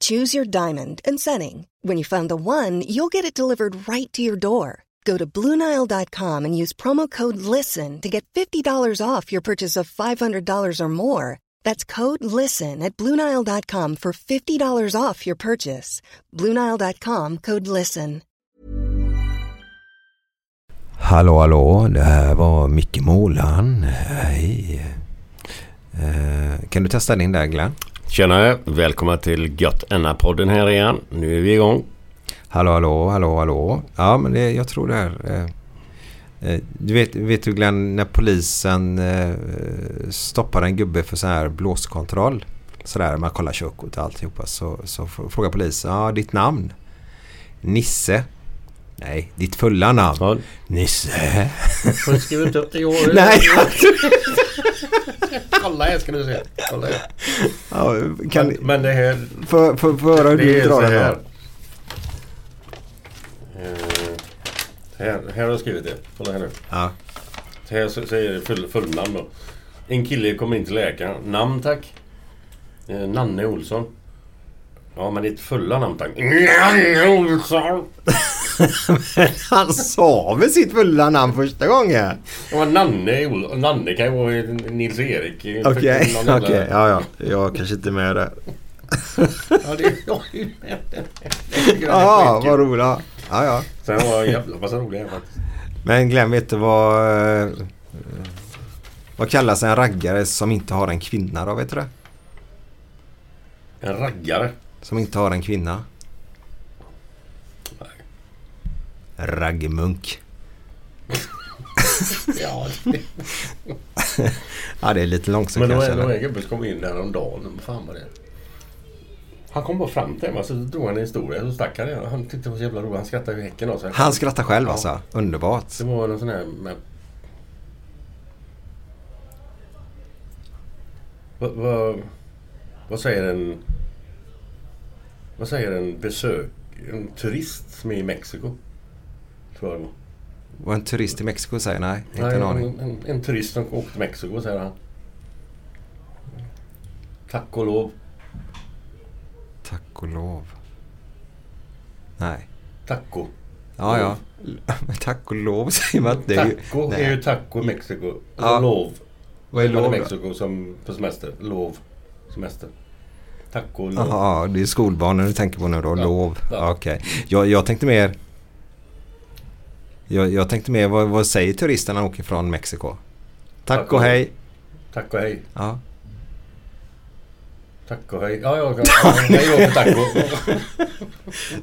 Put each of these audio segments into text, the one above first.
Choose your diamond and setting. When you find the one, you'll get it delivered right to your door. Go to Bluenile.com and use promo code LISTEN to get $50 off your purchase of $500 or more. That's code LISTEN at Bluenile.com for $50 off your purchase. Bluenile.com code LISTEN. Hallå, hallå. Det här var Micke Målan. Hej. Eh, kan du testa din där Glenn? Tjenare! Välkomna till Gött podden här igen. Nu är vi igång. Hallå, hallå, hallå, hallå. Ja, men det, jag tror det är... Eh, eh, du vet, vet du Glenn, när polisen eh, stoppar en gubbe för så här blåskontroll. Sådär, man kollar körkort och alltihopa. Så, så frågar polisen, ja ditt namn? Nisse? Nej, ditt fulla namn? Ja. Nisse? Har du skrivit upp det i år? Nej! Kolla här ska du se. Kolla här. ja, kan, Men, men det här... för, för, för höra hur du drar den här. här. Eh, här, här har jag skrivit det. Kolla här nu. Ja. Här säger det full, fullnamn då. En kille kommer in till läkaren. Namn tack. Eh, Nanne Olsson. Ja men ditt fulla namn tack. Olsson! Han sa väl sitt fulla namn första gången? Ja, Nanne, Nanne kan ju vara Nils-Erik. Okej, jävla- okej. Ja, ja. Jag kanske inte är med där. Ja, det jag är ju med. Jag det är Ja, vad roligt. Ja, ja. Sen var jag jävla massa roliga faktiskt. Men Glenn, vet du vad... Vad kallas en raggare som inte har en kvinna då? Vet du det? En raggare. Som inte har en kvinna? Raggmunk. Ja, det- Ja, det är lite långsamt men kanske. det var eller? en gubbe som kom in där om dagen. Vad fan var det? Han kom bara fram till mig så drog han en historia. Så stack han igen. Han tyckte det var så jävla roligt. Han skrattade i häcken av sig. Han skrattar själv Ja. alltså. Underbart. Det var någon sån här med... Vad, vad, vad säger en... Vad säger en besök... En turist som är i Mexiko? Tror jag det var. En turist i Mexiko säger? Nej, inte Nej, en aning. En, en, en turist som åkte till Mexiko säger han. Tack och lov. Tack och lov. Nej. Taco. Ja, ja. Men tack och lov säger man inte. Det är ju- Taco Nej. är ju taco i Mexiko. Ja. lov. Vad är lov då? Mexiko som på semester. Lov. Semester. Taco och lov. Jaha, det är skolbarnen du tänker på nu då. Ja. Lov. Ja. Okej. Jag, jag tänkte mer... Jag, jag tänkte mer, vad, vad säger turisterna när de åker från Mexiko? Tack, Tack och och- hej. Tack och hej. Ja. Tack och hej. Ja, ja, ja. ja hej taco.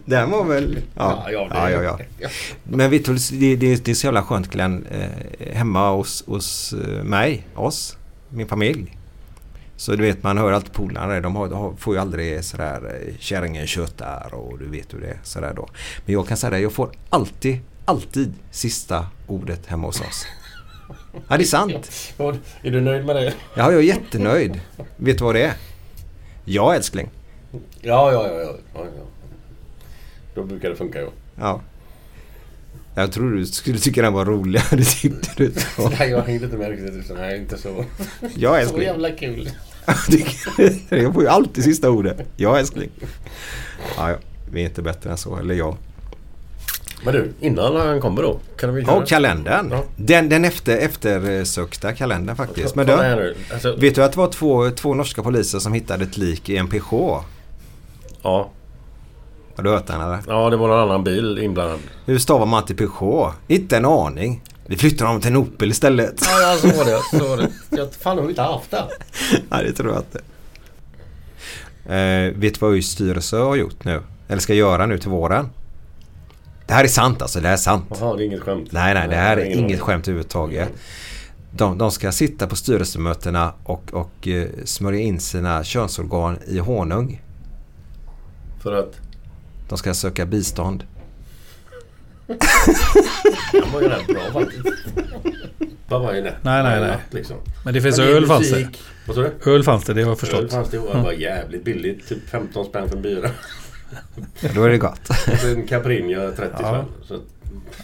Den var väl... Ja, Ja, ja, ja, ja, ja. Men vet du, det, det, det är så jävla skönt Glenn. Eh, hemma hos, hos eh, mig, oss, min familj. Så du vet man hör alltid polarna de, har, de får ju aldrig sådär eh, kärringen tjötar och du vet hur det är sådär då. Men jag kan säga det, jag får alltid, alltid sista ordet hemma hos oss. Ja det är sant. Är du nöjd med det? Ja, jag är jättenöjd. Vet du vad det är? Ja älskling. Ja, ja, ja. ja, ja. Då brukar det funka ja. Ja. Jag tror du skulle tycka den var rolig. Det tyckte du så. Nej, jag hängde inte med riktigt. Nej, inte så. Ja Så jävla kul. Jag får ju alltid sista ordet. Ja älskling. Ja, ja. Vi är inte bättre än så. Eller jag. Men du, innan han kommer då. Kan vi köra? Och kalendern. Ja. Den, den efter, eftersökta kalendern faktiskt. Men du. Alltså, vet du att det var två, två norska poliser som hittade ett lik i en Peugeot? ja. Har du hört den eller? ja, det var någon annan bil inblandad. Hur stavar man till Peugeot? Inte en aning. Vi flyttar dem till en Opel istället. Ja, ja så var det. Så var det. Jag fan har inte haft det. Nej, det tror jag inte. Eh, vet du vad ÖIS styrelse har gjort nu? Eller ska göra nu till våren? Det här är sant alltså, det här är sant. Jaha, det är inget skämt. Nej, nej, det här jag är inget aning. skämt överhuvudtaget. De, de ska sitta på styrelsemötena och, och eh, smörja in sina könsorgan i honung. För att... De ska söka bistånd. Han var ju rätt bra faktiskt. Vad var ju nätt? Nej, nej, nej. natt, Liksom. Men det finns Men öl fanns det. Vad sa du? Öl fanns det, det har jag Öl förstått. fanns det. och Det var jävligt billigt. Typ 15 spänn för en bira. Ja, då är det gott. Och sen Caprinja 30 Ja. spänn. Så att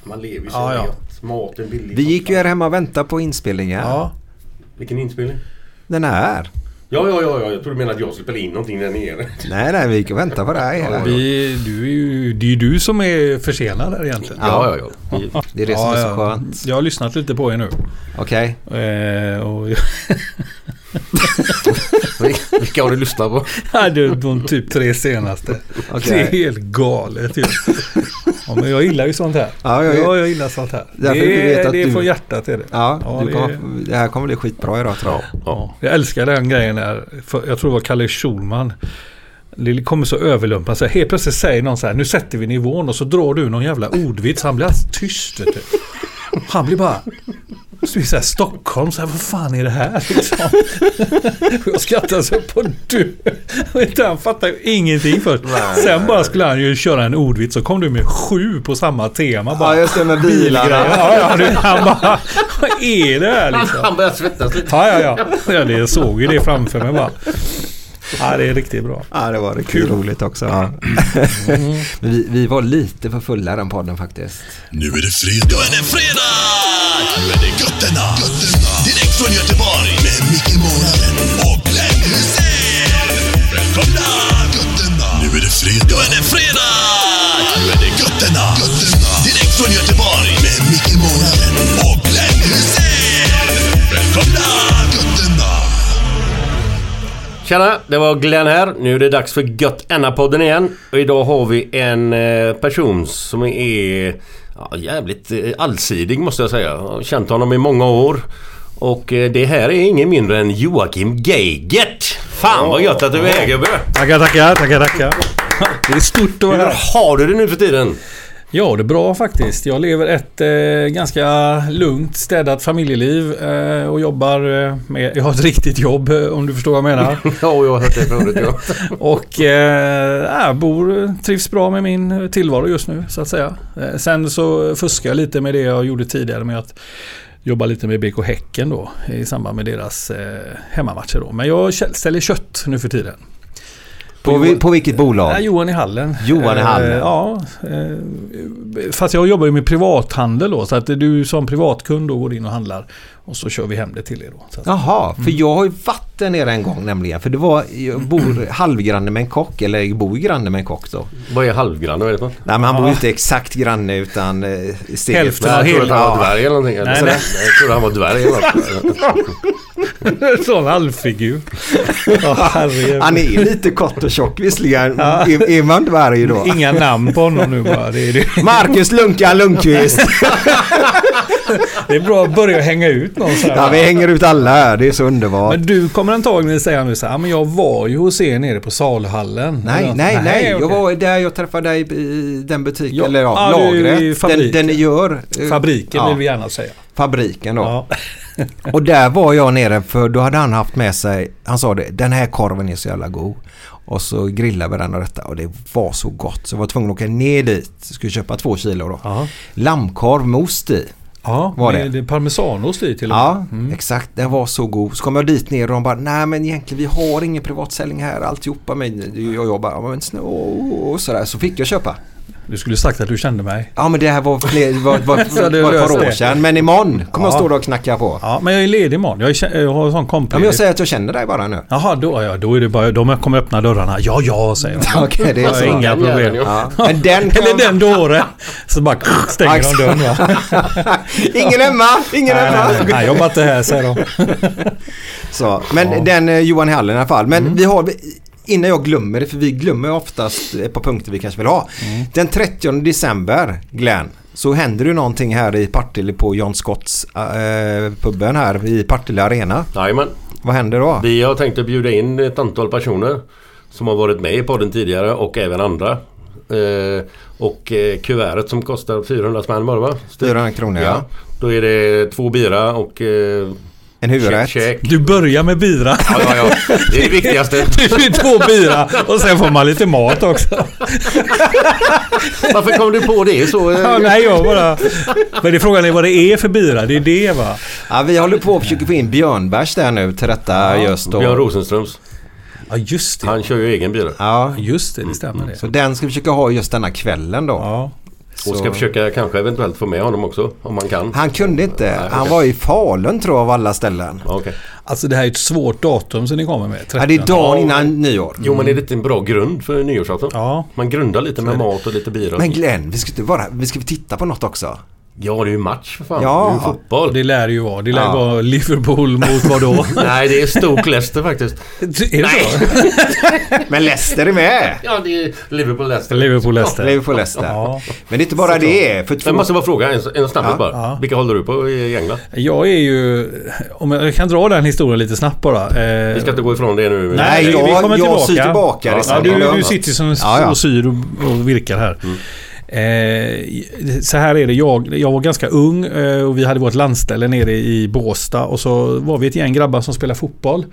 man lever ju så Ja, ja. gott. Maten billig. Vi gick ju här hemma och väntade på inspelningen. Ja, Vilken inspelning? Den är. Ja, ja, ja, ja. Jag trodde du menade att jag skulle spela in någonting där nere. Nej, nej, vi och väntade på dig. Ja, vi, du är ju, det är ju du som är försenad här egentligen. Ja, ja, ja. Det är det som är så skönt. Jag har lyssnat lite på er nu. Okej. Eh, och Vilka har du lyssnat på? Ja, det är de typ tre senaste. Okej. Det är helt galet ju. Ja, men jag gillar ju sånt här. Ja, jag- ja, jag gillar sånt här. Därför det, vi vet är, att det är du- från hjärtat är det. Ja, Ja, du det kommer, är- det här kommer bli skitbra idag tror jag. Ja. Jag älskar den grejen där. Jag tror det var Kalle Schulman. Det kommer så överlumpat. Så här, helt plötsligt säger någon så här. Nu sätter vi nivån. Och så drar du någon jävla ordvits. Han blir alldeles tyst. Vet du. Han blir bara... Så så här, Stockholm, så här, vad fan är det här? Liksom. Jag skrattar så på du. Han fattar ju ingenting först. Sen bara skulle han ju köra en ordvits. Så kom du med sju på samma tema. Bara, Ja, just det med bilarna. Ja, ja, du, han bara... Vad är det här liksom? Han börjar svettas lite. Ja, ja, ja. jag såg ju det framför mig bara. Ja, det är riktigt bra. Ja, det var riktigt roligt också. Ja. Men vi, vi var lite för fulla den podden faktiskt. Nu är det fredag. Nu är det fredag! Nu är det götterna. götterna. Direkt från Göteborg med Micke Månaden och Glenn Hysén. Välkomna! Götterna. Nu är det fredag. Nu är det fredag! Nu är det götterna. götterna. Direkt från Göteborg Tjena, det var Glenn här. Nu är det dags för Gött Enna-podden igen. Och idag har vi en eh, person som är ja, jävligt eh, allsidig måste jag säga. Jag har känt honom i många år. Och eh, det här är ingen mindre än Joakim Geigert. Fan vad gött att du är här gubbe! Tackar, tackar, tackar, tackar. Det är stort att vara Hur här. har du det nu för tiden? Ja, det är bra faktiskt. Jag lever ett eh, ganska lugnt, städat familjeliv eh, och jobbar eh, med... Jag har ett riktigt jobb eh, om du förstår vad jag menar. Ja, jag har hört det förut ja. Och eh, jag bor, trivs bra med min tillvaro just nu så att säga. Eh, sen så fuskar jag lite med det jag gjorde tidigare med att jobba lite med BK Häcken då i samband med deras eh, hemmamatcher då. Men jag säljer kött nu för tiden. På, vi, på vilket bolag? Ja, Johan i Hallen. Johan i Hallen. Eh, ja. Eh, fast jag jobbar ju med privathandel då. Så att du som privatkund då går in och handlar. Och så kör vi hem det till er då. Så att, Jaha, för jag har ju varit där nere en gång nämligen. För det var, jag bor halvgranne med en kock. Eller jag bor granne med en kock då. Vad är halvgranne? Vad är det för något? Nej men han Ja. bor ju inte exakt granne utan eh, steget. Hälften av Jag trodde att han var Ja. dvärg eller någonting. Nej, nej. Jag trodde han var dvärg eller något. sån halvfigur. Ja, herregud. Han är lite kort och tjock visserligen. Är, är man dvärg då? Inga namn på honom nu bara. Det är, det. Marcus Lunkan Lundqvist. det är bra att börja hänga ut någon så här. Ja, vi hänger ut alla här. Det är så underbart. Men du kommer antagligen säga nu så här, "Ja, men jag var ju hos er nere på Saluhallen. Nej, Eller- nej, nej. Jag var där jag träffade dig i den butiken. Ja, eller ja, i lagret. Den, den ni gör. eh, Fabriken ja, vill vi gärna säga. Fabriken då. Ja. Och där var jag nere för då hade han haft med sig, han sa det, den här korven är så jävla god. Och så grillade vi den och detta och det var så gott så jag var tvungen att åka ner dit. Skulle köpa två kilo då. Ja. Lammkorv med ost i. Ja, Var med det? det parmesanost i till och Ja, med. exakt. Den var så god. Så kom jag dit ner och de bara, nej men egentligen vi har ingen privatsäljning här alltihopa. Men jag jobbar, men snå och sådär. Så fick jag köpa. Du skulle sagt att du kände mig. Ja men det här var, fler, var, var, var ett par år sedan. Men imorgon kommer jag Ja. stå där och knacka på. Ja, men jag är ledig imorgon. Jag, är, jag har en sån kompis. Ja, men jag säger att jag känner dig bara nu. Jaha, då, ja, då är det bara... De kommer öppna dörrarna. Ja, ja, säger de. Okej, det är Jag så. inga Den problem. Ja. Men den kan Eller den dåren. Så bara stänger de dörren va. Ingen hemma! Ingen Nej, hemma! nej, nej, jag jobbar inte här säger de. Så, men den eh, Johan i Hallen i alla fall. Men vi har, innan jag glömmer det, för vi glömmer oftast ett par punkter vi kanske vill ha. Den 30 december, Glenn, så händer det någonting här i Partille på John Scotts eh, puben här i Partille Arena. Jajamän. Vad händer då? Vi har tänkt att bjuda in ett antal personer som har varit med i podden tidigare och även andra. Eh, och eh, kuvertet som kostar 400 spänn det va? 400 kronor ja. Ja. Då är det två bira och eh, En huvudrätt. käk. Du börjar med bira. Ja, ja, ja. Det är det viktigaste. Det är två bira och sen får man lite mat också. Varför kom du på det så? eh? Ja, nej, jag bara... Men det är frågan är vad det är för bira. Det är det va. Ja, vi håller på och försöker få in Björnbärs där nu till detta just då. Björn Rosenströms. Ja, just det. Han kör ju egen bira. Ja, Just det, det stämmer det. så den ska vi försöka ha just denna kvällen då. Ja. Och ska Så- försöka kanske eventuellt få med honom också om man kan. Han kunde inte. Nej, Han var i Falun tror jag av alla ställen. Ja, Okej. Alltså det här är ett svårt datum som ni kommer med. Ja, det är 13. dagen innan nyår. Jo men är det inte en bra grund för nyårsafton? Ja. Man grundar lite med mat och lite bira. Men Glenn, vi ska inte bara, vi ska titta på något också. Ja det är ju match för fan. Ja. Det är ju fotboll. Det lär ju vara. Det lär Ja. vara Liverpool mot vad då? Nej det är Stoke Leicester faktiskt. är det så? Men Leicester är med! Ja det är Liverpool Leicester. Liverpool Leicester. Liverpool Leicester. Ja. Men det är inte bara det. För två... Jag måste bara fråga en, en snabbhet Ja. bara. Ja. Vilka håller du på i England? Jag är ju... Om jag, jag kan dra den historien lite snabbt bara. Eh, Vi ska inte gå ifrån det nu. Nej, vi- vi jag- kommer jag syr tillbaka det Ja, du, Det du sitter som Ja, ja. och syr och, och virkar här. Eh, så här är det. Jag, jag var ganska ung eh, och vi hade vårt landställe nere i Båstad och så var vi ett gäng grabbar som spelade fotboll.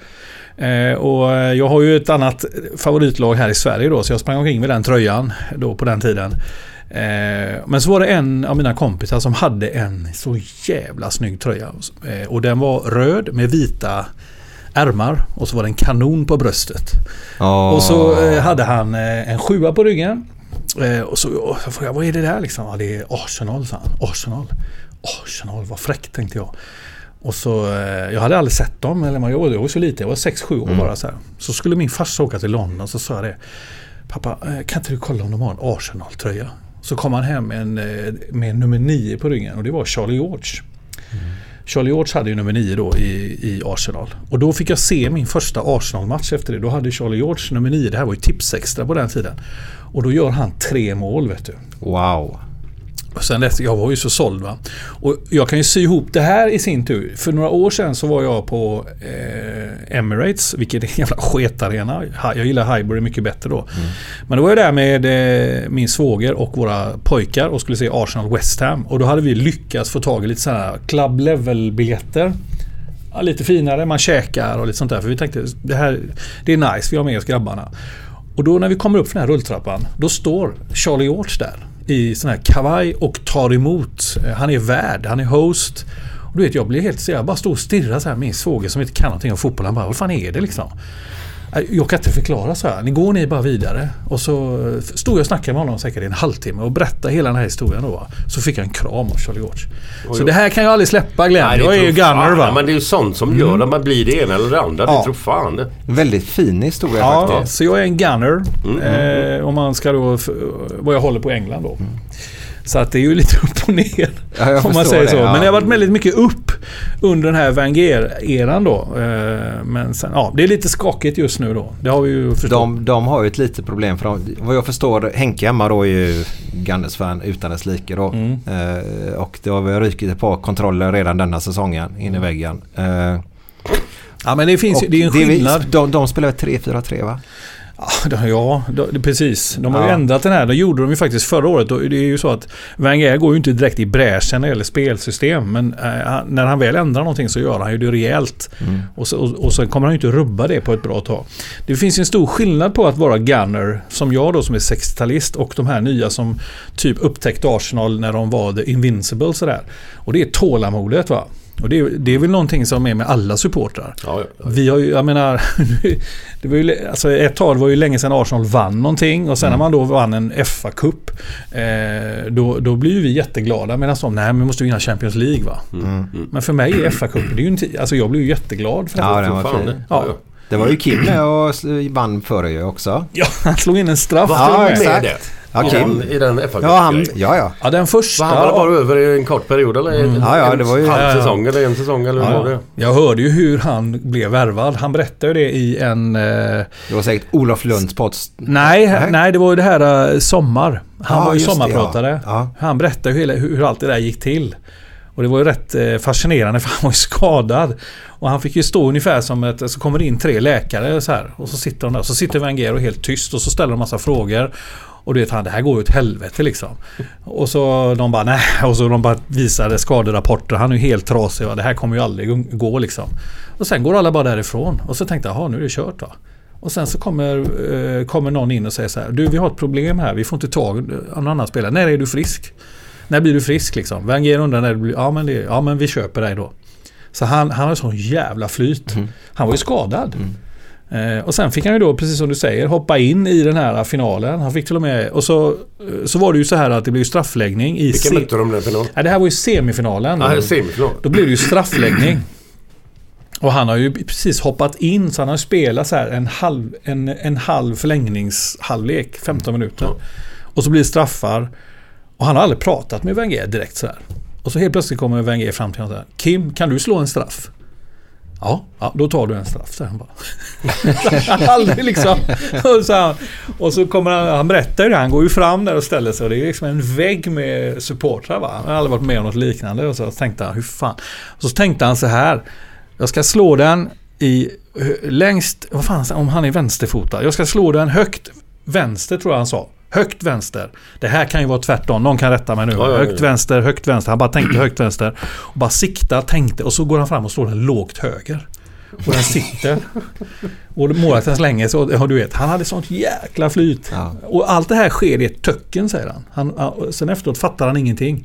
Eh, och eh, jag har ju ett annat favoritlag här i Sverige då så jag sprang omkring med den tröjan då på den tiden. Eh, men så var det en av mina kompisar som hade en så jävla snygg tröja. Eh, och den var röd med vita ärmar och så var det en kanon på bröstet. Åh. Och så eh, hade han eh, en sjua på ryggen. Eh, och så, och så frågade jag, vad är det där liksom? Ja, det är Arsenal, sa han. Arsenal. Arsenal, vad fräckt tänkte jag. Och så, eh, jag hade aldrig sett dem, eller man, jag, var, jag var så liten, jag var 6-7 år bara så här. Så skulle min farsa åka till London, så sa jag det. Pappa, eh, kan inte du kolla om de har en Arsenal-tröja? Så kom han hem med en, eh, med nummer 9 på ryggen och det var Charlie George. Charlie George hade ju nummer 9 då i, i Arsenal. Och då fick jag se min första Arsenal-match efter det. Då hade Charlie George nummer 9. Det här var ju tipsextra på den tiden. Och då gör han tre mål vet du. Wow. Och sen dess, jag var ju så såld va. Och jag kan ju sy ihop det här i sin tur. För några år sedan så var jag på eh, Emirates, vilket är en jävla sketarena. Jag gillar Highbury mycket bättre då. Men då var jag där med eh, min svåger och våra pojkar och skulle se Arsenal West Ham. Och då hade vi lyckats få tag i lite sådana här club level biljetter. Ja, lite finare, man käkar och lite sånt där. För vi tänkte det här det är nice, vi har med oss grabbarna. Och då när vi kommer upp för den här rulltrappan, då står Charlie George där i sån här kavaj och tar emot. Eh, han är värd, han är host. Och du vet, jag blir helt så jag bara står och stirrar så här med min svåger som inte kan någonting om fotboll. Han bara, vad fan är det liksom? Jag kan inte förklara så här. Ni går ni bara vidare. Och så eh, stod jag och snackade med honom säkert i en halvtimme och berättade hela den här historien då. Så fick jag en kram av Charlie George. Så det här kan jag aldrig släppa Glenn. Nej, jag är ju gunner va. Mm. Men det är ju sånt som gör att man blir det ena eller det andra. Ja. Det tror fan. Väldigt fin historia Ja, faktiskt. så jag är en gunner. Eh, om man ska då, vad jag håller på England då. Så att det är ju lite upp och ner. Ja, jag om man säger det, så. ja. Men det har varit väldigt mycket upp under den här Wenger-eran då. Eh, men sen, ja, det är lite skakigt just nu då. Det har vi ju förstått. De, de har ju ett litet problem för de, vad jag förstår Henke hemma då är ju Gunners-fan utan dess like då. Mm. Eh, och det har väl rykit ett par kontroller redan denna säsongen in i väggen. Eh, ja, men det finns ju, det är en skillnad. De, de spelar väl 3-4-3 va? Ja, de- precis. De har ju Ja. ändrat den här. Det gjorde de ju faktiskt förra året. Och Det är ju så att Wenger går ju inte direkt i bräschen när det gäller spelsystem. Men eh, när han väl ändrar någonting så gör han ju det rejält. Och, så, och, och sen kommer han ju inte rubba det på ett bra tag. Det finns ju en stor skillnad på att vara gunner, som jag då som är 60-talist, och de här nya som typ upptäckte Arsenal när de var the invincible sådär. Och det är tålamodet va. Och det, är- det är väl någonting som är med alla supportrar. Ja, ja. Vi har ju, jag menar, det var ju, alltså ett tag var ju länge sedan Arsenal vann någonting och sen när man då vann en FA-cup eh, då, då blir ju vi jätteglada medan de, nej men vi måste vinna Champions League va. Men för mig är FA-cup, det är ju en alltså jag blir ju jätteglad för Ja, det. den var Fan, fin. det. Ja. Ja. Det var ju Kim med och vann förra ju också. Ja, han slog in en straff. Ja, exakt. Det. Ja, I Kim. den, i den fa Ja, han, ja, ja. Ja, den första. Var han bara över i en kort period eller? Ja, ja, det var ju- En halv säsong eller en säsong eller hur Ja, var det? Jag hörde ju hur han blev värvad. Han berättade ju det i en... Eh, Det var säkert Olof Lunds post. nej, Nej. nej, det var ju det här eh, Sommar. Han var ju det, sommarpratare. ja. Ja. Han berättade hur, hur allt det där gick till. Och det var ju rätt eh, fascinerande för han var ju skadad. Och han fick ju stå ungefär som ett... Så kommer det in tre läkare så här. Och så sitter de där. Så sitter Wenger och helt tyst och så ställer de massa frågor. Och du vet han, det här går ju åt helvete liksom. Och så de bara nej. Och så de bara visade skaderapporter. Han är ju helt trasig. Va? Det här kommer ju aldrig gå liksom. Och sen går alla bara därifrån. Och så tänkte jag, jaha nu är det kört va. Och sen så kommer, eh, kommer någon in och säger så här. Du vi har ett problem här. Vi får inte tag i någon annan spelare. När är du frisk? När blir du frisk liksom? Wenger undrar när du blir... Ja men, det, ja men vi köper dig då. Så han, han har sån jävla flyt. Han var ju skadad. Eh, och sen fick han ju då, precis som du säger, hoppa in i den här finalen. Han fick till och med... Och så, eh, så var det ju så här att det blev straffläggning i... Vilka mötte de den final? Ja, det här var ju semifinalen. Ja, det är semifinal. Då blev det ju straffläggning. Och han har ju precis hoppat in så han har ju spelat så här en halv, en, en halv förlängningshalvlek, 15 minuter. Och så blir det straffar. Och han har aldrig pratat med Wenger direkt så här. Och så helt plötsligt kommer Wenger fram till honom och säger Kim, kan du slå en straff? Ja, ja då tar du en straff, säger han bara. aldrig liksom. Och så, han, och så kommer han, han berättar ju det, han går ju fram där och ställer sig och det är liksom en vägg med supportrar va. Han har aldrig varit med om något liknande och så tänkte han, hur fan. Och så tänkte han så här, jag ska slå den i längst, vad fan, om han är vänsterfotad. Jag ska slå den högt vänster tror jag han sa. Högt vänster. Det här kan ju vara tvärtom. Någon kan rätta mig nu. Ja. Högt vänster, högt vänster. Han bara tänkte högt vänster. Och bara sikta, tänkte och så går han fram och slår den lågt höger. Och den sitter. Och målvakten slänger sig. Och, du vet, han hade sånt jäkla flyt. Ja. Och allt det här sker i ett töcken säger han. han- Sen efteråt fattar han ingenting.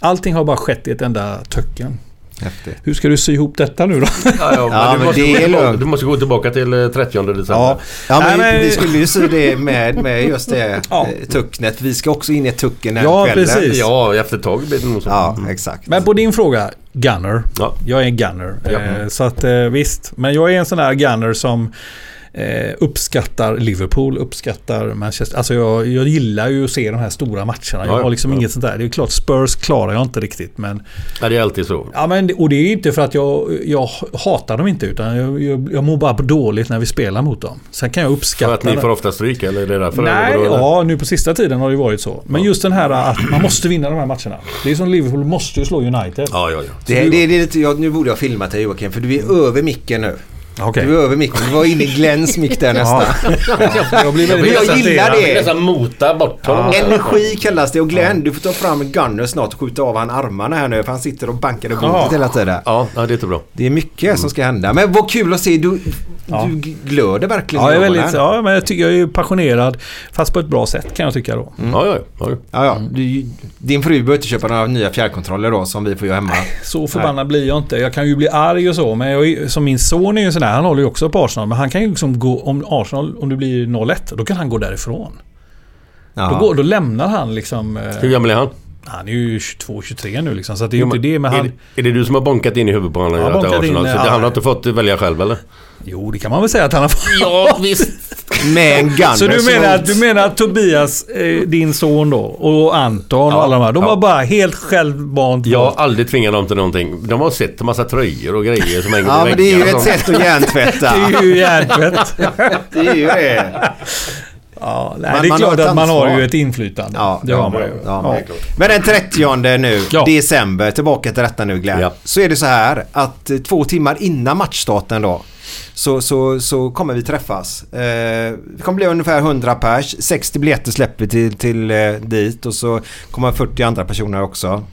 Allting har bara skett i ett enda töcken. Häftigt. Hur ska du sy ihop detta nu då? Ja, ja, Ja, men du, måste det gå du måste gå tillbaka till eh, 30 december. Ja. Ja, men, Nej, men- vi skulle ju se det med, med just det Ja. eh, tucknet. Vi ska också in i tucken den Ja, kvällen. precis. Ja, efter ett tag blir det nog så. Ja, exakt. Men på din fråga, Gunner. Ja. Jag är en gunner. Ja. Eh, så att eh, visst. Men jag är en sån där gunner som eh, uppskattar Liverpool, uppskattar Manchester. Alltså jag, jag gillar ju att se de här stora matcherna. Jag Ja, har liksom ja. inget sånt där. Det är klart Spurs klarar jag inte riktigt. Men, Ja, det är alltid så. ja, men, och det är inte för att jag, jag hatar dem inte. Utan jag, jag, jag mår bara dåligt när vi spelar mot dem. Sen kan jag uppskatta... För att ni det. får ofta stryk eller är det därför? Nej, eller ja nu på sista tiden har det varit så. Men just den här att man måste vinna de här matcherna. Det är som Liverpool måste ju slå United. Ja, ja, ja. Det, det, det jag, nu borde jag filmat dig Joakim för du är över micken nu. Okej. Du är över micken. Du var inne i Glens mick där nästan. Jag blir Men jag gillar det. Nästan mota bort honom. Energi kallas det och Glenn du får ta fram en gunner snart och skjuta av han armarna här nu för han sitter och bankar i bordet Ja. hela tiden. Ja, ja, det är inte bra. Det är mycket som ska hända. Men vad kul att se. Du, Ja. du glöder verkligen Ja, jag är väldigt, ja, men jag tycker jag är passionerad. Fast på ett bra sätt kan jag tycka då. Mm. Ja, ja, ja. Ja, ja. Du, din fru behöver inte köpa några nya fjärrkontroller då som vi får göra hemma. Så förbannad blir jag inte. Jag kan ju bli arg och så. Men jag, är- som min son är ju sån där. Han håller ju också på Arsenal. Men han kan ju liksom gå... Om Arsenal, om det blir 0-1. Då kan han gå därifrån. Då, går, då lämnar han liksom... eh, Hur gammal är han? Han är ju 22-23 nu liksom. Så det är ju inte det. Men han... är det du som har bonkat in i huvudet på honom? Ja, att bonkat in, Arsenal? Så ja. det- han har inte fått välja själv eller? Jo, det kan man väl säga att han har fått. Ja, visst. Med en gunner Så du menar, att- du menar att Tobias, eh, din son då, och Anton och Ja, alla de här. De ja. var bara helt självmant Jag har aldrig tvingat dem till någonting. De har sett en massa tröjor och grejer som hänger Ja, men det är ju ett sätt att hjärntvätta. Det är ju hjärntvätt. Det är ju det. Ja, nej, Man- det är klart att man har ju ett inflytande. Ja, det har man ju. ja. Ja. Men den 30 nu, Ja. december, tillbaka till detta nu Glenn. Ja. Så är det så här att eh, två timmar innan matchstarten då så, så, så kommer vi träffas. Eh, det kommer bli ungefär 100 pers. 60 biljetter släpper vi till, till eh, dit och så kommer 40 andra personer också.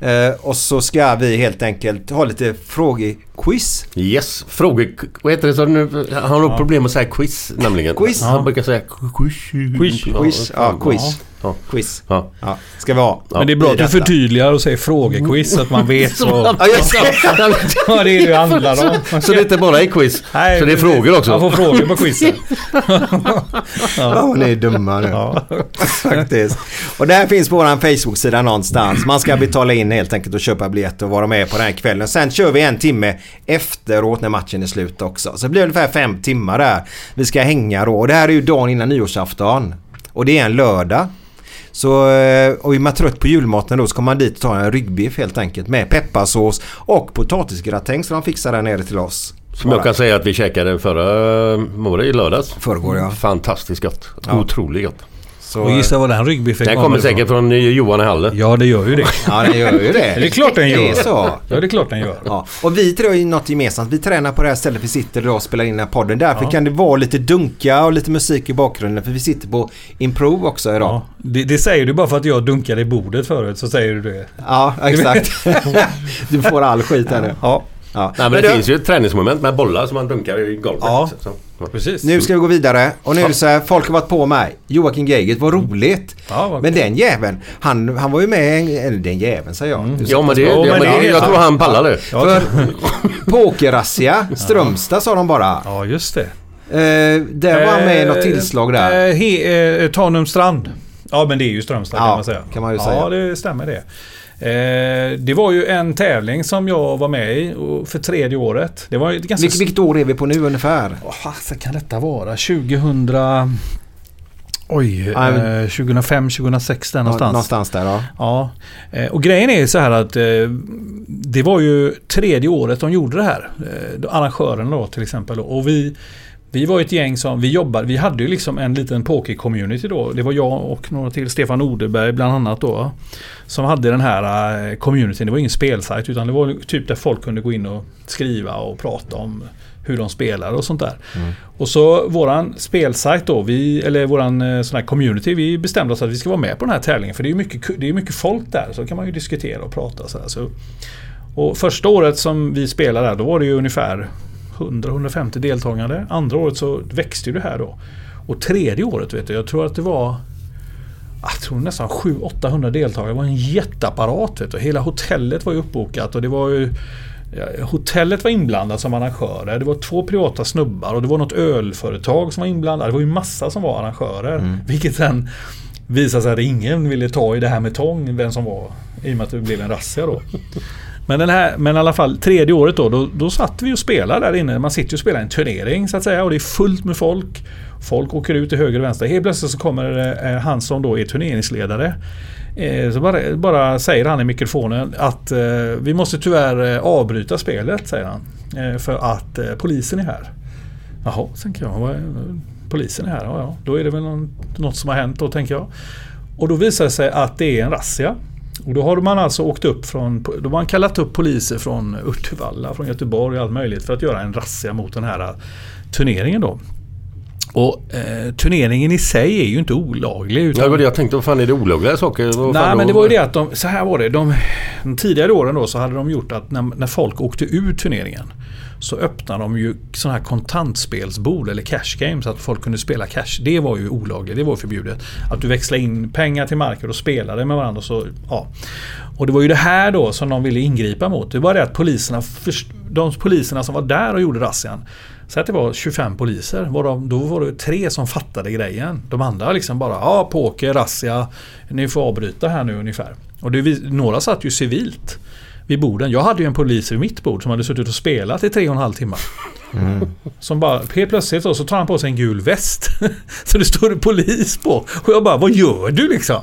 Eh, och så ska vi helt enkelt ha lite frågequiz. Yes. Frågor... Vad heter det? Så nu, han har nog problem med att säga quiz nämligen. Quiz? Han brukar säga quiz. Quiz. Quiz, ja, quiz. Ja. Quiz. Ja. Ja, ska vi ha. Men det är bra att du förtydligar och säger frågequiz så att man vet vad, Ja, det. vad det är det handlar om. Så det är inte bara är quiz. Nej, så det är frågor också. Man får frågor på quizen. Ja, ni är dumma nu. Faktiskt. Och det här finns på vår Facebook-sida någonstans. Man ska betala in helt enkelt och köpa biljett och vara med på den här kvällen. Sen kör vi en timme efteråt när matchen är slut också. Så det blir ungefär fem timmar där. Vi ska hänga då. Och det här är ju dagen innan nyårsafton. Och det är en lördag. Så, eh, och är man trött på julmaten då så kommer man dit och tar en ryggbiff helt enkelt med pepparsås och potatisgratäng som de fixar där nere till oss. Som jag kan säga att vi käkade förra var det i lördags. Förrgår ja. Fantastiskt gott. Ja. Otroligt gott. Så, Och gissa vad den ryggbiffen Den kommer säkert från eh, Johan i Halle. Ja, det gör ju det. Ja, den gör ju det. Det är klart den gör. Det är så. Ja, det är klart den gör. Ja, och vi tre har ju något gemensamt. Vi tränar på det här stället vi sitter idag och spelar in den här podden. Därför kan det vara lite dunka och lite musik i bakgrunden. För vi sitter på improv också idag. Ja, det, det säger du bara för att jag dunkade i bordet förut så säger du det. Ja, exakt. du får all skit här nu. Ja, Ja. Nej, men det du, finns ju ett träningsmoment med bollar som man dunkar i golvet. Ja. Så. Precis. Nu ska vi gå vidare. Och nu är det så här, folk har varit på mig. Joakim Geigert, vad roligt. Ja, vad Men den jäveln, han, han var ju med, eller den jäveln säger jag. Ja men det, Ja, ja, men det jag tror han pallar det. För pokerrazzia, Strömstad sa de bara. Ja, just det. Eh, där var han med i något tillslag där. Eh, he, eh, Tanum strand. Ja, men det är ju Strömstad Ja, kan man säga. kan man ju ja, säga. det stämmer det. Eh, det var ju en tävling som jag var med i för tredje året. Det var ju ganska... Vilket, vilket år är vi på nu ungefär? Vad fasen kan detta vara? 2000... Oj, eh, men- 2005, 2006 där Ja, någonstans. någonstans där ja. Ja, eh, och grejen är så här att eh, det var ju tredje året de gjorde det här. Eh, arrangörerna då till exempel. Och vi, vi var ett gäng som, vi jobbade, vi hade ju liksom en liten poker-community då. Det var jag och några till, Stefan Oderberg bland annat då. Som hade den här eh, communityn. Det var ingen spelsajt utan det var typ där folk kunde gå in och skriva och prata om hur de spelar och sånt där. Och så våran spelsajt då, vi, eller våran eh, sån här community, vi bestämde oss att vi ska vara med på den här tävlingen. För det är ju mycket, ku- det är mycket folk där, så kan man ju diskutera och prata. Så här, så. Och första året som vi spelade där, då var det ju ungefär 100-150 deltagare. Andra året så växte det här då. Och tredje året vet du, jag tror att det var jag tror nästan 700-800 deltagare. Det var en jätteapparat. Vet du. Hela hotellet var ju uppbokat och det var ju Hotellet var inblandat som arrangörer. Det var två privata snubbar och det var något ölföretag som var inblandat. Det var ju massa som var arrangörer. Vilket sen visade sig att ingen ville ta i det här med tång, vem som var. I och med att det blev en razzia då. Men, den här, men i alla fall tredje året då, då, då satt vi och spelade där inne. Man sitter ju och spelar en turnering så att säga och det är fullt med folk. Folk åker ut till höger och vänster. Helt plötsligt så kommer eh, han som då är turneringsledare. Eh, så bara, bara säger han i mikrofonen att eh, vi måste tyvärr eh, avbryta spelet, säger han. Eh, för att eh, polisen är här. Jaha, tänker jag. Eh, polisen är här, ja, ja. Då är det väl någon, något som har hänt då, tänker jag. Och då visar det sig att det är en razzia. Och då har man alltså åkt upp från, då har man kallat upp poliser från Uddevalla, från Göteborg och allt möjligt för att göra en razzia mot den här eh, turneringen då. Och eh, turneringen i sig är ju inte olaglig. Utan, Ja, det var det jag tänkte, vad fan är det olagliga saker? Vad Nej men det var ju det att de, så här var det. De, de tidigare åren då så hade de gjort att när, när folk åkte ur turneringen så öppnade de ju sådana här kontantspelsbord eller cash games att folk kunde spela cash. Det var ju olagligt, det var förbjudet. Att du växlade in pengar till marker och spelade med varandra. Så, ja. Och det var ju det här då som de ville ingripa mot. Det var det att poliserna, de poliserna som var där och gjorde razzian så att det var 25 poliser. Varav, då var det tre som fattade grejen. De andra liksom bara ja, poker, razzia. Ni får avbryta här nu ungefär. Och det, några satt ju civilt vid borden. Jag hade ju en polis vid mitt bord som hade suttit och spelat i tre och en halv timme. Som bara, helt plötsligt då, så tar han på sig en gul väst. så det står det polis på. Och jag bara, vad gör du liksom?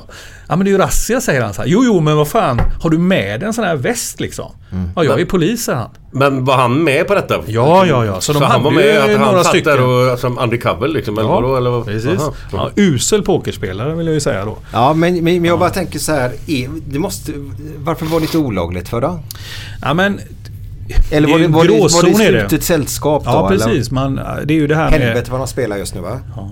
Ja men det är ju razzia säger han så här. Jo jo men vad fan, har du med en sån här väst liksom? Ja jag är polis säger han. Men var han med på detta? Ja, ja, ja. Så Så, de han var hade ju med, att han några satt stycken. där och, som undercover liksom? Eller vadå? Eller, vad? precis. Aha. Ja, usel pokerspelare vill jag ju säga då. Ja, men, men, men jag bara tänker så här. Är, det måste, varför var det inte olagligt för då? Ja men... Eller var Det var det, var det är det. slutet sällskap då? Ja eller? precis. Man, det är ju det här med... Helvete vad de spelar just nu va? Ja,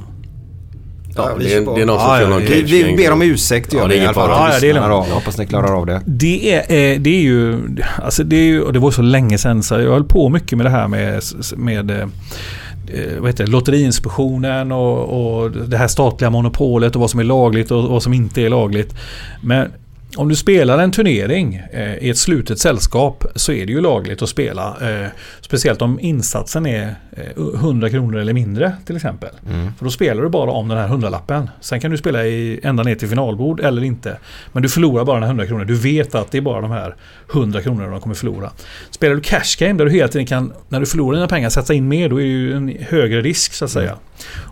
vi det, är, på. det är någon som Ja, kör ja, någon vi- Vi, ber om ursäkt Ja, det är ingen fara. Ja, ja, det är då. Hoppas ni klarar av det. Det är, eh, det är ju... Alltså det är ju... Och det var så länge sedan så jag höll på mycket med det här med... med eh, eh, vad heter det, Lotteriinspektionen och, och det här statliga monopolet och vad som är lagligt och vad som inte är lagligt. Men om du spelar en turnering eh, i ett slutet sällskap så är det ju lagligt att spela. Eh, speciellt om insatsen är eh, 100 kronor eller mindre till exempel. För då spelar du bara om den här hundralappen. Sen kan du spela i, ända ner till finalbord eller inte. Men du förlorar bara den här 100 kronor. Du vet att det är bara de här 100 kronorna de kommer förlora. Spelar du cash game där du hela tiden kan, när du förlorar dina pengar, sätta in mer. Då är det ju en högre risk så att säga.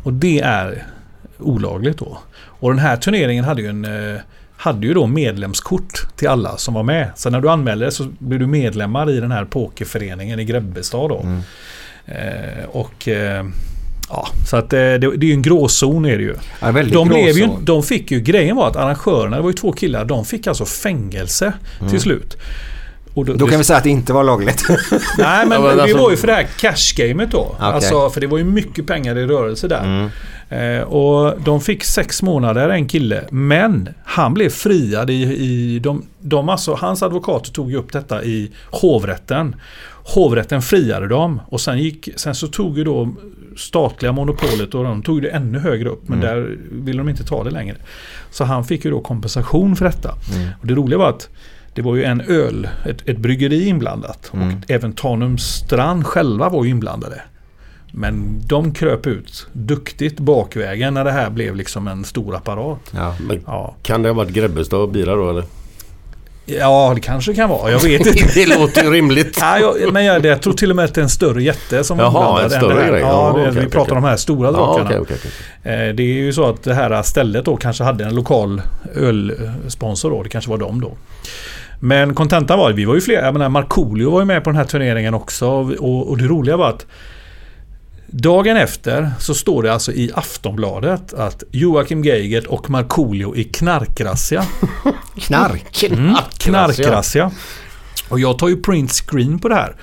Och det är olagligt då. Och den här turneringen hade ju en eh, hade ju då medlemskort till alla som var med. Så när du anmälde dig så blev du medlemmar i den här pokerföreningen i Grebbestad då. Eh, och eh, ja, så att eh, det, det är ju en gråzon är det ju. Ja, De, blev ju, de fick ju, grejen var att arrangörerna, det var ju två killar, de fick alltså fängelse till slut. Och Då kan vi säga att det inte var lagligt. Nej men det alltså- var ju för det här cash-gamet då. Okej. Alltså, för det var ju mycket pengar i rörelse där. Eh, och de fick sex månader en kille. Men han blev friad i... i de, de alltså, hans advokater tog ju upp detta i hovrätten. Hovrätten friade dem och sen, gick, sen så tog ju då statliga monopolet och de tog det ännu högre upp. Men där ville de inte ta det längre. Så han fick ju då kompensation för detta. Och det roliga var att det var ju en öl, ett, ett bryggeri inblandat. Och även Tanum Strand själva var ju inblandade. Men de kröp ut duktigt bakvägen när det här blev liksom en stor apparat. ja. Ja, kan det ha varit Grebbestad bira då eller? ja det kanske kan vara. Jag vet inte. det låter ju rimligt. Ja, jag, men jag, jag tror till och med att det är en större jätte som var Jaha, en större grej. Ja, det, okej, vi okej, pratar okej. om de här stora drakarna. okej. Eh, Det är ju så att det här stället då kanske hade en lokal ölsponsor då. Det kanske var dem då. Men kontentan var att vi var ju flera. Jag menar Markoolio var ju med på den här turneringen också. Och, och det roliga var att Dagen efter så står det alltså i Aftonbladet att Joakim Geigert och Markoolio i knarkrazzia. Knark. Mm, knarkrazzia. Och jag tar ju print screen på det här.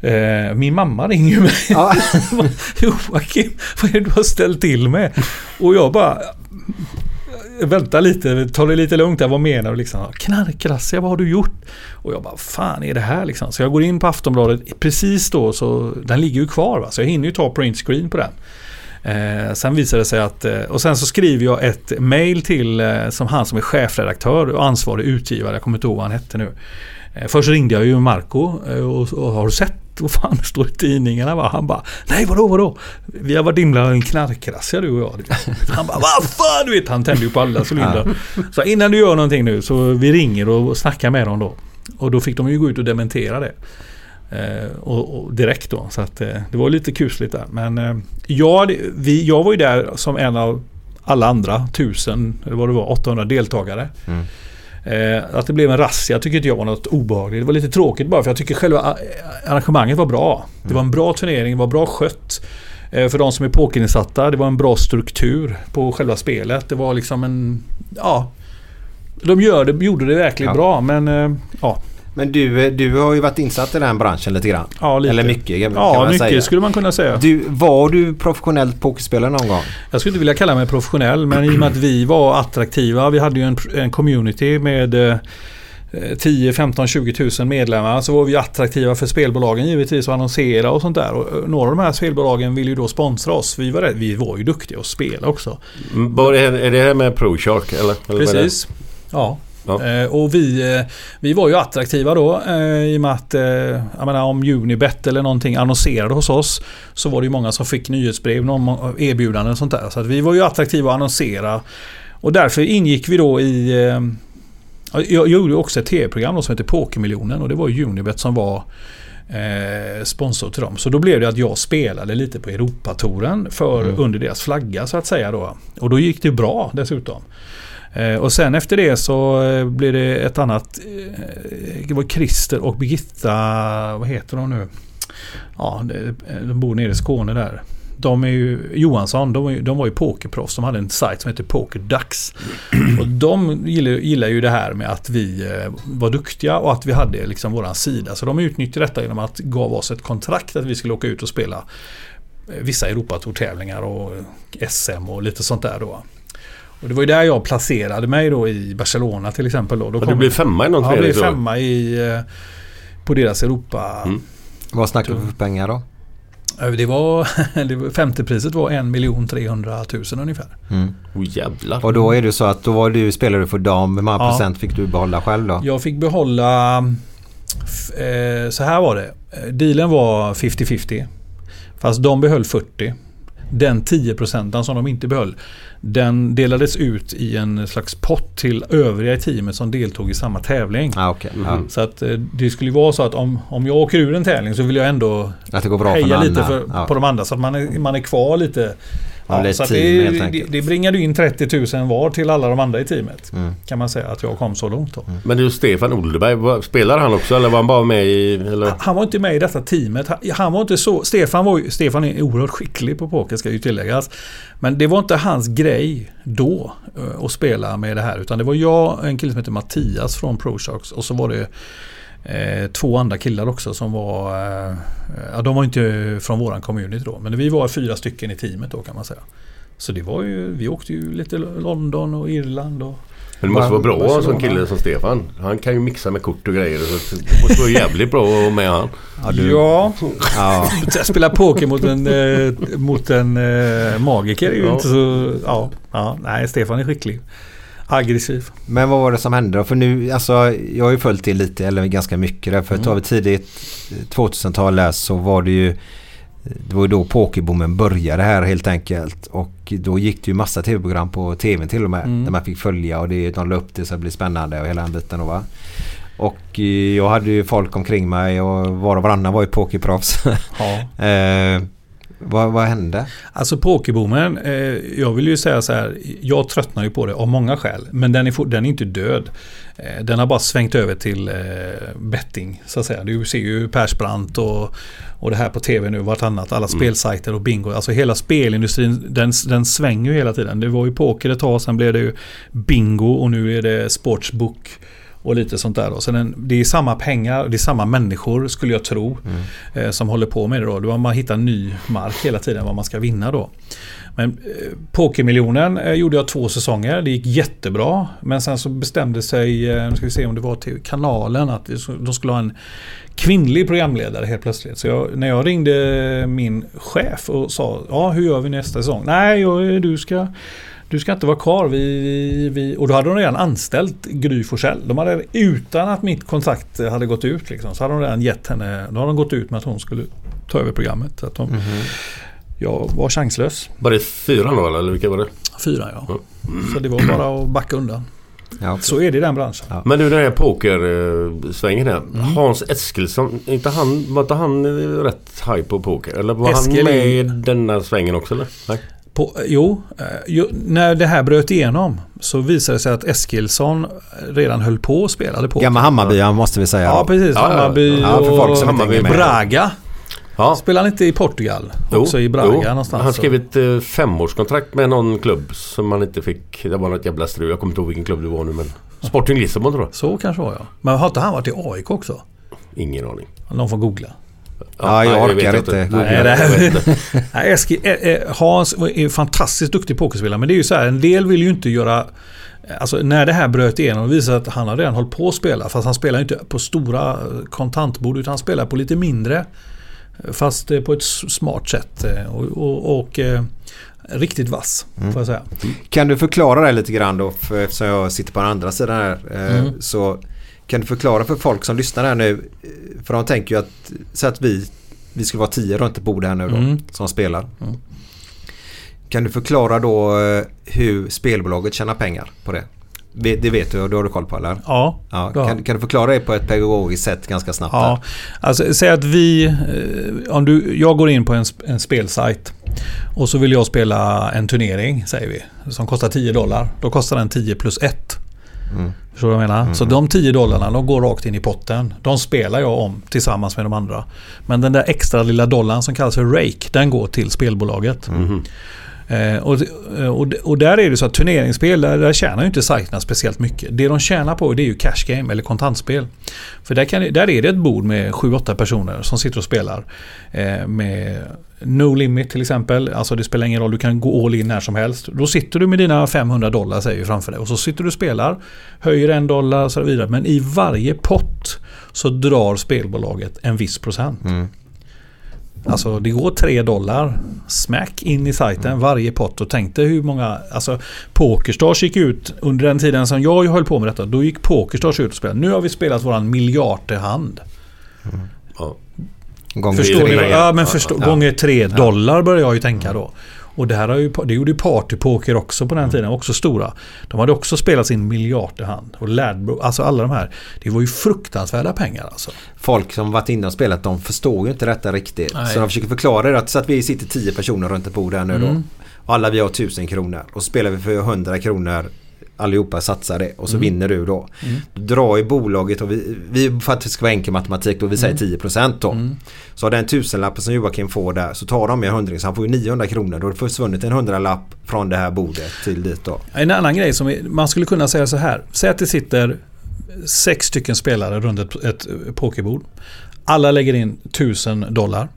Eh, min mamma ringer ju mig. Ja. Joakim, vad är det du har ställt till med? Och jag bara... Vänta lite, ta det lite lugnt där. vad menar du liksom? Knarkrazzia, vad har du gjort? Och jag bara, fan är det här liksom? Så jag går in på Aftonbladet precis då, så den ligger ju kvar va? Så jag hinner ju ta print screen på den. Eh, sen visar det sig att, eh, och sen så skriver jag ett mail till eh, som han som är chefredaktör och ansvarig utgivare, jag kommer inte ihåg vad han hette nu. Eh, först ringde jag ju Marco eh, och, och har du sett vad fan det står i tidningarna? Va? Han bara, nej vadå vadå? Vi har varit inblandade i en knarkrazzia du och jag. du. Han bara, vad fan du vet, han tände ju på alla cylindrar. Så innan du gör någonting nu så vi ringer och snackar med dem då. Och då fick de ju gå ut och dementera det. Eh, och, och direkt då. Så att, eh, det var lite kusligt där. Men eh, jag, vi, jag var ju där som en av alla andra tusen, eller vad det var, 800 deltagare. Eh, att det blev en razzia tycker inte jag var något obehagligt. Det var lite tråkigt bara för jag tycker själva arrangemanget var bra. Det var en bra turnering, det var bra skött. Eh, för de som är pokerinsatta, det var en bra struktur på själva spelet. Det var liksom en... Ja. De gör det, gjorde det verkligen Ja. bra men eh, ja. Men du, du har ju varit insatt i den här branschen lite grann. ja lite. Eller mycket kan Ja, man mycket säga. skulle man kunna säga. Du, var du professionellt pokerspelare någon gång? Jag skulle inte vilja kalla mig professionell men i och med att vi var attraktiva. Vi hade ju en, en community med eh, 10, 15, 20 tusen medlemmar så var vi attraktiva för spelbolagen givetvis och annonsera och sånt där. Och eh, några av de här spelbolagen ville ju då sponsra oss. Vi var, vi var ju duktiga att spela också. Mm, är det här med ProShark eller? eller? Precis. Ja. Ja. Eh, och vi, eh, vi var ju attraktiva då eh, i och med att eh, menar, om Unibet eller någonting annonserade hos oss så var det ju många som fick nyhetsbrev, någon erbjudanden och sånt där. Så att vi var ju attraktiva att annonsera. Och därför ingick vi då i... Eh, jag gjorde också ett tv-program som heter Pokermiljonen och det var Unibet som var eh, sponsor till dem. Så då blev det att jag spelade lite på Europatouren för under deras flagga så att säga då. Och då gick det bra dessutom. Eh, och sen efter det så eh, blev det ett annat... Eh, det var Christer och Birgitta, vad heter de nu? Ja, de bor nere i Skåne där. De är ju, Johansson, de, de var ju pokerproffs. De hade en sajt som heter Pokerdax. Och de gillar, gillar ju det här med att vi var duktiga och att vi hade liksom våran sida. Så de utnyttjade detta genom att gav oss ett kontrakt att vi skulle åka ut och spela vissa Europatour-tävlingar och SM och lite sånt där då. Och det var ju där jag placerade mig då i Barcelona till exempel. Då. Då Ja, kom- du blev femma i någon Ja, jag tredje blev femma i, eh, på deras Europa... Mm. Vad snackar vi för pengar då? Det var, det var femte priset var 1 300 000 ungefär. Mm. Oh, jävlar. Och då är det så att då var du, spelade du för dam. Hur många Ja. procent fick du behålla själv då? Jag fick behålla... Eh, så här var det. Eh, Dealen var 50-50. Fast de behöll 40. Den 10 procenten som de inte behöll. Den delades ut i en slags pott till övriga i teamet som deltog i samma tävling. Ah, okay. ja. Så att eh, det skulle ju vara så att om, om jag åker ur en tävling så vill jag ändå Att det går bra för heja någon lite för, Ja. på de andra så att man är, man är kvar lite. Ja, det är så team, det, helt det, det bringade in 30 000 var till alla de andra i teamet. Mm. Kan man säga att jag kom så långt då. Men du Stefan Olderberg, vad- spelar han också eller var han bara med i... Eller? Han var inte med i detta teamet. Han- Han var inte så... Stefan, var Stefan är oerhört skicklig på poker ska ju tilläggas. Men det var inte hans grej då eh, att spela med det här. Utan det var jag, en kille som heter Mattias från ProSharks och så var det eh, två andra killar också som var... Eh, ja, de var inte från våran community då. Men vi var fyra stycken i teamet då kan man säga. Så det var ju... Vi åkte ju lite London och Irland och... Men det måste vara bra att ha en sån kille som Stefan. Han kan ju mixa med kort och grejer. Så det måste vara jävligt bra med han. Ja, du, Ja, ja. Att spela poker mot en, eh, mot en eh, magiker är ju Ja. inte så... Ja, ja, nej, Stefan är skicklig. Aggressiv. Men vad var det som hände då? För nu, alltså jag har ju följt det lite, eller ganska mycket. Där, för tar vi tidigt 2000-tal där så var det ju det var ju då pokerboomen började här helt enkelt. Och då gick det ju massa tv-program på tv till och med. Mm. Där man fick följa och det, de la upp det så det blev spännande och hela den biten. Då, va? Och eh, jag hade ju folk omkring mig och var och varannan var ju pokerproffs. Ja. eh, vad, vad hände? Alltså pokerboomen, eh, jag vill ju säga så här, jag tröttnar ju på det av många skäl. Men den är, den är inte död. Eh, den har bara svängt över till eh, betting, så att säga. Du ser ju Persbrandt och, och det här på tv nu, vartannat. Alla spelsajter och bingo. Alltså hela spelindustrin, den, den svänger ju hela tiden. Det var ju poker ett tag, sen blev det ju bingo och nu är det sportsbook. Och lite sånt där. Då. Så den, det är samma pengar, det är samma människor skulle jag tro. Eh, som håller på med det då. Man hittat ny mark hela tiden vad man ska vinna då. Men eh, Pokermiljonen eh, gjorde jag två säsonger. Det gick jättebra. Men sen så bestämde sig, eh, nu ska vi se om det var till kanalen, att de skulle ha en kvinnlig programledare helt plötsligt. Så jag, när jag ringde min chef och sa, ja hur gör vi nästa säsong? Nej, jag, du ska du ska inte vara kvar. Vi, vi, vi, och då hade de redan anställt Gry Forssell. De hade, utan att mitt kontrakt hade gått ut liksom, så hade de redan gett henne... Då hade de gått ut med att hon skulle ta över programmet. Så Att de, Jag var chanslös. Var det fyran då eller vilka var det? Fyra ja. Så det var bara att backa undan. Ja, Så är det i den branschen. Men du den här pokersvängen här. Hans Eskilsson, inte han, var inte han rätt high på poker? Eller var Eskil han med i denna svängen också eller? Nej. På, jo, eh, jo, när det här bröt igenom så visade det sig att Eskilsson redan höll på och spelade på. Gamla Hammarby måste vi säga. Ja, precis. Ja, Hammarby ja, för folk som och med. Braga. Ja. Spelar han inte i Portugal? Också i Braga någonstans. Han skrev ett eh, femårskontrakt med någon klubb som han inte fick. Det var något jävla strul. Jag kommer inte ihåg vilken klubb det var nu men Sporting Lissabon tror jag. Så kanske var jag. Men har inte han varit i AIK också? Ingen aning. Någon får googla. Ja, jag orkar inte. Nej, det-. Nej, Hans är fantastiskt duktig pokerspelare. Men det är ju så här, en del vill ju inte göra... Alltså när det här bröt igenom och visade att han har redan hållit på att spela. Fast han spelar inte på stora eh, kontantbord utan han spelar på lite mindre. eh, Fast eh, på ett smart sätt. Och, och, och riktigt vass, får jag säga. Kan du förklara det lite grann då? För eftersom jag sitter på den andra sidan här. Mm. Så kan du förklara för folk som lyssnar här nu. För de tänker ju att, så att vi, vi skulle vara tio runt ett bord här nu då. Mm. Som spelar. Kan du förklara då eh, hur spelbolaget tjänar pengar på det? Det vet du och det har du koll på eller? Ja, Ja, kan, kan du förklara det på ett pedagogiskt sätt ganska snabbt? Ja, alltså säg att vi... eh, Om du, jag går in på en, en spelsajt och så vill jag spela en turnering, säger vi, som kostar 10 dollar. Då kostar den 10 plus 1. Mm. Förstår du vad jag menar? Så de 10 dollarna de går rakt in i potten. De spelar jag om tillsammans med de andra. Men den där extra lilla dollarn som kallas för rake, den går till spelbolaget. Eh, och, eh, och, och där är det så att turneringsspel, där, där tjänar ju inte sajterna speciellt mycket. Det de tjänar på det är ju cash game eller kontantspel. För där, kan, där är det ett bord med 7-8 personer som sitter och spelar. Eh, med no limit till exempel. Alltså det spelar ingen roll, du kan gå all in när som helst. Då sitter du med dina 500 dollar säger vi framför dig. Och så sitter du och spelar. Höjer en dollar och så vidare. Men i varje pott så drar spelbolaget en viss procent. Mm. Alltså det går 3 dollar smack in i sajten varje pott. Och tänkte hur många... Alltså Pokerstars gick ut under den tiden som jag höll på med detta. Då gick Pokerstars ut och spelade. Nu har vi spelat våran miljardte hand. Ja. Gånger Förstår tre. ni? Ja, men förstå, Ja. gånger 3 dollar börjar jag ju tänka då. Och det här har ju, det gjorde ju Partypoker också på den tiden, också stora. De hade också spelat sin miljardte hand. Och Ladbro, alltså alla de här. Det var ju fruktansvärda pengar alltså. Folk som varit inne och spelat de förstår ju inte detta riktigt. Nej. Så de försöker förklara det. Att, så att vi sitter 10 personer runt ett bord här nu då. Mm. Och alla vi har 1000 kronor. Och spelar vi för 100 kronor. Allihopa satsar och så Mm. vinner du då. Då drar ju bolaget och vi, vi för att det ska vara enkel matematik då vi säger 10% då. Mm. Så av den tusenlappen som Joakim får där så tar de en hundring så han får ju 900 kronor. Då har det försvunnit en hundralapp från det här bordet till dit då. En annan grej som är, man skulle kunna säga så här. Säg att det sitter sex stycken spelare runt ett, ett pokerbord. Alla lägger in 1000 dollar.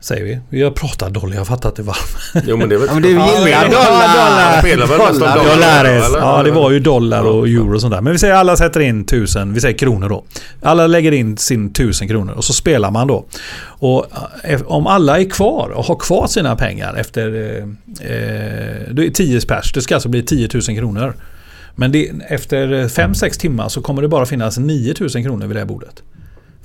Säger vi. Vi har pratat dollar, jag har fattat det varmt. Jo men det är väl... Ja, men det är ju Ja, gillar dollar. de spelar väl Dollar. dollar, Dollares. Ja, det var ju dollar och euro och sånt där. Men vi säger alla sätter in 1000, vi säger kronor då. Alla lägger in sin 1000 kronor och så spelar man då. Och eh, om alla är kvar och har kvar sina pengar efter eh, eh, det är 10 pers, det ska alltså bli 10 000 kronor. Men det, efter 5-6 timmar så kommer det bara finnas 9 000 kronor vid det här bordet.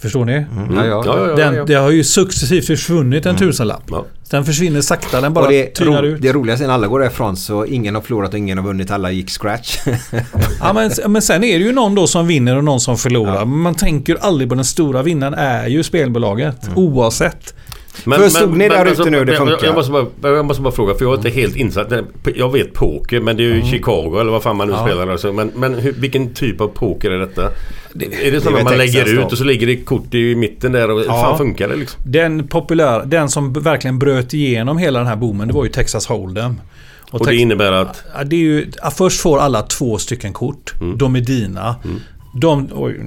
Förstår ni? Ja, ja. Ja, ja, ja, Den, det har ju successivt försvunnit en tusenlapp. Ja. Den försvinner sakta, den bara och det, tynar ro, ut. det roliga är när alla går därifrån så ingen har förlorat och ingen har vunnit. Alla gick scratch. Ja, men, men sen är det ju någon då som vinner och någon som förlorar. Man tänker aldrig på den stora vinnaren är ju spelbolaget. Mm. Oavsett. Förstod ni där ute nu hur det funkar? Jag måste, bara, jag måste bara fråga för jag är inte helt insatt. Jag vet poker men det är ju Mm. Chicago eller vad fan man nu spelar. Alltså. Men, men hur, vilken typ av poker är detta? är det så det är att man lägger då. ut och så ligger det kort i mitten där och hur Ja. fan funkar det liksom? Den populär, den som verkligen bröt igenom hela den här boomen, det var ju Texas Hold'em. Och det Tex- innebär att... Ja, det är ju, ja, först får alla två stycken kort. Mm. De är dina. De, oj,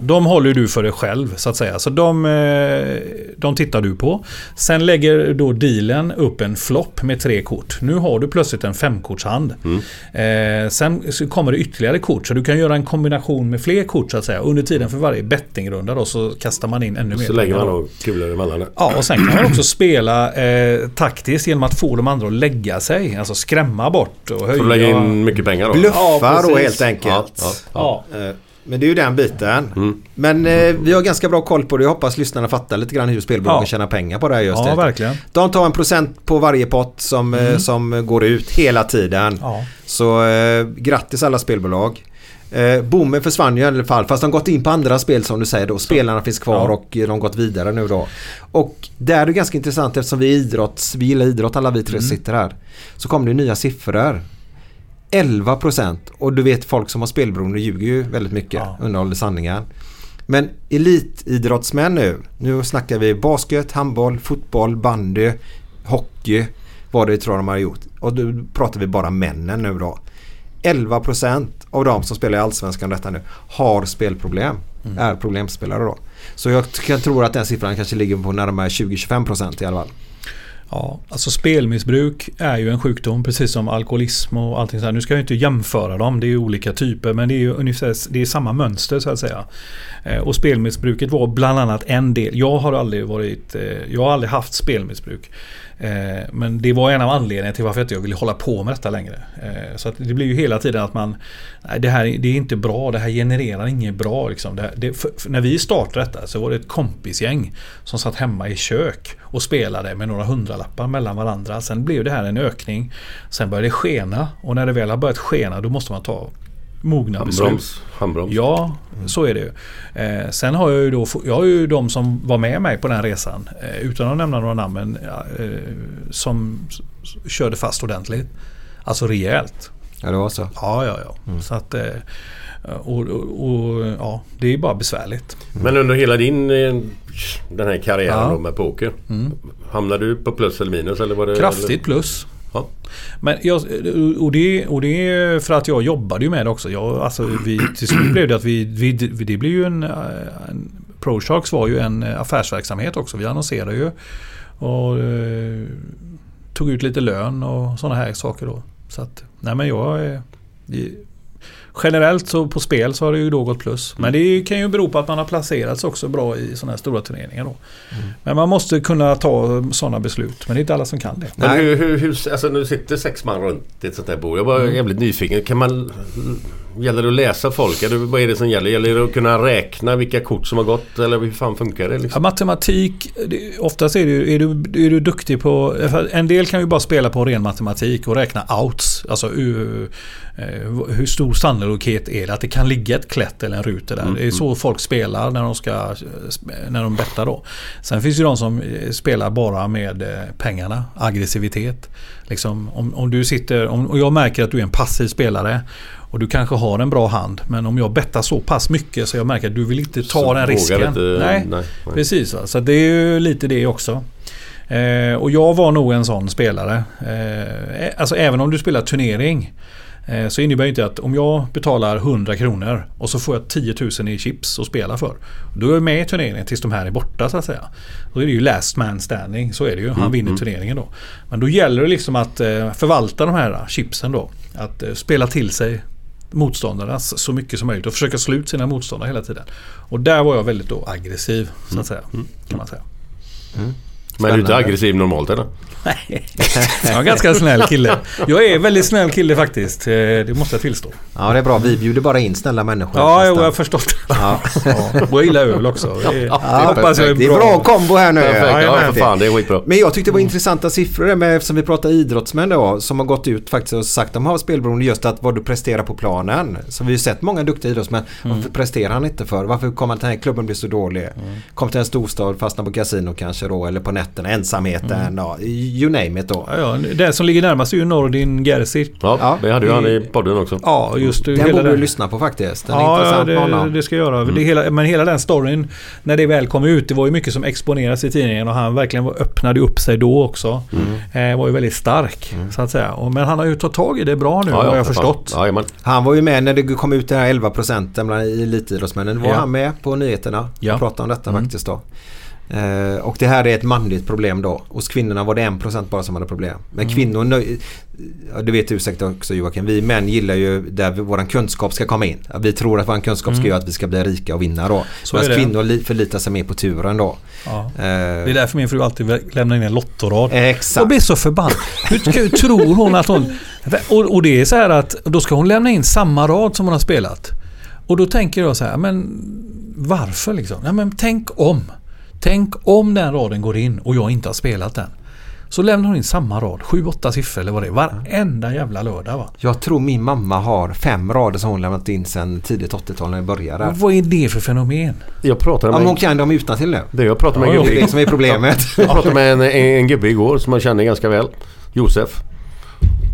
de håller du för dig själv så att säga. Så de, eh, de tittar du på. Sen lägger då dealen upp en flopp med tre kort. Nu har du plötsligt en femkortshand. Mm. Eh, sen så kommer det ytterligare kort. Så du kan göra en kombination med fler kort så att säga. Under tiden för varje bettingrunda då så kastar man in ännu mer Så lägger man då. kulor emellan. Ja, och sen kan man också spela eh, taktiskt genom att få de andra att lägga sig. Alltså skrämma bort och höja. För att lägga in mycket pengar då. Bluffa Ja, då helt enkelt. Ja, ja, Ja. Eh, Men det är ju den biten. Mm. Men eh, vi har ganska bra koll på det. Jag hoppas lyssnarna fattar lite grann hur spelbolagen Ja. tjänar pengar på det här just Ja, det. verkligen. De tar en procent på varje pott som, eh, som går ut hela tiden. Ja. Så eh, grattis alla spelbolag. Eh, Boomen försvann ju i alla fall fast de har gått in på andra spel som du säger då. Spelarna finns kvar Ja. och eh, de har gått vidare nu då. Och där är det ganska intressant eftersom vi är idrotts, vi gillar idrott alla vi tre Mm. sitter här. Så kom det nya siffror. 11% och du vet folk som har spelberoende ljuger ju väldigt mycket. Ja. Underhåller sanningen. Men elitidrottsmän nu. Nu snackar vi basket, handboll, fotboll, bandy, hockey. Vad det tror de har gjort. Och då pratar vi bara männen nu då. 11% av de som spelar i Allsvenskan detta nu har spelproblem. Är problemspelare då. Så jag kan tro att den siffran kanske ligger på närmare 20-25% i alla fall. Ja, alltså spelmissbruk är ju en sjukdom precis som alkoholism och allting sådär. Nu ska jag inte jämföra dem, det är ju olika typer men det är ju ungefär det är samma mönster så att säga. Eh, och spelmissbruket var bland annat en del. Jag har aldrig varit, eh, jag har aldrig haft spelmissbruk. Eh, men det var en av anledningarna till varför jag inte ville hålla på med detta längre. Eh, så att det blir ju hela tiden att man Nej, det här det är inte bra, det här genererar inget bra. Liksom. Det, det, för, för när vi startade detta så var det ett kompisgäng som satt hemma i kök och spelade med några hundralappar mellan varandra. Sen blev det här en ökning. Sen började det skena och när det väl har börjat skena då måste man ta mogna beslut. Handbroms. Handbroms. Ja, så är det ju. Eh, sen har jag ju då, jag har ju de som var med mig på den resan, eh, utan att nämna några namn, men, eh, som körde fast ordentligt. Alltså rejält. Ja det var så. Ja, ja, ja. Så att, eh, och, och, och, ja, det är bara besvärligt. Men under hela din eh, den här karriären Ja. med poker. Hamnade du på plus eller minus? Eller var det, Kraftigt plus. Ja. Men jag, och, det, och det är för att jag jobbade ju med det också. Jag, alltså, vi, till slut blev det att vi, vi, det blev ju en, en ProSharks var ju en affärsverksamhet också. Vi annonserade ju och eh, tog ut lite lön och sådana här saker då. Så att, nej men jag är, generellt så på spel så har det ju då gått plus. Men det kan ju bero på att man har placerats också bra i sådana här stora turneringar då. Men man måste kunna ta sådana beslut. Men det är inte alla som kan det. Men hur, hur, hur, alltså nu sitter sex man runt ett sånt här bord. Jag var jävligt nyfiken. Kan man... Gäller det att läsa folk? Eller vad är det som gäller? Gäller det att kunna räkna vilka kort som har gått? Eller hur fan funkar det? Ja, Liksom? matematik, det, oftast är du, är, du, är du duktig på... En del kan ju bara spela på ren matematik och räkna outs. Alltså uh, eh, hur stor sannolikhet är det att det kan ligga ett klätt eller en ruter där. Det är så folk spelar när de ska när de bettar då. Sen finns ju de som eh, spelar bara med eh, pengarna, aggressivitet. Liksom, om, om du sitter, om, och jag märker att du är en passiv spelare och du kanske har en bra hand. Men om jag bettar så pass mycket så jag märker att du vill inte ta Så den risken. inte- nej, nej, nej. precis. Så det är ju lite det också. Eh, och jag var nog en sån spelare. Eh, alltså även om du spelar turnering. Eh, så innebär inte att om jag betalar 100 kronor och så får jag 10 000 i chips att spela för. Då är jag med i turneringen tills de här är borta så att säga. Då är det ju last man standing. Så är det ju. Han vinner turneringen då. Men då gäller det liksom att eh, förvalta de här chipsen då. Att eh, spela till sig motståndarna så mycket som möjligt och försöka slå ut sina motståndare hela tiden. Och där var jag väldigt aggressiv så att säga. Kan man säga. Men är du inte Spännande. aggressiv normalt eller? Nej. Jag är en ganska snäll kille. Jag är en väldigt snäll kille faktiskt. Eh, Det måste jag tillstå. Ja det är bra. Vi bjuder bara in snälla människor. Ja, jo, jag har förstått. Ja. Ja. Och jag gillar öl också. Det är, Ja, det hoppas jag är det är bra. bra kombo här nu. Perfekt. Ja, för fan. Det är skitbra. Men jag tyckte det var intressanta siffror där med, eftersom vi pratar idrottsmän då som har gått ut faktiskt och sagt att de har spelberoende just att vad du presterar på planen. Så vi har ju sett många duktiga idrottsmän. Varför presterar han inte för? Varför kommer han till den här klubben bli så dålig? Kom till en storstad, fastnar på kasino kanske då eller på nätterna, ensamheten, ja, you name it då. Ja, ja, den som ligger närmast är ju Nordin Gerzic. Ja, Ja. vi hade ju han i podden också. Ja, just det. Den hela borde du lyssna på faktiskt. Den är Ja, ja det, det ska jag göra. Det hela, men hela den storyn, när det väl kom ut, det var ju mycket som exponerades i tidningen och han verkligen var, öppnade upp sig då också. Eh, var ju väldigt stark, så att säga. Och, men han har ju tagit tag i det bra nu, har jag förstått. Ja. Han var ju med när det kom ut det här 11 procenten bland elitidrottsmännen. Var Ja. han med på nyheterna Ja. och pratade om detta Mm. faktiskt då. Eh, och det här är ett manligt problem då. Hos kvinnorna var det 1% bara som hade problem. Men Mm. kvinnor, nöj- det vet du säkert också Joakim. Vi män gillar ju där våran kunskap ska komma in. Vi tror att vår kunskap ska göra att vi ska bli rika och vinna då. Mm. Så Medan kvinnor li- förlitar sig mer på turen då. Ja. Eh, Det är därför min fru alltid lämnar in en lottorad. Exakt. Jag blir så förbannad. Hur, hur tror hon att hon... Och, och det är så här att då ska hon lämna in samma rad som hon har spelat. Och då tänker jag så här, men varför liksom? Ja, men tänk om. Tänk om den raden går in och jag inte har spelat den. Så lämnar hon in samma rad, sju, åtta siffror eller vad det är, varenda jävla lördag va. Jag tror min mamma har fem rader som hon lämnat in sedan tidigt 80-tal när vi började. Och vad är det för fenomen? Jag pratade Ja, med, men hon kan dem utan till nu. det, jag pratade med Ja, en Det är gubbe, det som är problemet. jag pratade med en, en, en gubbe igår som man känner ganska väl. Josef.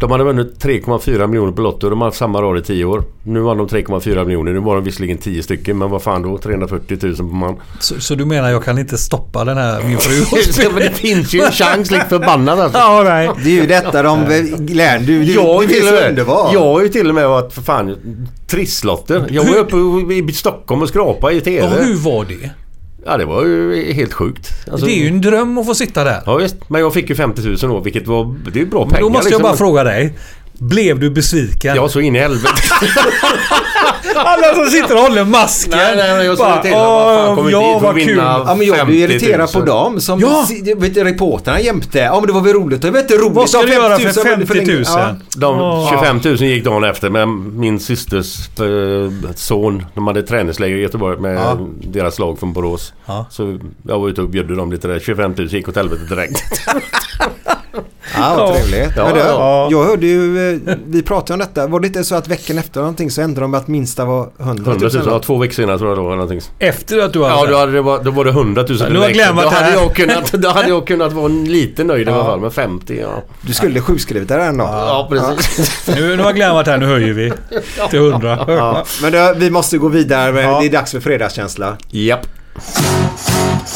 De hade vunnit 3,4 miljoner på Lotto. De har haft samma rad i 10 år. Nu vann de 3,4 miljoner. Nu var de visserligen 10 stycken. Men vad fan då? 340 000 på man. Så, så du menar jag kan inte stoppa den här min fru? Ja, men det finns ju en chans likt förbannat alltså. ja, nej. Det är ju detta de lär. Du, du, Jag är till och med, underbart. jag har ju till och med varit för fan trisslotter. Jag var Hur- uppe i Stockholm och skrapa i TV. Ja, hur var det? Ja det var ju helt sjukt. Alltså, Det är ju en dröm att få sitta där. Ja visst, men jag fick ju 50 000 då vilket var... Det är ju bra Men pengar då måste jag liksom. bara fråga dig. Blev du besviken? Jag så in i helvete. Alla som sitter och håller masken. Nej, nej, nej, jag såg Bara, till. Vad fan, "Åh, kommer ja, vad kul." Ja men jag blir 50 irriterad på 000. dem som Ja. vet, du, jämte. Ja men det var väl roligt. Det var inte roligt. Vad ska du göra för 50 000 50 000? Ja. De Åh. 25 000 gick dagen efter med min systers eh, son. De hade träningsläger i Göteborg med Ja. deras lag från Borås. Ja. Så jag var ute och bjöd dem lite där. 25 000 gick åt helvete direkt. Ja, vad trevligt. Ja, du, ja. Jag hörde ju, eh, vi pratade om detta. Var det inte så att veckan efter någonting så ändrade de att minsta var 100 000? 100 000, ja, två veckor senare tror jag det var. Någonting. Efter att du hade... Ja, då, hade det var, då var det 100 000 Ja, nu har varit då, hade jag kunnat, då hade jag kunnat vara lite nöjd i alla fall med 50. Ja, Du skulle sjukskrivit dig ändå. ja precis. Nu, nu har Glenn varit här, nu höjer vi till 100. Ja, men du, vi måste gå vidare. Det är dags för fredagskänsla. Japp. Måndag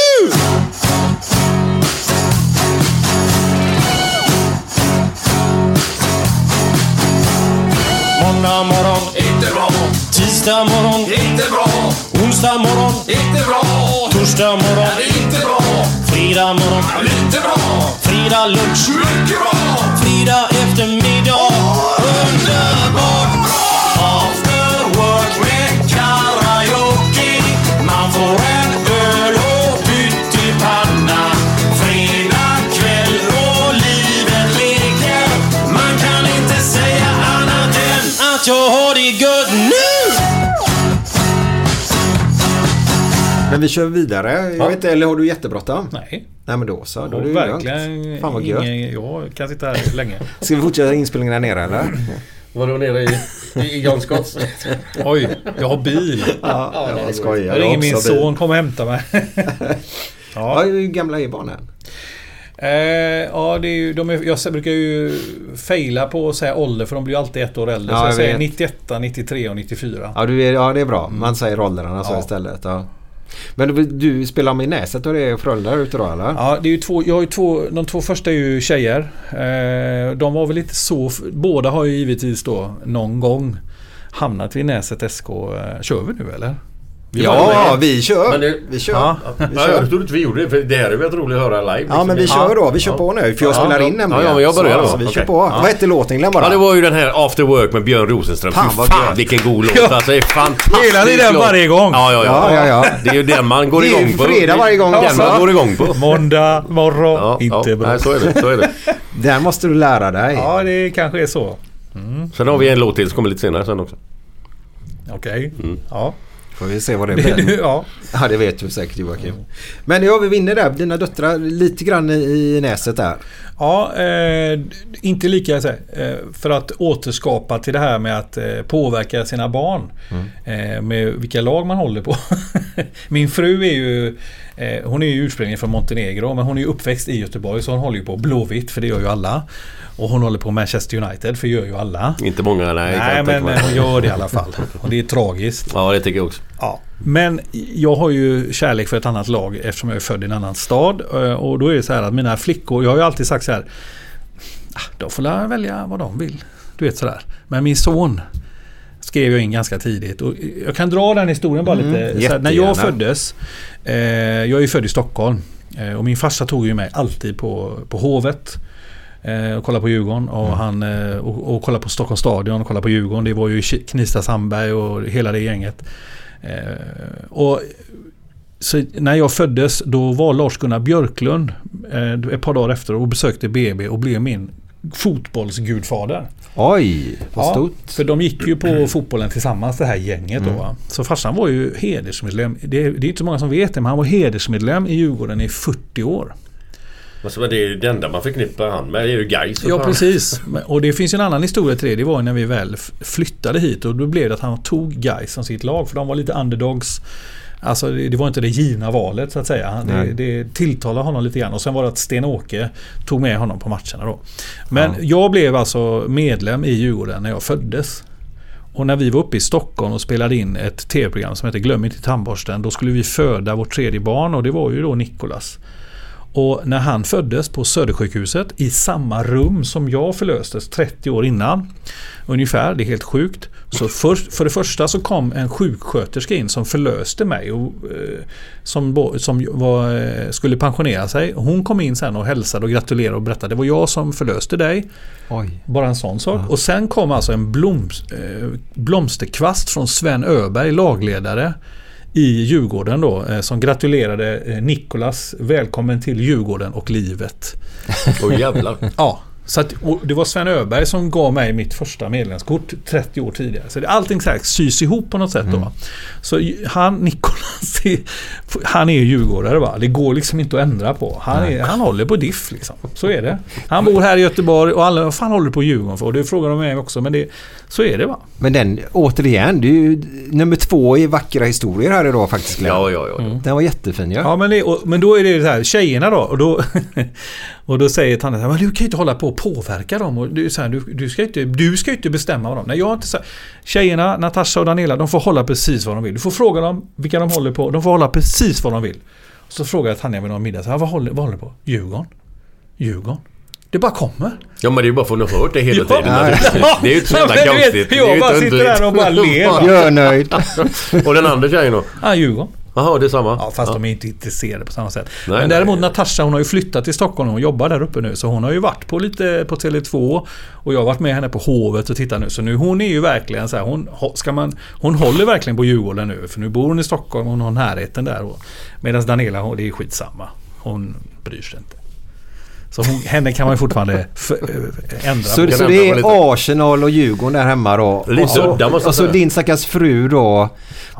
Tisdag morgon, Inte bra! onsdag morgon, Inte bra! torsdag morgon, Inte bra! fredag morgon, Lite bra! fredag lunch, Mycket bra! fredag eftermiddag. Men vi kör vidare. Jag Ja. vet inte, eller har du jättebråttom? Nej. Nej men då så. Då är det verkligen lugnt. Fan vad gött. ingen, Jag kan sitta här länge. Ska vi fortsätta inspelningen där nere eller? Var du nere i, i John Scotts? Oj, jag har bil. Ja, jag skojar. Jag ringer min son, kom och hämta mig. Ja, hur gamla är barnen? Eh, ja, det är ju, de är, jag brukar ju faila på att säga ålder för de blir ju alltid ett år äldre. Ja, så jag, jag säger vet. 91, 93 och 94. Ja, du är, ja det är bra. Man säger åldrarna så Ja. istället. Ja. Men du, du spelar med Näset och det är föräldrar ute då eller? Ja, det är ju två, jag har ju två, de två första är ju tjejer. Eh, de var väl inte så... Båda har ju givetvis då någon gång hamnat vid Näset SK. Eh, kör vi nu eller? Vi Ja, vi kör. Men det- Vi kör. Ja. Vi Ja, kör. jag trodde inte vi gjorde det, för det här är väl roligt att höra live. liksom. Ja men vi kör då. Vi kör på nu. För jag Ja, spelar ja. in nämligen. Ja, ja, men jag börjar så, då. Så vi kör Okej. på. Vad hette låten bara? Ja, det var ju den här After Work med Björn Rosenström. Fan, vad fan vilken god låt. Alltså det är fantastiskt. Gillar ni den varje gång? Ja, ja, ja. Ja, ja, ja. Det är ju den man går Det är ju igång på. fredag varje gång Den man går igång på. Måndag morgon, Ja, inte ja. bra. Nej, så är det. Så är det. Den måste du lära dig. Ja, det kanske är så. Sen har vi en låt till som kommer lite senare sen också. Okej. Mm. Ja. Får vi se vad det blir. ja. Ja det vet du säkert Joakim. Men ja vi vinner där. Dina döttrar lite grann i, näset där. Ja, eh, inte lika eh, för att återskapa till det här med att eh, påverka sina barn. Eh, med vilka lag man håller på. Min fru är ju eh, Hon är ju ursprungligen från Montenegro men hon är ju uppväxt i Göteborg så hon håller ju på Blåvitt för det gör ju alla. Och hon håller på Manchester United för det gör ju alla. Inte många, nej. Nej men mig. eh, hon gör det i alla fall. Och det är tragiskt. Ja, det tycker jag också. Ja. Men jag har ju kärlek för ett annat lag eftersom jag är född i en annan stad. Eh, Och då är det så här att mina flickor, jag har ju alltid sagt så här. "Ah, De får välja vad de vill. Du vet sådär. Men min son skrev jag in ganska tidigt. Och jag kan dra den historien bara lite. Så här, när jättegärna. jag föddes. Eh, jag är ju född i Stockholm. Eh, och min farsa tog ju mig alltid på, på Hovet. Eh, och kolla på Djurgården och, han, eh, och, och kolla på Stockholms stadion och kolla på Djurgården. Det var ju Knivsta Sandberg och hela det gänget. Eh, och så när jag föddes då var Lars-Gunnar Björklund eh, ett par dagar efter och besökte BB och blev min fotbollsgudfader. Oj, vad Ja, stort. för de gick ju på fotbollen tillsammans det här gänget då. Va? Så farsan var ju hedersmedlem. Det, det är inte så många som vet det men han var hedersmedlem i Djurgården i 40 år. Alltså, men det är ju det enda man förknippar han med. Det är ju Gais. Ja fan. precis. Och det finns ju en annan historia till det. Det var när vi väl flyttade hit och då blev det att han tog Gais som sitt lag. För de var lite underdogs. Alltså det, det var inte det givna valet så att säga. Det, det tilltalade honom lite grann. Och sen var det att Sten-Åke tog med honom på matcherna då. Men jag blev alltså medlem i Djurgården när jag föddes. Och när vi var uppe i Stockholm och spelade in ett tv-program som heter Glöm inte tandborsten. Då skulle vi föda vårt tredje barn och det var ju då Nikolas. Och när han föddes på Södersjukhuset i samma rum som jag förlöstes 30 år innan. Ungefär, det är helt sjukt. Så för, för det första så kom en sjuksköterska in som förlöste mig och eh, som, som var, eh, skulle pensionera sig. Hon kom in sen och hälsade och gratulerade och berättade det var jag som förlöste dig. Oj. Bara en sån sak. Och sen kom alltså en bloms, eh, blomsterkvast från Sven Öberg, lagledare i Djurgården då, som gratulerade Nikolas välkommen till Djurgården och livet. Åh jävlar. Ja, Så att, det var Sven Öberg som gav mig mitt första medlemskort 30 år tidigare. Så det, allting så här sys ihop på något sätt. Mm. Då. Så han, Nikolas, är- han är ju djurgårdare va. Det går liksom inte att ändra på. Han, är, han håller på diff liksom. Så är det. Han bor här i Göteborg och alla, vad fan håller du på Djurgården för? Och det frågar de mig också. Men det, så är det va. Men den, återigen, det är ju nummer två i vackra historier här idag faktiskt Glenn. Ja, ja, ja. Den var jättefin ja. Ja, men, det, och, men då är det så här, tjejerna då. Och då, och då säger här, men du kan ju inte hålla på och påverka dem. Och du, så här, du, du, ska inte, du ska ju inte bestämma vad dem. Nej, jag har inte så här, Tjejerna, Natasha och Daniela, de får hålla precis vad de vill. Du får fråga dem vilka de håller på. De får hålla precis vad de vill. Så frågar jag Tanja vid någon middag, så här, vad, håller, vad håller du på? Djurgården? Djurgården? Det bara kommer. Ja men det är ju bara för att ni har hört det hela Ja. tiden. naturligtvis. Det är ju inte så jävla Ja, konstigt. Jag bara sitter där och bara ler? Jag är nöjd. Och den andra tjejen då? Ja, Djurgården. Jaha, det är samma? Ja, fast de är inte intresserade på samma sätt. Nej, Men däremot nej. Natasha hon har ju flyttat till Stockholm och jobbar där uppe nu. Så hon har ju varit på lite på Tele2 och jag har varit med henne på Hovet och tittat nu. Så nu hon är ju verkligen så här, hon, ho- ska man, hon håller verkligen på Djurgården nu. För nu bor hon i Stockholm och hon har närheten där. Medan Daniela, hon, det är skitsamma. Hon bryr sig inte. Så hon, henne kan man ju fortfarande äh, ändra Så, på. så det är Arsenal och Djurgården där hemma då. Lite och så, udda, måste jag och så din stackars fru då.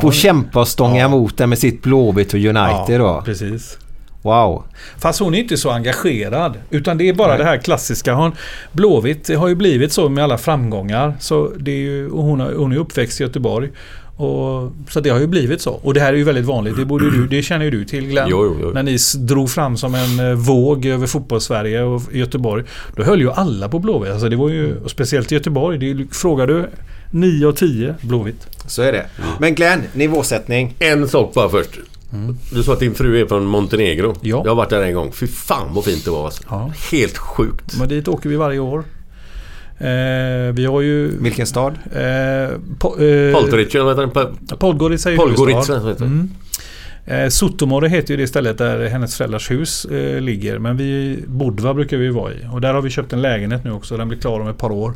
Får kämpa och stånga emot det med sitt Blåvitt och United då. precis. Wow. Fast hon är inte så engagerad. Utan det är bara det här klassiska. Hon, Blåvitt har ju blivit så med alla framgångar. Så det är ju, och hon, har, hon är uppväxt i Göteborg. Och, så det har ju blivit så. Och det här är ju väldigt vanligt. Det, borde du, det känner ju du till Glenn. Jo, jo, jo. När ni drog fram som en eh, våg över fotbollssverige och Göteborg. Då höll ju alla på Blåvitt. Alltså det var ju, och speciellt i Göteborg. Det frågar du 9 och 10 Blåvitt. Så är det. Men Glenn, nivåsättning. En sak bara först. Du sa att din fru är från Montenegro. Mm. Ja. Jag har varit där en gång. Fy fan vad fint det var alltså. Ja. Helt sjukt. Men dit åker vi varje år. Eh, vi har ju... Vilken stad? Eh, po, eh, eller vad heter den? Podgorica är ju Podgorica, huvudstad. Mm. Eh, Sotomore heter ju det stället där hennes föräldrars hus eh, ligger. Men vi, Bodva brukar vi vara i. Och där har vi köpt en lägenhet nu också. Den blir klar om ett par år.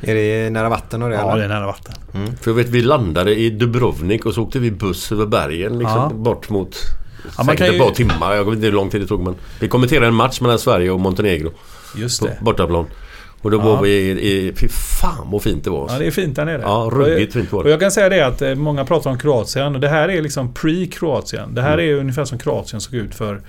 Är det nära vatten och det? Ja, eller? det är nära vatten. För jag vet vi landade i Dubrovnik och så åkte vi buss över bergen liksom Ja. bort mot man säkert kan ett ju- par timmar. Jag vet inte hur lång tid det tog men vi kommenterade en match mellan Sverige och Montenegro Just på det. bortaplan. Och då Ja. var vi i, i... Fy fan vad fint det var. Ja, det är fint där nere. Ja, ruggigt fint var Och det. jag kan säga det att eh, många pratar om Kroatien. Och det här är liksom pre-Kroatien. Det här Mm. är ungefär som Kroatien såg ut för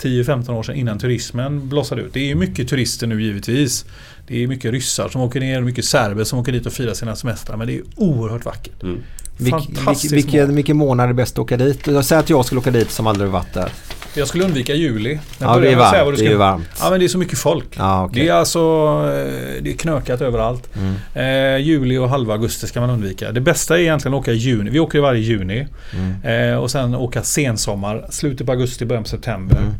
10-15 år sedan innan turismen blossade ut. Det är ju mycket turister nu givetvis. Det är mycket ryssar som åker ner, mycket serber som åker dit och firar sina semestrar. Men det är oerhört vackert. Mm. Vilk, Fantastiskt vilk, vilken, vilken månad är bäst att åka dit? Jag säger att jag skulle åka dit som aldrig varit där. Jag skulle undvika juli. Ja, det är varmt. vad du Det ska- är varmt. Ja, men det är så mycket folk. Ja, okej. Det är alltså eh, det är knökat överallt. Mm. Eh, juli och halva augusti ska man undvika. Det bästa är egentligen att åka i juni. Vi åker varje juni. Mm. Eh, och sen åka sensommar. Slutet på augusti, början på september. Mm.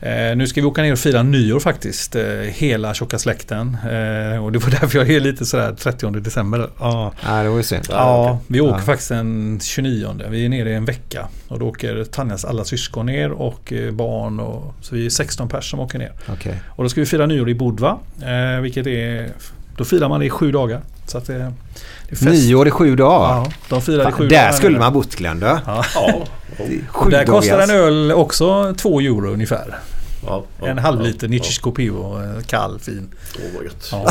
Eh, nu ska vi åka ner och fira nyår faktiskt. Eh, hela tjocka släkten. Eh, och det var därför jag är lite sådär 30 december. Ja. Nej, det var ju synd. Ja, vi åker Ja. faktiskt den 29. Vi är nere i en vecka. Och då åker Tanjas alla syskon ner och eh, barn. Och, så vi är 16 pers som åker ner. Okej. Och då ska vi fira nyår i Bodva. Eh, vilket är... Då firar man det i sju dagar. Så att det, det är fest. Nyår i sju dagar. Ja, de firar i Fan, sju där dagar. skulle man bott Glenn. Ja. Sju Där kostar en öl också två euro ungefär. Ja, ja, en halv ja, liter Nietzsche Scopio. eh, Kall, fin. Åh vad gött. Ja.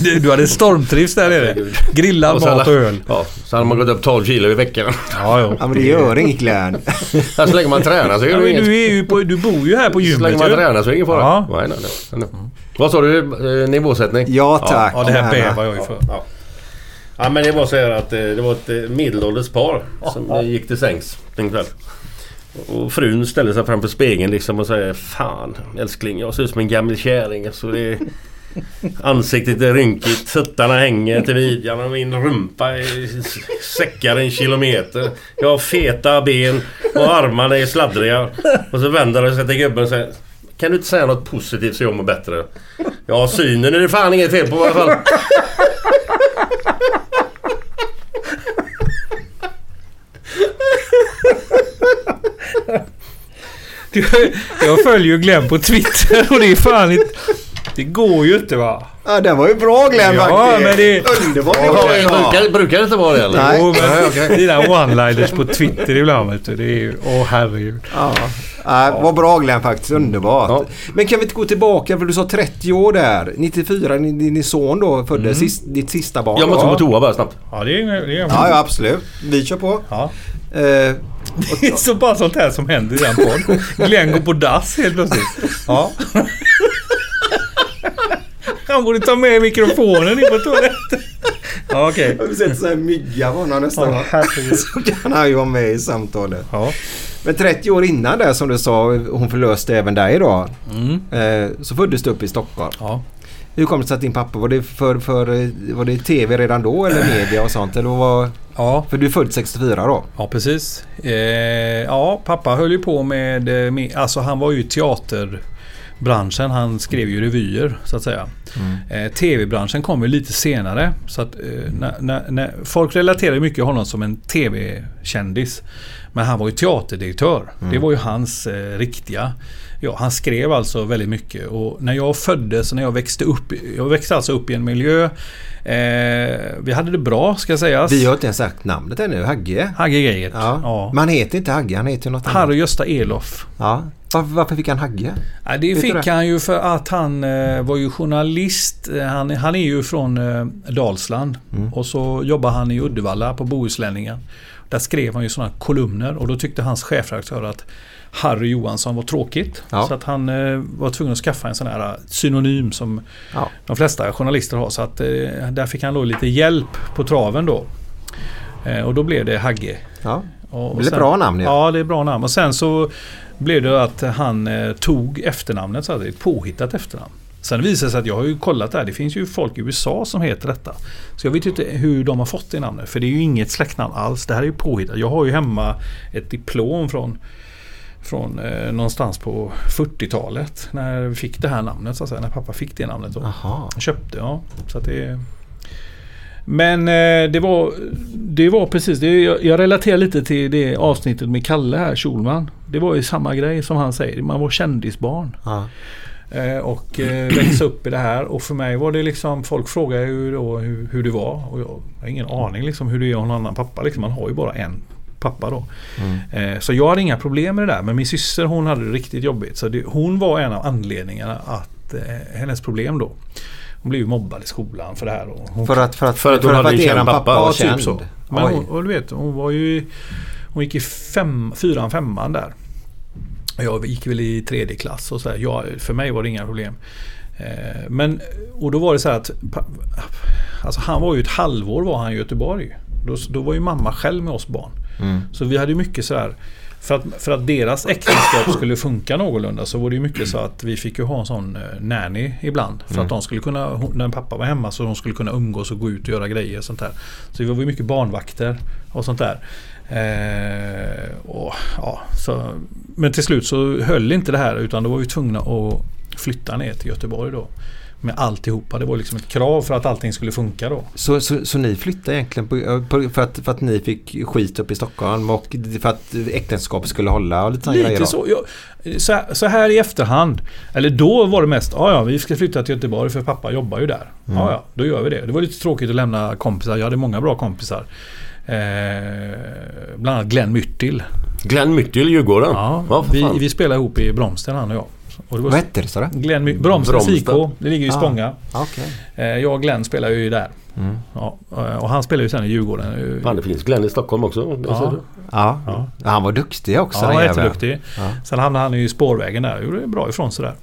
du, du hade stormtrivs där nere. Grillad Och mat och öl. Ja, så hade man gått upp 12 kilo i veckan. Ja, ja. Ja men det gör inget Glenn. Ja, så länge man tränar så är Ja, det men inget. du, är ju på, du bor ju här på Så länge gymmet man ju. tränar så är det ingen fara. Ja. Nej, nej, nej, nej. Vad sa du? Eh, nivåsättning? Ja tack. Ja, det här bävar jag ju för. Ja. ja men det var så här att eh, det var ett medelålders par som gick till sängs en kväll. Och frun ställer sig framför spegeln liksom och säger Fan älskling jag ser ut som en gammal kärring. Alltså det är, ansiktet är rynkigt, tuttarna hänger till midjan och min rumpa är säckar en kilometer. Jag har feta ben och armarna är sladdriga. Och så vänder han sig till gubben och säger Kan du inte säga något positivt så jag mår bättre? Ja synen är det fan inget fel på i alla fall. Du, jag följer ju Glenn på Twitter och det är fan inte... Det går ju inte va? Ja, den var ju bra Glenn Ja, faktiskt. men det- Underbart Ja, idag. brukar, brukar det inte vara det eller? Nej. Jo, men Nej, dina one-liners på Twitter ibland vet du. Det är ju... Åh herregud. Ja. Ja, vad bra Glenn faktiskt. Underbart. Ja. Men kan vi inte gå tillbaka för du sa 30 år där. 94, din, din son då föddes. Sist, ditt sista barn. Jag måste gå på toa bara snabbt. Ja, det är... Det är, Ja, ja absolut. Vi kör på. Ja. Eh, Det är så bara sånt här som händer i den podden. Glenn går på dass helt plötsligt. Ja. Han borde ta med mikrofonen in på toaletten. Ja, okej. har vi sett så här mygga på honom nästan? Ja, herregud. Så kan han ju vara med i samtalet. Ja. Men 30 år innan där som du sa, hon förlöste även dig då. Eh, så föddes du upp i Stockholm. Ja. Hur kom det sig att din pappa, var det för, för var det tv redan då eller media och sånt? Eller var, Ja. för du är född 64 då? Ja, precis. Eh, ja, pappa höll ju på med, eh, med... Alltså han var ju i teaterbranschen. Han skrev ju revyer så att säga. Eh, TV-branschen kom ju lite senare. Så att, eh, när, när, när, folk relaterar mycket honom som en TV-kändis. Men han var ju teaterdirektör. Det var ju hans eh, riktiga. Ja, han skrev alltså väldigt mycket och när jag föddes och när jag växte upp. Jag växte alltså upp i en miljö. Eh, vi hade det bra ska sägas. Vi har inte ens sagt namnet ännu, Hagge. Hagge Geigert. Ja. Ja. Men han heter inte Hagge, han heter ju något annat. Harry Gösta Elof. Ja. Varför, fick han Hagge? Ja, det Vet fick det? han ju för att han eh, var ju journalist. Eh, Han, han är ju från eh, Dalsland. Mm. Och så jobbar han i Uddevalla på Bohuslänningen. Där skrev han ju sådana kolumner och då tyckte hans chefredaktör att Harry Johansson var tråkigt. Ja. Så att han eh, var tvungen att skaffa en sån här eh, synonym som Ja. de flesta journalister har. Så att eh, där fick han då lite hjälp på traven då. Och då blev det Hagge. Ja. Och, Det är ett bra namn, ja. ja. det är bra namn. Och sen så blev det att han eh, tog efternamnet, så att påhittat efternamn. Sen visade det sig att jag har ju kollat där. Det finns ju folk i USA som heter detta. Så jag vet ju inte hur de har fått det namnet. För det är ju inget släktnamn alls. Det här är ju påhittat. Jag har ju hemma ett diplom från från eh, någonstans på 40-talet när vi fick det här namnet så att säga. När pappa fick det namnet. Då. Jaha. Köpte, ja. Så att det... Men eh, det var, det var precis det. Jag, jag relaterar lite till det avsnittet med Kalle här, Schulman. Det var ju samma grej som han säger. Man var kändisbarn. Ja. Eh, och eh, växa upp i det här. Och för mig var det liksom, folk frågar ju då hur, hur det var. Och jag har ingen aning liksom hur det är att ha någon annan pappa. Liksom, man har ju bara en pappa då. Eh, så jag hade inga problem med det där. Men min syster hon hade det riktigt jobbigt. Så det, hon var en av anledningarna att hennes problem då. Hon blev ju mobbad i skolan för det här. Och hon För att, för att, För att hon hade en känd pappa. var Ja, typ känd. så. Men Oj. hon, och du vet, hon var ju... Hon gick i fem, fyran, femman där. Och Jag gick väl i tredje klass och så här. Jag, för mig var det inga problem. Eh, men, och då var det så här att... Alltså han var ju ett halvår var han i Göteborg. Då, då var ju mamma själv med oss barn. Så vi hade ju mycket så här... För att, för att deras äktenskap skulle funka någorlunda så var det ju mycket så att vi fick ju ha en sån eh, nanny ibland. För att de skulle kunna, när pappa var hemma så de skulle kunna umgås och gå ut och göra grejer och sånt där. Så vi var ju mycket barnvakter och sånt där. Eh, och, ja, så, men till slut så höll inte det här utan då var vi tvungna att flytta ner till Göteborg då. Med alltihopa. Det var liksom ett krav för att allting skulle funka då. Så, så, så ni flyttade egentligen på, på, för, att, för att ni fick skit upp i Stockholm och för att äktenskap skulle hålla och lite sådana grejer Lite då? så. Jag, så, här, så här i efterhand. Eller då var det mest, ja ja vi ska flytta till Göteborg för pappa jobbar ju där. Mm. Ja ja, då gör vi det. Det var lite tråkigt att lämna kompisar. Jag hade många bra kompisar. Eh, bland annat Glenn Myrtil. Glenn Myrtil, Djurgården. Ja, Ja, vi, vi spelade ihop i Bromsten han och jag. Och det var Vad hette det sa du? Glenn Bromsten. IK. Det ligger i Ah. Spånga. Okej. Eh, jag och Glenn spelar ju där. Mm. Ja, och han spelar ju sen i Djurgården. Fan, det finns Glenn i Stockholm också. Ja. Ja. Ja. Han var duktig också Ja, han var jätteduktig. Ja. Sen hamnade han ju i spårvägen där. Gjorde bra ifrån sig där.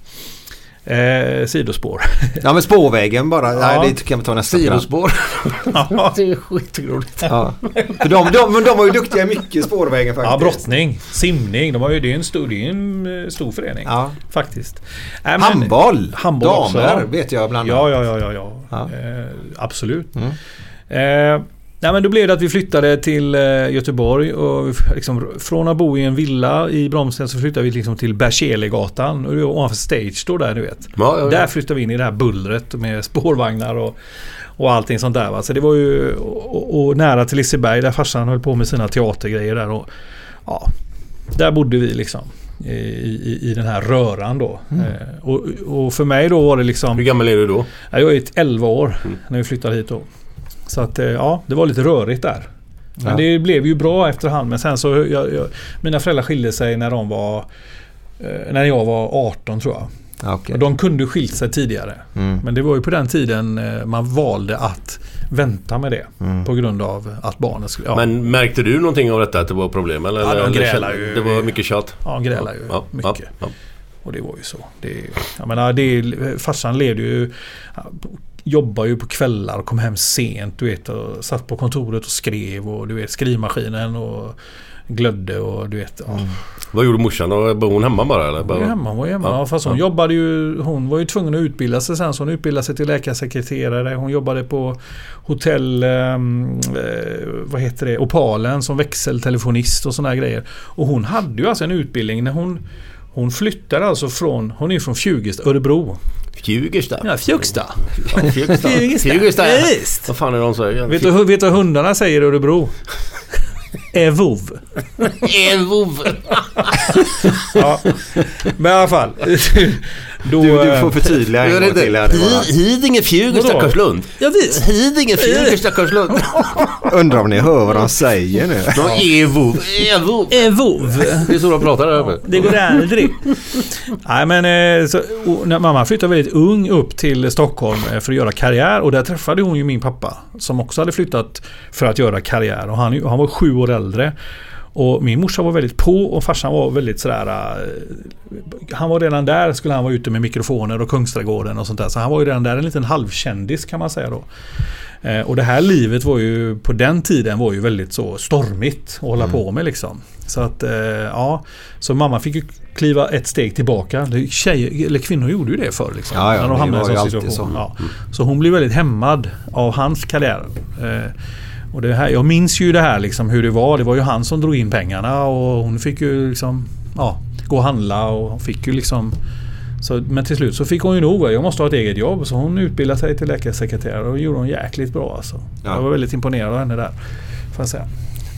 Eh, sidospår. Ja men spårvägen bara. Ja. Nej, det kan vi ta nästa. Sidospår. ja, det är skitroligt. Ja. För de, de, men de var ju duktiga mycket spårvägen faktiskt. ja, brottning, simning. De har ju, det är en stor, det är en eh, stor förening. Ja. Faktiskt. Nej, men- Handboll. Handboll Damer också, ja. vet jag bland Ja, annat. ja, ja, ja. ja. Ja. Eh, absolut. Mm. Eh, nej, men då blev det att vi flyttade till eh, Göteborg. Och liksom, från att bo i en villa i Bromsten så flyttade vi liksom till Berzelgatan. Och det var ovanför Stage då där, du vet. Ja, ja, ja. Där flyttade vi in i det här bullret med spårvagnar och, och allting sånt där. Va? Så det var ju och, och, nära till Liseberg där farsan höll på med sina teatergrejer där. Och, ja, där bodde vi liksom. I, i, i den här röran då. Eh, och, och för mig då var det liksom... Hur gammal är du då? Ja, Jag är ett 11 år när vi flyttade hit då. Så att eh, ja, det var lite rörigt där. Men Ja. det blev ju bra efterhand. Men sen så... Jag, jag, mina föräldrar skilde sig när de var... Eh, när jag var 18 tror jag. Ja, okej. Och de kunde skilt sig tidigare. Mm. Men det var ju på den tiden eh, man valde att vänta med det. Mm. På grund av att barnet skulle... Ja, Men märkte du någonting av detta att det var problem? Eller, Ja, de kände- ju. Det var mycket tjat? ja grälar ju Ja, mycket. Ja, ja. Och det var ju så. Det, jag menar, det, farsan levde ju... Jobbade ju på kvällar och kom hem sent. Du vet, och satt på kontoret och skrev och du vet skrivmaskinen och glödde och du vet. Ja. Vad gjorde morsan? Bor hon hemma bara? Eller? Hon var hemma. Hon var hemma. Ja, Fast hon ja. jobbade ju... Hon var ju tvungen att utbilda sig sen. Så hon utbildade sig till läkarsekreterare. Hon jobbade på hotell... ehm, eh, vad heter det? Opalen som växeltelefonist och sådana grejer. Och hon hade ju alltså en utbildning när hon... Hon flyttade alltså från... Hon är från Fjugesta, Örebro. Fjugesta? Ja, Fjugsta. Ja, Fjugesta. Ja, visst. Vad fan är det de säger? Vet du, vet du vad hundarna säger i Örebro? Evov. En vov. Ja. Men i alla fall. Då, Du, du eh, får förtydliga en gång till. Hidinge, Fjugesta, Vadå? Karlslund. Jag vet. Hidinge, Fjugesta, Karlslund. Undrar om ni hör vad de säger nu. De är vov. Är vov. Evov. Det är så de pratar där uppe. Det går aldrig. Nej men eh, så, och när mamma flyttade väldigt ung upp till Stockholm eh, för att göra karriär och där träffade hon ju min pappa. Som också hade flyttat för att göra karriär och han, han var sju år äldre. Och min morsa var väldigt på och farsan var väldigt sådär... eh, Han var redan där, skulle han vara ute med mikrofoner och Kungsträdgården och sånt där. Så han var ju redan där en liten halvkändis kan man säga då. Eh, Och det här livet var ju på den tiden var ju väldigt så stormigt att hålla på med liksom. Så att eh, ja, så mamma fick ju kliva ett steg tillbaka. Tjejer, eller kvinnor gjorde ju det förr liksom. Ja, ja, när de hamnade i en sån situation. så. Ja. Så hon blev väldigt hämmad av hans karriär. Och det här, jag minns ju det här liksom hur det var. Det var ju han som drog in pengarna och hon fick ju liksom ja, gå och handla och fick ju liksom så, men till slut så fick hon ju nog. Jag måste ha ett eget jobb. Så hon utbildade sig till läkarsekreterare och gjorde hon jäkligt bra alltså. Ja. Jag var väldigt imponerad av henne där. Får jag säga.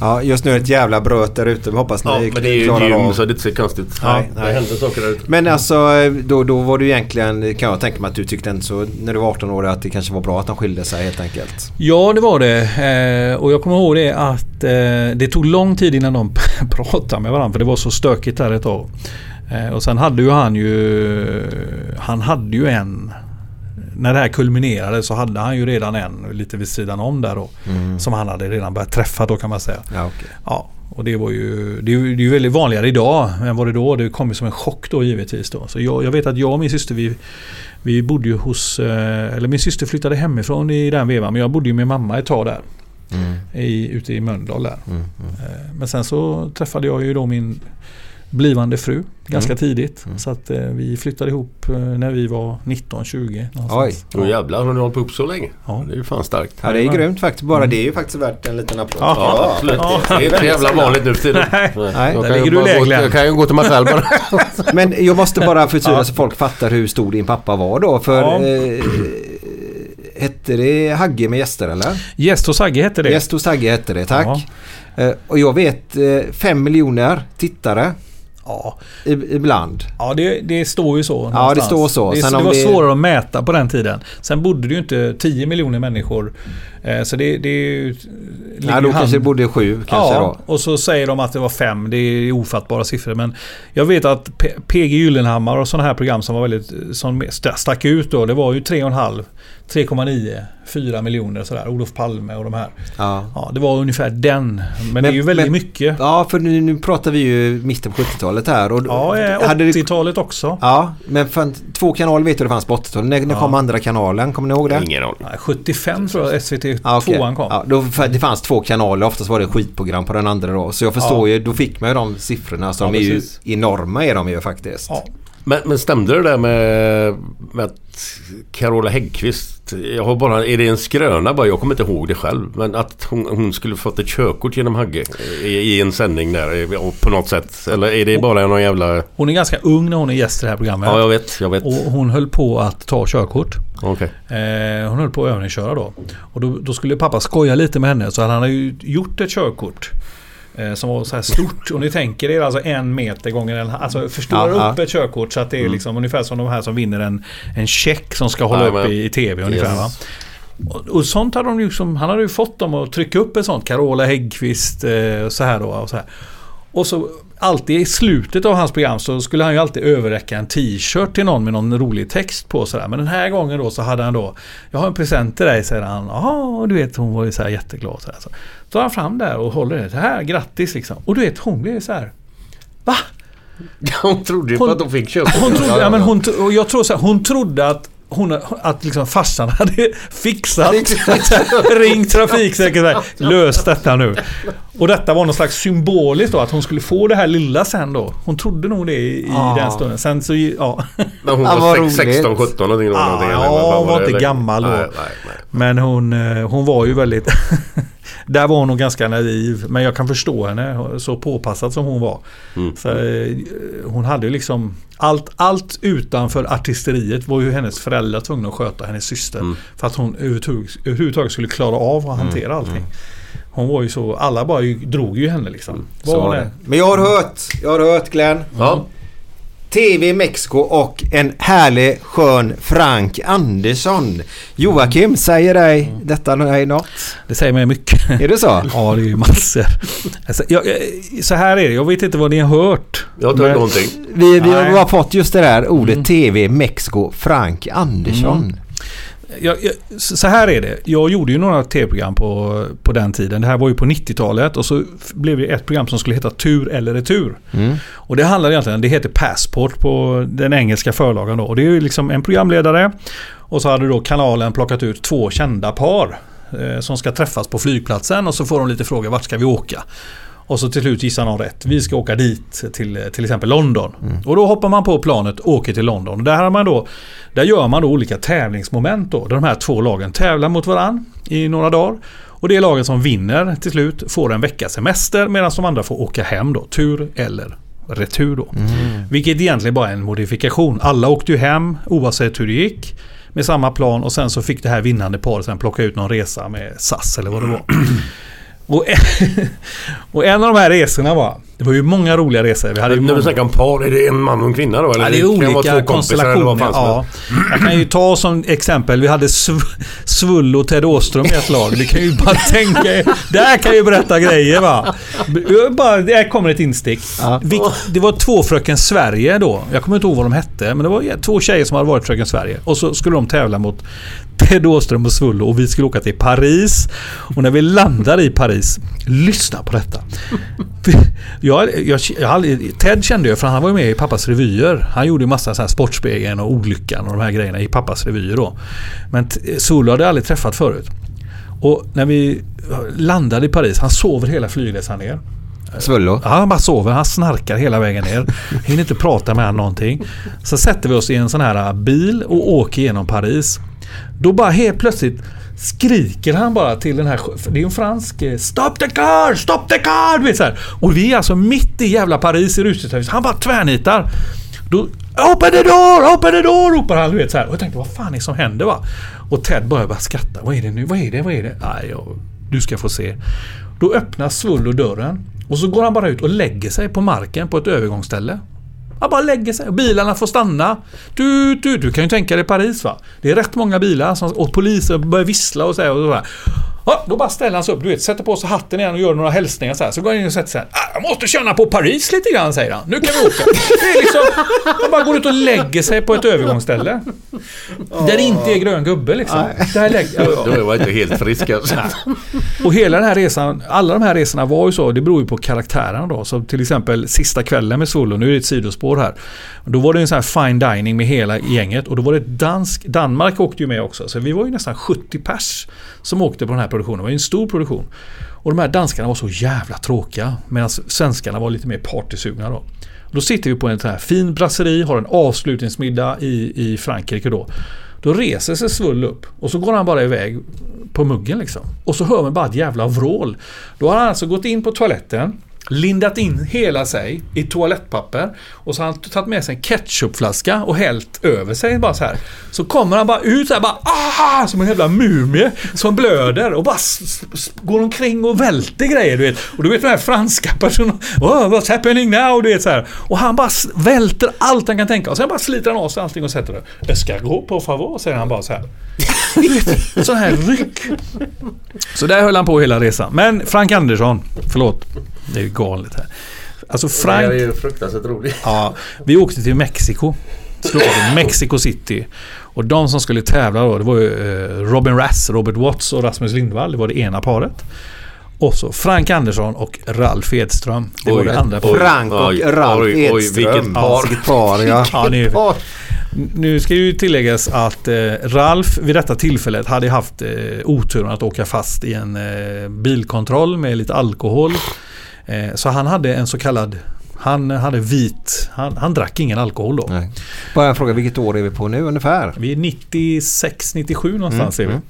Ja, just nu är det ett jävla bröt där ute. Vi hoppas ni Ja, men det är ju klarar gym av. så det är inte så konstigt. Nej, Det nej. händer saker där ute. Men alltså då, då var du egentligen, kan jag tänka mig att du tyckte inte så när du var 18 år att det kanske var bra att de skilde sig helt enkelt. Ja, det var det. Eh, och jag kommer ihåg det att eh, det tog lång tid innan de pratade med varandra. För det var så stökigt där ett tag. Eh, och sen hade ju han ju... Han hade ju en... När det här kulminerade så hade han ju redan en lite vid sidan om där då. Som han hade redan börjat träffa då kan man säga. Ja, okej. Ja, och det var ju... Det är ju, det är ju väldigt vanligare idag än vad det då. Det kom ju som en chock då givetvis då. Så jag, jag vet att jag och min syster vi, vi bodde ju hos... eh, Eller min syster flyttade hemifrån i den vevan. Men jag bodde ju med mamma ett tag där. I, ute i Mölndal där. Mm, Eh, Men sen så träffade jag ju då min blivande fru ganska tidigt. Så att eh, vi flyttade ihop eh, när vi var 19-20. någonstans. Åh jävlar, har ni hållit på upp så länge? Ja. Det är ju fan starkt. Ja, det är grymt faktiskt. Bara det är ju faktiskt värt en liten applåd. Ja, Ja, absolut. Det är inte jävla vanligt nu för tiden. Nej. Nej, jag där kan ju ligger du bara gå-. Jag kan ju gå till mig själv bara. Men jag måste bara förtydliga så folk fattar hur stor din pappa var då. För Ja. eh, hette det Hagge med gäster eller? Gäst hos Agge hette det. Gäst hos Hagge hette det, tack. Eh, och jag vet eh, fem miljoner tittare Ja, ibland. ja det, det står ju så. Ja, någonstans. det står så. Det, det var det- svårare att mäta på den tiden. Sen bodde det ju inte 10 miljoner människor. Eh, Så det, det är ju... Ja, då kanske det borde sju kanske ja, då. och så säger de att det var fem. Det är ofattbara siffror. Men jag vet att P- PG Gyllenhammar och sådana här program som var väldigt som st- stack ut då. Det var ju 3,5, 3,9, 4 miljoner sådär. Olof Palme och de här. Ja. Ja, det var ungefär den. Men, det är ju väldigt men- mycket. Ja, för nu, nu pratar vi ju mitten på 70-talet här. Och, Ja, eh, hade det- 80-talet också. Ja, men fan, två kanaler vet du det fanns på 80-talet. När, när kom andra kanalen? Kommer ni ihåg det? Ingen aning. Nej, 75 tror jag SVT Ja, okej. 2 kom. Ja, då, det fanns två kanaler, oftast var det skitprogram på den andra då. Så jag förstår ju, då fick man ju de siffrorna. Så Ja, de är ju precis. enorma är de ju faktiskt. Ja. Men, men stämde det där med, med att Carola Häggkvist, jag har bara, är det en skröna bara? Jag kommer inte ihåg det själv. Men att hon, hon skulle fått ett körkort genom Hagge i, i en sändning där på något sätt. Eller är det bara någon jävla... Hon är ganska ung när hon är gäst i det här programmet. Ja, jag vet, jag vet. Och hon höll på att ta körkort. Okej. Eh, hon höll på att övningsköra då. Och då, då skulle pappa skoja lite med henne. Så han hade ju gjort ett körkort. Eh, som var så här stort. Och ni tänker er alltså en meter gånger en Alltså förstora upp ett körkort så att det är liksom ungefär som de här som vinner en, en check som ska hålla Jajamän. upp i, i tv ungefär Yes. va. Och, och sånt hade de ju som, han hade ju fått dem att trycka upp ett sånt. Carola Häggkvist eh, så här då. Och så här. Och så alltid i slutet av hans program så skulle han ju alltid överräcka en t-shirt till någon med någon rolig text på sådär. Men den här gången då så hade han då Jag har en present till dig säger han. Ja, du vet hon var ju så här jätteglad. Så, här, så. tar han fram där och håller det. Så här, grattis liksom. Och du vet hon blev så här. Va? Hon trodde ju på Hon- att de fick köpa Hon trodde, ja, men hon, jag tror så här, hon trodde att hon, att liksom farsan hade fixat, ringt Trafiksäkerhetsverket, löst detta nu. Och detta var någon slags symboliskt då, att hon skulle få det här lilla sen då. Hon trodde nog det i, i Ah. den stunden. Sen så, ja. När hon var roligt. 16, 17 någonting. Ah, någonting, ja, fan var det, inte eller? gammal då. Nej, nej, nej. Men hon, eh, hon var ju väldigt... där var hon nog ganska naiv. Men jag kan förstå henne, så påpassad som hon var. Mm. Så, eh, hon hade ju liksom... Allt, allt utanför artisteriet var ju hennes föräldrar tvungna att sköta, hennes syster. Mm. För att hon överhuvudtaget, överhuvudtaget skulle klara av att hantera allting. Hon var ju så... Alla bara ju, drog ju henne liksom. Var Så. Men jag har hört, jag har hört Glenn. Ja. TV Mexiko och en härlig skön Frank Andersson. Joakim, säger dig detta dig något? Det säger mig mycket. Är det så? Ja, det är ju massor. Alltså, jag, jag- så här är det, jag vet inte vad ni har hört. Jag har inte hört någonting. Vi, vi har bara fått just det där ordet TV Mexiko Frank Andersson. Jag, jag, så här är det. Jag gjorde ju några tv-program på, på den tiden. Det här var ju på 90-talet och så blev det ett program som skulle heta Tur eller retur. Mm. Och det handlar egentligen, det heter Passport på den engelska förlagan då. Och det är ju liksom en programledare och så hade då kanalen plockat ut två kända par eh, som ska träffas på flygplatsen och så får de lite frågor, vart ska vi åka? Och så till slut gissar någon rätt. Vi ska åka dit till till exempel London. Och då hoppar man på planet och åker till London. Där, har man då, där gör man då olika tävlingsmoment då. Där de här två lagen tävlar mot varann i några dagar. Och det laget som vinner till slut får en veckas semester medan de andra får åka hem då. Tur eller retur då. Vilket egentligen bara är en modifikation. Alla åkte ju hem oavsett hur det gick. Med samma plan och sen så fick det här vinnande paret sen plocka ut någon resa med SAS eller vad det var. Och en, och en av de här resorna var, det var ju många roliga resor. Vi hade ju När vi många, snackar om par, är det en man och en kvinna då? Eller Ja, det är kan vara olika två kompisar eller vad konstellationer. Ja. Jag kan ju ta som exempel, vi hade Sv- Svull och Ted Åström i ett lag. Det kan ju bara tänka. Där kan ju berätta grejer va. Jag Bara, där kommer ett instick. Det var två Fröken Sverige då. Jag kommer inte ihåg vad de hette. Men det var två tjejer som hade varit Fröken Sverige. Och så skulle de tävla mot Ted Åström och Svullo och vi skulle åka till Paris. Och när vi landade i Paris, lyssna på detta. Jag, jag, jag, Ted kände jag för han var ju med i pappas revyer. Han gjorde ju massa så här Sportspegeln och Olyckan och de här grejerna i pappas revyer då. Men Solo hade jag aldrig träffat förut. Och när vi landade i Paris, han sover hela flygresan ner. Svullo. Ja, han bara sover. Han snarkar hela vägen ner. Hinner inte prata med honom någonting. Så sätter vi oss i en sån här bil och åker genom Paris. Då bara helt plötsligt skriker han bara till den här... Det är en fransk... Eh, Stop the car! Stop the car! Du vet så här. Och vi är alltså mitt i jävla Paris i rusningstrafik. Han bara tvärnitar. Då, open the door! Open the door! ropar han. Du vet så här. Och jag tänkte, vad fan är det som händer va? Och Ted börjar bara skratta. Vad är det nu? Vad är det? Vad är det? Nej, jag, du ska få se. Då öppnas Svullo dörren. Och så går han bara ut och lägger sig på marken på ett övergångsställe. Han bara lägger sig bilarna får stanna. Du, du, du kan ju tänka dig Paris va. Det är rätt många bilar som, och poliser börjar vissla och säga och så här. Ja, då bara ställer han sig upp, du vet, sätter på sig hatten igen och gör några hälsningar så här. Så går han in och sätter sig. Ah, jag måste känna på Paris lite grann, säger han. Nu kan vi åka. Det är liksom, han bara går ut och lägger sig på ett övergångsställe. Där det inte är grön gubbe liksom. Där lägger, Då var inte helt frisk alltså. och hela den här resan, alla de här resorna var ju så, det beror ju på karaktärerna då. Så till exempel sista kvällen med Solo, nu är det ett sidospår här. Då var det en sån här fine dining med hela gänget och då var det dansk, Danmark åkte ju med också. Så vi var ju nästan 70 pers som åkte på den här produktionen. Det var ju en stor produktion. Och de här danskarna var så jävla tråkiga medan svenskarna var lite mer partysugna då. Då sitter vi på en sån här fin brasserie, har en avslutningsmiddag i, i Frankrike då. Då reser sig Svull upp och så går han bara iväg på muggen liksom. Och så hör man bara ett jävla vrål. Då har han alltså gått in på toaletten, lindat in hela sig i toalettpapper och så har han tagit med sig en ketchupflaska och hällt över sig bara så här. Så kommer han bara ut så här bara ah, som en jävla mumie som blöder och bara går omkring och välter grejer du vet. Och du vet de här franska personerna. Oh, what's happening now? Du vet så här. Och han bara välter allt han kan tänka och sen bara sliter han av sig allting och sätter det. Escargot på favor säger han bara så här. Sån här ryck. Så där höll han på hela resan. Men Frank Andersson, förlåt. Det är ju galet här. Alltså Det Frank... är ju fruktansvärt roligt. Ja, vi åkte till Mexiko. Av Mexico City. Och de som skulle tävla då, det var ju eh, Robin Rass, Robert Watts och Rasmus Lindvall. Det var det ena paret. Och så Frank Andersson och Ralf Edström. Det var Oj, det andra oj. paret. Frank och Oj, Ralf oj, oj, Edström. vilket par. Vilket par ja. Ja, det är- Par. Nu ska ju tilläggas att eh, Ralf vid detta tillfället hade haft eh, oturen att åka fast i en eh, bilkontroll med lite alkohol. Eh, så han hade en så kallad han hade vit, han, han drack ingen alkohol då. Nej. Bara en fråga, vilket år är vi på nu ungefär? Vi är 96, 97 någonstans Mm, är vi.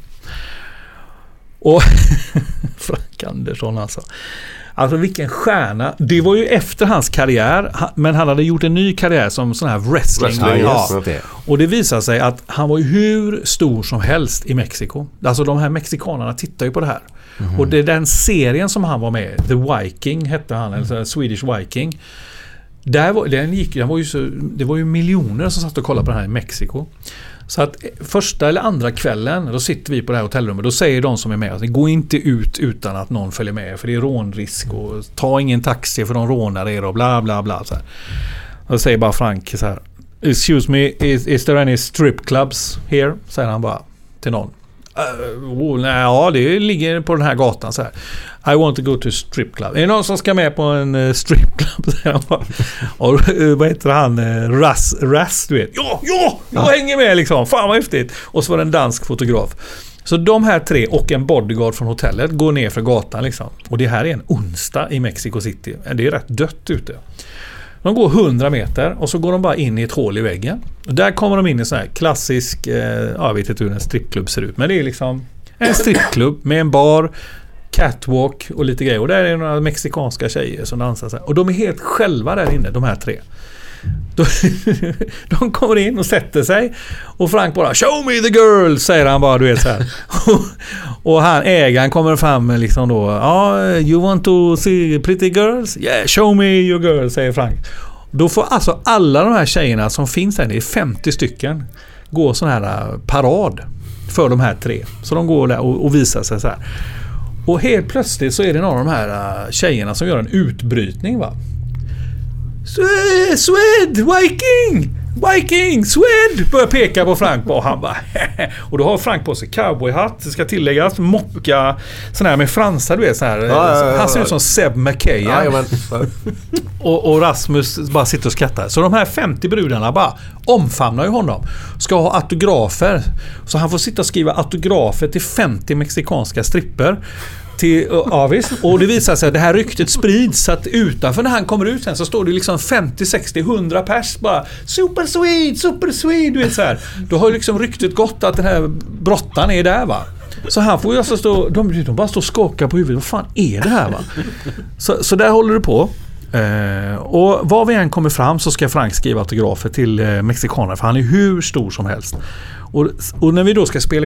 Och Frank Andersson alltså. Alltså vilken stjärna. Det var ju efter hans karriär. Men han hade gjort en ny karriär som sån här wrestling. Wrestling, ja. Och det visar sig att han var ju hur stor som helst i Mexiko. Alltså de här mexikanerna tittar ju på det här. Och det är den serien som han var med The Viking hette han, eller så här Swedish Viking. Där var, den gick, den var ju så, det var ju miljoner som satt och kollade på det här i Mexiko. Så att första eller andra kvällen, då sitter vi på det här hotellrummet. Då säger de som är med att gå inte ut utan att någon följer med. För det är rånrisk och ta ingen taxi för de rånar er och bla bla bla. Så här. Då säger bara Frank så här. Excuse me, is, is there any strip clubs here? Säger han bara till någon. Uh, oh, nej, ja, det ligger på den här gatan så här. I want to go to strip club. Är det någon som ska med på en uh, strip club? Och uh, vad heter han? Uh, Russ, Russ, du vet. Ja, ja, jag hänger med liksom. Fan vad häftigt. Och så var det en dansk fotograf. Så de här tre och en bodyguard från hotellet går ner för gatan liksom. Och det här är en onsdag i Mexico City. Det är rätt dött ute. De går 100 meter och så går de bara in i ett hål i väggen. Och där kommer de in i en sån här klassisk, eh, ja, jag vet inte hur en strippklubb ser ut. Men det är liksom en strippklubb med en bar, catwalk och lite grejer. Och där är några mexikanska tjejer som dansar. Så här. Och de är helt själva där inne, de här tre. De, de kommer in och sätter sig. Och Frank bara “Show me the girl” säger han bara, du vet så här. Och, och han, ägaren kommer fram liksom då “Ja, you want to see pretty girls? Yeah, show me your girl” säger Frank. Då får alltså alla de här tjejerna som finns där, det är 50 stycken, gå sån här äh, parad för de här tre. Så de går där och, och visar sig så här. Och helt plötsligt så är det någon av de här äh, tjejerna som gör en utbrytning va. Swed, Swed, Viking! Viking, Swed! Börjar peka på Frank och han bara Och då har Frank på sig cowboyhatt, det ska tilläggas, mocka, sån här med fransar du vet sån här. Ja, ja, ja, han ser ut som Seb McKay. Och, och Rasmus bara sitter och skrattar. Så de här 50 brudarna bara omfamnar ju honom. Ska ha autografer. Så han får sitta och skriva autografer till 50 mexikanska stripper. Till, Avis. Och det visar sig att det här ryktet sprids. Så att utanför när han kommer ut sen så står det liksom 50, 60, 100 pers bara Super Swede, Super Swede. Du vet så här. Då har ju liksom ryktet gått att den här brottaren är där va. Så han får ju alltså stå, de, de bara står och skakar på huvudet. Vad fan är det här va? Så, så där håller det på. Eh, och var vi än kommer fram så ska Frank skriva autografer till eh, mexikaner för han är hur stor som helst. Och, och när vi då ska spela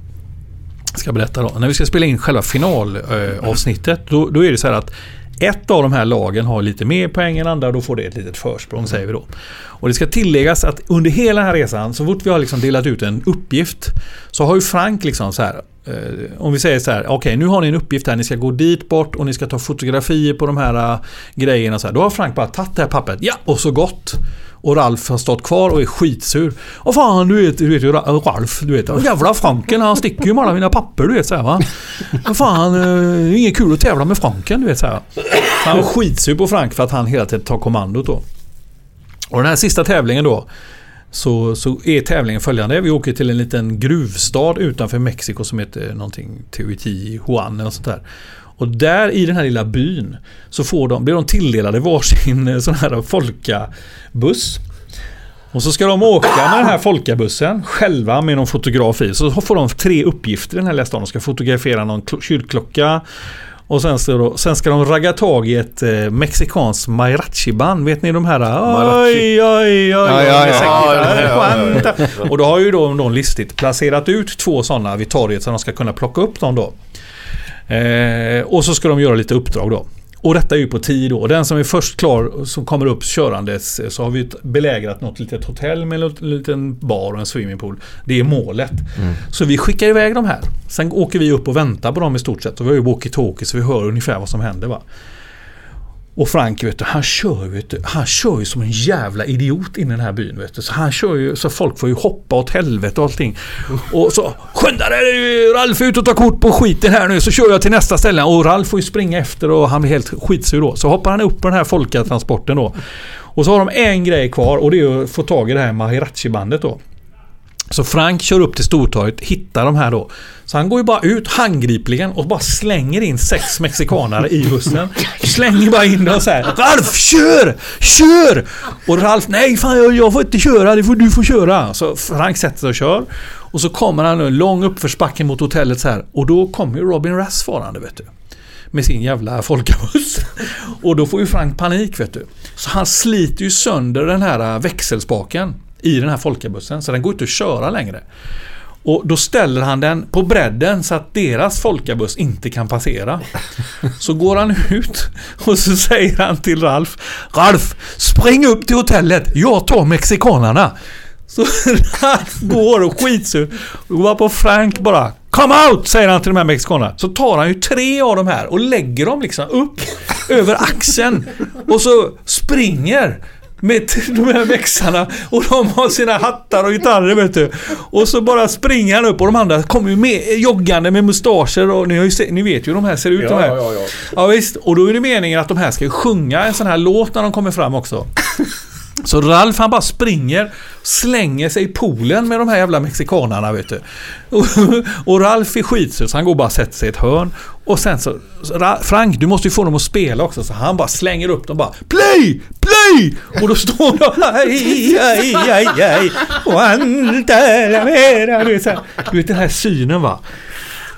ska berätta då. När vi ska spela in själva finalavsnittet då, då är det så här att ett av de här lagen har lite mer poäng än andra och då får det ett litet försprång säger vi då. Och det ska tilläggas att under hela den här resan så fort vi har liksom delat ut en uppgift så har ju Frank liksom så här eh, om vi säger så här, okej nu har ni en uppgift här, ni ska gå dit bort och ni ska ta fotografier på de här eh, grejerna. Så här. Då har Frank bara tagit det här pappret, ja och så gott. Och Ralf har stått kvar och är skitsur. Och fan du vet, du vet ju Ralf, du vet. Jävla Franken, han sticker ju med alla mina papper du vet så här, va. Och fan, eh, det är inget kul att tävla med Franken du vet så här. Så Han var skitsur på Frank för att han hela tiden tar kommandot då. Och den här sista tävlingen då. Så, så är tävlingen följande. Vi åker till en liten gruvstad utanför Mexiko som heter någonting Tehuiti, Juan eller sånt där. Och där i den här lilla byn så får de, blir de tilldelade varsin eh, sån här folkabuss. Och så ska de åka med den här folkabussen själva med någon fotograf i. Så får de tre uppgifter i den här lilla staden. De ska fotografera någon klo- kyrkklocka. Och sen, så då, sen ska de ragga tag i ett eh, mexikanskt mariachi-band. Vet ni de här? Oj, oj, oj, oj. Och då har ju då de listigt placerat ut två sådana vid torget så de ska kunna plocka upp dem då. Eh, och så ska de göra lite uppdrag då. Och detta är ju på tid då. Den som är först klar som kommer upp körandes eh, så har vi belägrat något litet hotell med en liten bar och en swimmingpool. Det är målet. Så vi skickar iväg de här. Sen åker vi upp och väntar på dem i stort sett. Och vi har ju walkie-talkie så vi hör ungefär vad som händer va. Och Frank vet du, han kör ju, vet du, han kör ju som en jävla idiot in i den här byn. Vet du. Så han kör ju så folk får ju hoppa åt helvete och allting. Och så skynda dig Ralf ut och ta kort på skiten här nu så kör jag till nästa ställe. Och Ralf får ju springa efter och han blir helt skitsur då. Så hoppar han upp på den här folkatransporten då. Och så har de en grej kvar och det är att få tag i det här Mahirachi-bandet då. Så Frank kör upp till Stortorget, hittar de här då. Så han går ju bara ut handgripligen och bara slänger in sex mexikanare i bussen. Slänger bara in dem såhär. Ralf kör! Kör! Och Ralf nej fan jag, jag får inte köra, det får du får köra. Så Frank sätter sig och kör. Och så kommer han nu en lång uppförsbacke mot hotellet så här. Och då kommer ju Robin Rass farande vet du. Med sin jävla folkabuss. Och då får ju Frank panik vet du. Så han sliter ju sönder den här växelspaken i den här folkabussen. Så den går inte att köra längre. Och då ställer han den på bredden så att deras folkabuss inte kan passera. Så går han ut och så säger han till Ralf Ralf, spring upp till hotellet. Jag tar mexikanarna. Så Ralf går och skitsur. Och går på Frank bara Come out! Säger han till de här mexikanerna. Så tar han ju tre av de här och lägger dem liksom upp över axeln. Och så springer med de här växarna och de har sina hattar och gitarrer vet du. Och så bara springer han upp och de andra kommer ju med joggande med mustascher och ni, har ju se, ni vet ju hur de här ser ut. de här. Ja, ja, ja. ja visst, och då är det meningen att de här ska ju sjunga en sån här låt när de kommer fram också. Så Ralf han bara springer, slänger sig i poolen med de här jävla mexikanarna vet du. Och, och Ralf är skitsur så han går bara och sätter sig i ett hörn. Och sen så, Frank du måste ju få dem att spela också så han bara slänger upp dem bara Play! Play! Och då står de aj, aj, aj, aj. Och. Du vet, du vet den här synen va.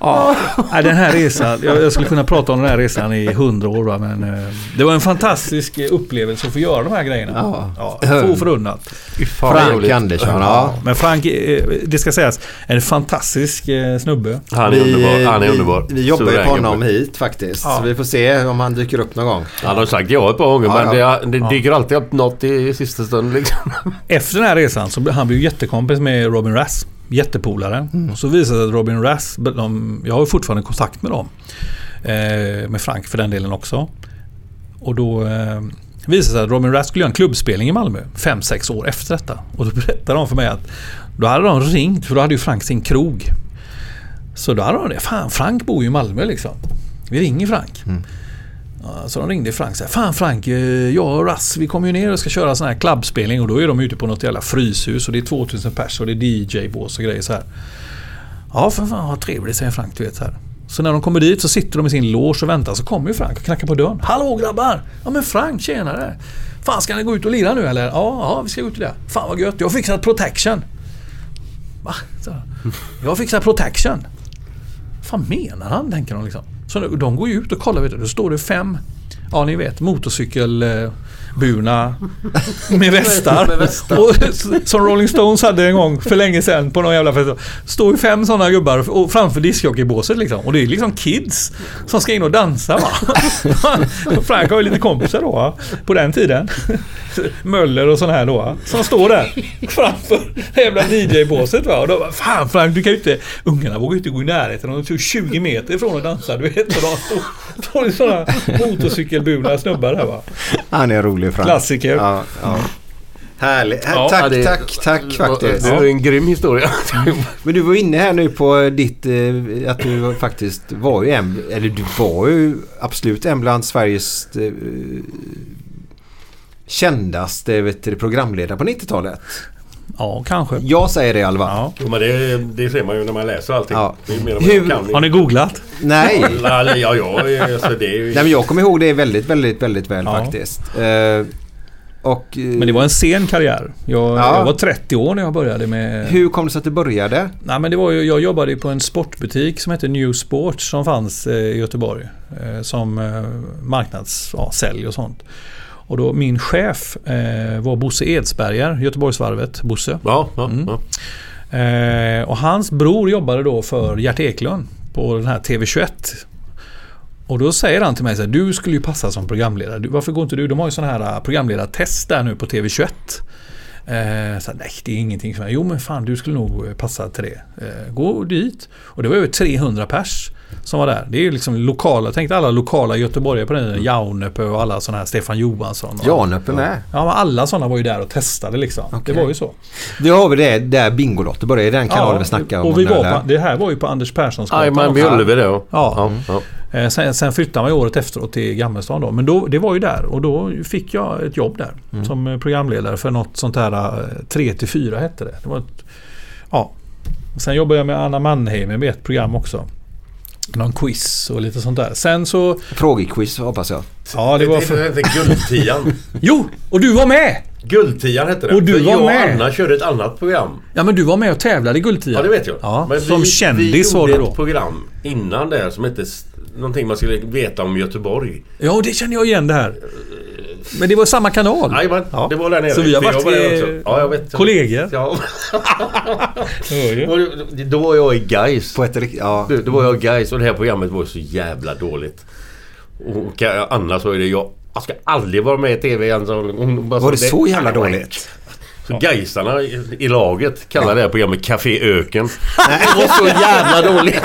Ja, den här resan. Jag, skulle kunna prata om den här resan i hundra år va, men eh, det var en fantastisk eh, upplevelse att få göra de här grejerna. Ja. Ja, få förunnat. Frank Andersson, ja. Men Frank, eh, det ska sägas, en fantastisk snubbe. Han är underbar. Han är underbar. Vi, vi jobbar ju på honom gubbe. hit faktiskt. Ja. Så vi får se om han dyker upp någon gång. Han har sagt ja ett par gånger Ja, men ja. det, det dyker alltid upp något i sista stund liksom. Efter den här resan så blev han blev jättekompis med Robin Rass. Jättepolare. Och så visade det sig att Robin Rass, de, jag har fortfarande kontakt med dem. Eh, med Frank för den delen också. Och då eh, visade det sig att Robin Rass skulle göra en klubbspelning i Malmö. Fem, sex år efter detta. Och då berättade de för mig att då hade de ringt, för då hade ju Frank sin krog. Så då hade de det. Fan, Frank bor ju i Malmö liksom. Vi ringer Frank. Ja, så de ringde Frank och sa Fan Frank, eh, jag och Rass vi kommer ju ner och ska köra sån här klubbspelning och då är de ute på något jävla fryshus och det är 2000 pers och det är DJ-bås och grejer så här. Ja för fan vad trevligt säger Frank du vet så här. Så när de kommer dit så sitter de i sin loge och väntar så kommer ju Frank och knackar på dörren. Hallå grabbar! Ja men Frank tjenare! Fan ska ni gå ut och lira nu eller? Ja, ja vi ska gå ut och lira. Fan vad gött, jag har fixat protection. Va? Så, jag har fixat protection. Vad fan menar han tänker de liksom. Så de går ju ut och kollar vet du. Då står det fem, ja ni vet motorcykel eh, motorcykelburna med västar. Med västar. Och, som Rolling Stones hade en gång för länge sedan på någon jävla festival. Står ju fem sådana gubbar och framför discjockeybåset liksom. Och det är liksom kids som ska in och dansa va. Frank har ju lite kompisar då va? på den tiden. Möller och sådana här då va? Som står där framför det jävla DJ-båset va. Och då bara, fan Frank du kan ju inte... Ungarna vågar ju inte gå i närheten. De står 20 meter ifrån och dansar du vet. Och de står, i sådana motorcykelburna snubbar här va. Han är rolig Frank. Klassiker. Ja, ja. Härligt. Ja, tack, det- tack, tack faktiskt. Det var en grym historia. Men du var inne här nu på ditt, eh, att du faktiskt var ju en, eller du var ju absolut en bland Sveriges eh, kändaste vet du, programledare på 90-talet. Ja, kanske. Jag säger det i alla fall. Ja. Jo, men det, det ser man ju när man läser allting. Ja. Hur-. Har ni googlat? Nej. Ja, ja, alltså det är ju... Nej men jag kommer ihåg det väldigt, väldigt, väldigt väl Ja. faktiskt. Eh, och, eh, Men det var en sen karriär. Jag, Ja. jag var 30 år när jag började med... Hur kom det sig att du började? Nej, men det var ju, jag jobbade på en sportbutik som hette New Sports som fanns eh, i Göteborg. Som eh, marknads, ja, sälj och sånt. Och då min chef eh, var Bosse Edsberger, Göteborgsvarvet. Bosse. Ja, ja, Mm. ja. Eh, och hans bror jobbade då för Gert Eklund på den här TV21. Och då säger han till mig så här, du skulle ju passa som programledare. Du, varför går inte du? De har ju sådana här uh, programledartest där nu på TV21. Eh, så nej, det är ingenting för mig. Jo men fan, du skulle nog eh, passa till det. Eh, gå dit. Och det var över 300 pers som var där. Det är ju liksom lokala, tänk alla lokala göteborgare på den tiden. Jaunepö och alla sådana här, Stefan Johansson. och- med. Ja, men alla sådana var ju där och testade liksom. Det var ju så. Det har vi det där Bingolotto började i den kanalen vi snackade om. och vi var på, det här var ju på Anders Perssons Jajamän, vid Ullevi då. Ja. ja. Eh, Sen, sen flyttade man ju året efteråt till Gammelstaden då. Men då, det var ju där och då fick jag ett jobb där. Mm. Som eh, programledare för något sånt här 3 till 4 hette det. det var ett, ja. Sen jobbade jag med Anna Mannheimer med ett program också. Någon quiz och lite sånt där. Sen så... Frågequiz hoppas jag. Ja, det var för... Det hette Guldtian. Jo! Och du var med! Guldtian hette det. Och du För var jag och med. Anna körde ett annat program. Ja men du var med och tävlade i Guldtian. Ja, det vet jag. Ja, Men som vi, kändis vi var gjorde du då. ett program innan det som hette någonting man skulle veta om Göteborg. Ja, det känner jag igen det här. Men det var samma kanal. Jajamän, Ja. det var där nere. Så vi har varit också. Ja, jag vet. kollegor. Ja. Då- var jag i Gais. På ett, ja. Då var jag i Gais och det här programmet var så jävla dåligt. Och Anna sa ju det. Jag, jag ska aldrig vara med i TV igen. Så hon bara Var det så jävla dåligt? inte." Så Gaisarna i, laget kallar det här programmet Café Öken. Det var så jävla dåligt.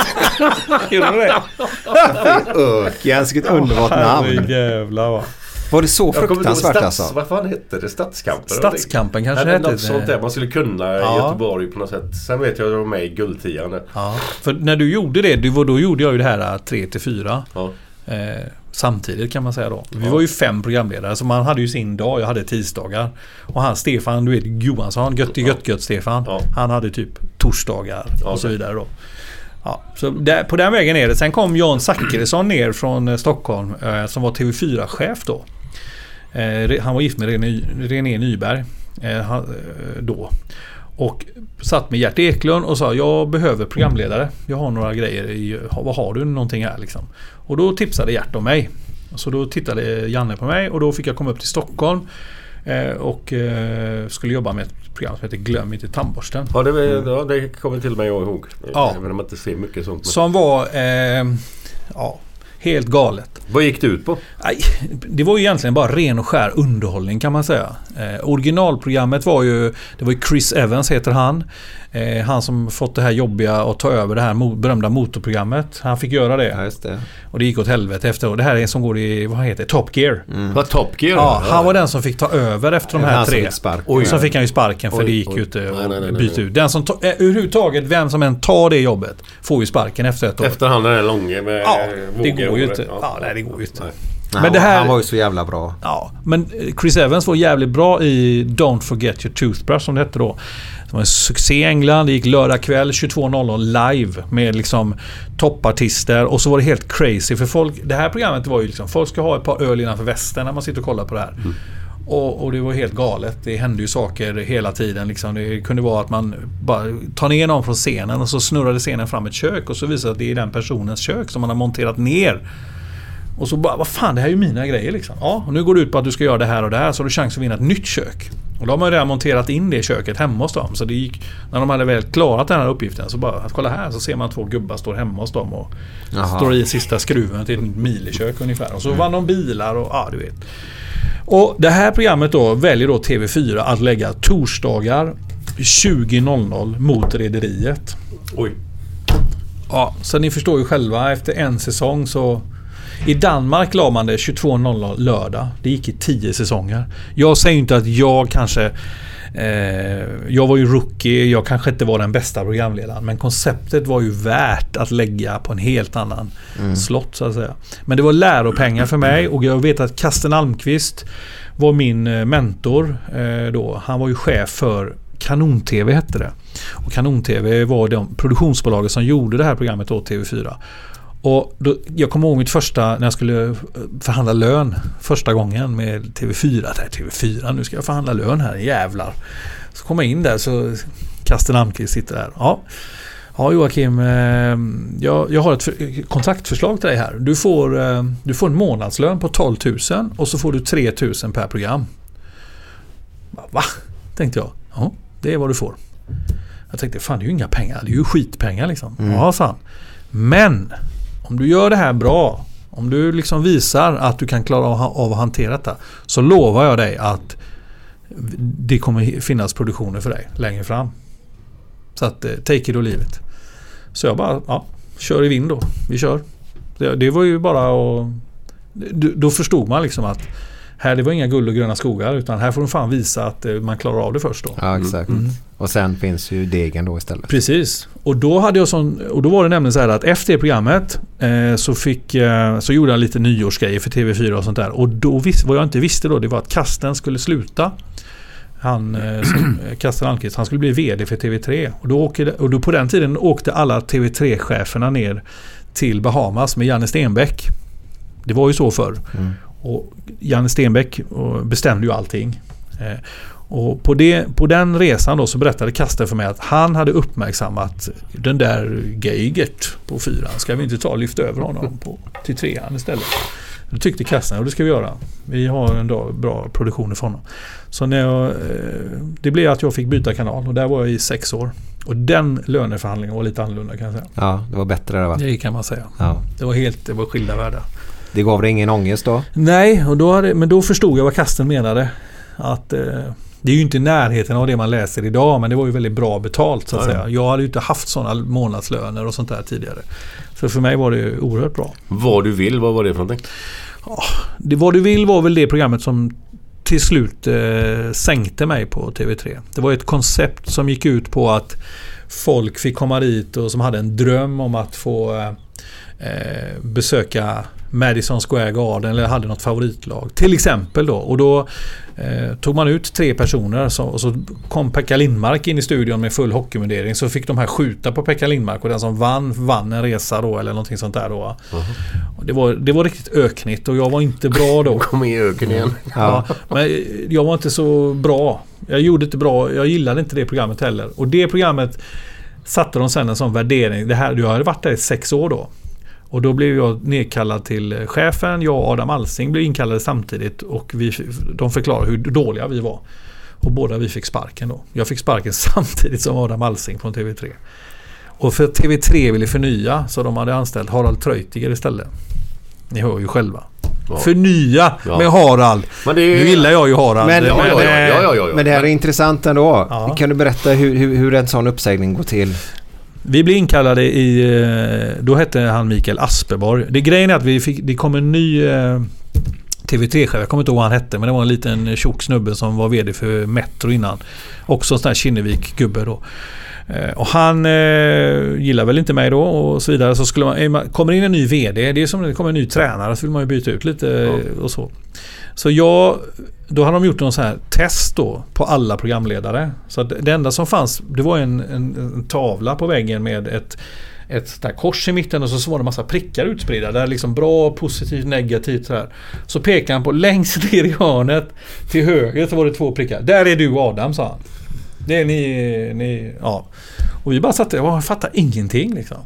Gjorde du det? Öken, vilket underbart namn. Herrejävlar va. Var det så fruktansvärt stats, alltså? Vad fan hette det? Stadskampen? Stadskampen kanske men hette något det. sånt där. Man skulle kunna Ja. Göteborg på något sätt. Sen vet jag att jag var med i Guldtian. Ja, för när du gjorde det, det var, då gjorde jag ju det här 3 till 4. Ja. Eh, samtidigt kan man säga då. Vi var ju fem programledare så man hade ju sin dag. Jag hade tisdagar. Och han Stefan, du vet Johansson, gött gött gött Stefan. Ja. Han hade typ torsdagar Ja, och så vidare då. Ja, så där, på den vägen är det. Sen kom Jan Zachrisson ner från eh, Stockholm eh, som var TV4-chef då. Eh, han var gift med René, René Nyberg eh, eh, då. Och satt med Gert Eklund och sa jag behöver programledare. Jag har några grejer i, vad har du någonting här liksom? Och då tipsade Gert om mig. Så då tittade Janne på mig och då fick jag komma upp till Stockholm. Och skulle jobba med ett program som heter Glöm inte tandborsten. Ja, det, var- ja, det kommer till och med jag ihåg. Ja. Även om man inte ser mycket sånt. Som var eh, ja, helt galet. Vad gick det ut på? Det var ju egentligen bara ren och skär underhållning kan man säga. Eh, originalprogrammet var ju, det var ju Chris Evans heter han. Eh, han som fått det här jobbiga att ta över det här mo- berömda motorprogrammet. Han fick göra det. Ja, just det. Och det gick åt helvete efter. Och det här är en som går i, vad heter det, Top Gear. Vad Top Gear? Ja, han var den som fick ta över efter de här Han tre. fick sparken. Och så fick han ju sparken för Oj, det gick ju inte Nej, nej, nej, att nej, byta nej. ut. Den som ta, eh, överhuvudtaget, vem som än tar det jobbet får ju sparken efter ett år. Efter han den där långe med Ja, det går ju inte. Ja. Nej, det går ju inte. Men det här... Han var ju så jävla bra. Ja, men Chris Evans var jävligt bra i Don't Forget Your Toothbrush som det hette då. Det var en succé i England. Det gick lördag kväll 22.00 live med liksom toppartister och så var det helt crazy för folk. Det här programmet var ju liksom folk ska ha ett par öl innanför västen när man sitter och kollar på det här. Mm. Och, och, det var helt galet. Det hände ju saker hela tiden. Liksom. Det kunde vara att man bara tar ner någon från scenen och så snurrade scenen fram ett kök och så visar det att det är den personens kök som man har monterat ner. Och så bara, vad fan det här är ju mina grejer liksom. Ja, och nu går det ut på att du ska göra det här och det här så har du chans att vinna ett nytt kök. Och då har man ju redan monterat in det köket hemma hos dem. Så det gick, när de hade väl klarat den här uppgiften så bara, kolla här så ser man två gubbar står hemma hos dem och Aha. står i sista skruven till ett milikök ungefär. Och så vann de bilar och ja, du vet. Och det här programmet då väljer då TV4 att lägga torsdagar 20.00 mot Rederiet. Oj. Ja, så ni förstår ju själva efter en säsong så i Danmark la man det 22.00 lördag. Det gick i 10 säsonger. Jag säger inte att jag kanske eh, jag var ju rookie, jag kanske inte var den bästa programledaren. Men konceptet var ju värt att lägga på en helt annan mm. slott så att säga. Men det var läropengar för mig och jag vet att Kasten Almqvist var min eh, mentor eh, då. Han var ju chef för Kanon-TV hette det. Och Kanon-TV var de produktionsbolaget som gjorde det här programmet åt TV4. Och då, jag kommer ihåg mitt första, när jag skulle förhandla lön första gången med TV4. Där, TV4, nu ska jag förhandla lön här, jävlar. Så kommer jag in där så Kasten Almqvist sitter där. Ja, ja Joakim, eh, jag, jag har ett kontaktförslag till dig här. Du får, eh, du får en månadslön på 12 000 och så får du 3 000 per program. Va? Tänkte jag. Ja, det är vad du får. Jag tänkte, fan det är ju inga pengar. Det är ju skitpengar liksom. Mm. Ja, fan. Men om du gör det här bra, om du liksom visar att du kan klara av att hantera detta, så lovar jag dig att det kommer finnas produktioner för dig längre fram. Så att eh, take it or leave it. Så jag bara, ja, kör i vind då. Vi kör. Det, det var ju bara att... Då förstod man liksom att här det var inga guld och gröna skogar utan här får de fan visa att eh, man klarar av det först då. Ja exakt. Mm. Och sen finns ju degen då istället. Precis. Och då hade jag sån, och då var det nämligen så här att efter det programmet eh, så, fick, eh, så gjorde jag lite nyårsgrejer för TV4 och sånt där. Och då vis, vad jag inte visste då det var att Kasten skulle sluta. Han, eh, som, eh, Kasten Almqvist, han skulle bli VD för TV3. Och, då åkte, och då på den tiden åkte alla TV3-cheferna ner till Bahamas med Janne Stenbeck. Det var ju så förr. Mm. Och Janne Stenbeck bestämde ju allting. Eh, och på, det, på den resan då så berättade Kaster för mig att han hade uppmärksammat den där Geigert på fyran. Ska vi inte ta och lyfta över honom på, till trean istället? Det tyckte Kasten och det ska vi göra. Vi har en dag bra produktioner för honom. Så när jag, eh, det blev att jag fick byta kanal och där var jag i sex år. Och den löneförhandlingen var lite annorlunda kan jag säga. Ja, det var bättre det va? Det kan man säga. Ja. Det var helt, det var skilda världar. Det gav dig ingen ångest då? Nej, och då hade, men då förstod jag vad kasten menade. Att eh, det är ju inte i närheten av det man läser idag men det var ju väldigt bra betalt så att ja, säga. Jag hade ju inte haft sådana månadslöner och sånt där tidigare. Så för mig var det oerhört bra. Vad du vill, vad var det för någonting? Ja, det Vad du vill var väl det programmet som till slut eh, sänkte mig på TV3. Det var ett koncept som gick ut på att folk fick komma dit och som hade en dröm om att få eh, eh besöka Madison Square Garden eller hade något favoritlag. Till exempel då. Och då eh, tog man ut tre personer så, och så kom Pekka Lindmark in i studion med full hockeymundering. Så fick de här skjuta på Pekka Lindmark och den som vann vann en resa då eller någonting sånt där då. -huh. det, var, det var riktigt öknigt och jag var inte bra då. Kom i öken igen. Ja. ja. men jag var inte så bra. Jag gjorde inte bra. Jag gillade inte det programmet heller. Och det programmet satte de sen en sån värdering. Det här, jag hade varit där i sex år då. Och då blev jag nedkallad till chefen. Jag och Adam Alsing blev inkallade samtidigt och vi, de förklarade hur dåliga vi var. Och båda vi fick sparken då. Jag fick sparken samtidigt som Adam Alsing från TV3. Och för TV3 ville förnya så de hade anställt Harald Treutiger istället. Ni hör ju själva. Ja. Förnya ja. med Harald. Men det är... Nu gillar jag ju Harald. Men, men, ja, men det här är intressant ändå. Kan du berätta hur, hur, hur en sån uppsägning går till? Vi blev inkallade i... Eh, då hette han Mikael Asperborg. Det grejen är att vi fick, det kom en ny eh, TV3-chef. Jag kommer inte ihåg vad han hette men det var en liten tjock snubbe som var VD för Metro innan. Också en sån här Kinnevik-gubbe då. Eh, Och han eh, gillar väl inte mig då och så vidare. Så skulle man, kommer in en ny VD, det är som när det kommer en ny tränare så vill man ju byta ut lite eh, och så. Så jag, då hade de gjort någon sån här test då på alla programledare. Så att det enda som fanns, det var en, en, en tavla på väggen med ett ett sånt här kors i mitten och så var det massa prickar utspridda. Där liksom bra, positivt, negativt så här. Så pekade han på längst ner i hörnet till höger så var det två prickar. Där är du Adam sa han. Det är ni, ni ja. Och vi bara satt där och fattade ingenting liksom.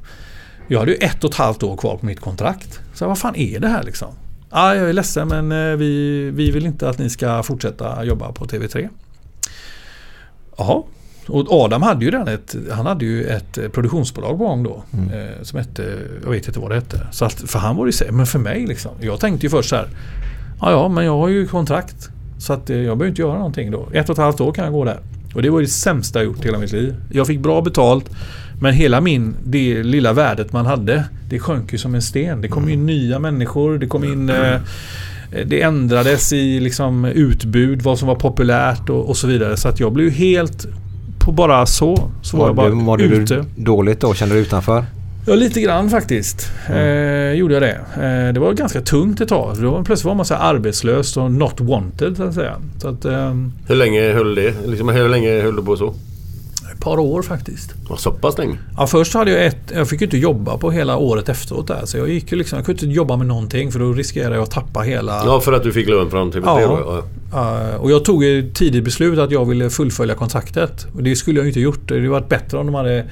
Jag hade ju ett och ett halvt år kvar på mitt kontrakt. Så vad fan är det här liksom? Ja, jag är ledsen men eh, vi, vi vill inte att ni ska fortsätta jobba på TV3. Jaha. Och Adam hade ju redan ett, han hade ju ett eh, produktionsbolag på gång då. Eh, som hette, jag vet inte vad det hette. Så att, för han var här, men för mig liksom. Jag tänkte ju först så här. Ja, ja, men jag har ju kontrakt. Så att eh, jag behöver inte göra någonting då. Ett och ett halvt år kan jag gå där. Och det var ju det sämsta jag gjort i hela mitt liv. Jag fick bra betalt. Men hela min, det lilla värdet man hade, det sjönk ju som en sten. Det kom in nya människor, det kom in... Eh, det ändrades i liksom utbud, vad som var populärt och, och så vidare. Så att jag blev ju helt på bara så. Så var jag bara Mådde ute. du dåligt då? Kände du dig utanför? Ja, lite grann faktiskt. Eh, gjorde jag det. Eh, det var ganska tungt ett tag. Då var, plötsligt var man så här arbetslös och not wanted så att säga. Så att, ehm, Hur länge höll det? Liksom, hur länge höll du på så? Par år faktiskt. Ja, så pass länge? Ja, först hade jag ett... Jag fick ju inte jobba på hela året efteråt där. Så jag gick ju liksom... Jag kunde inte jobba med någonting för då riskerade jag att tappa hela... Ja, för att du fick lön från TV3 Ja. då? Ja. Och jag tog ett tidigt beslut att jag ville fullfölja kontraktet. Och det skulle jag ju inte gjort. Det hade varit bättre om de hade...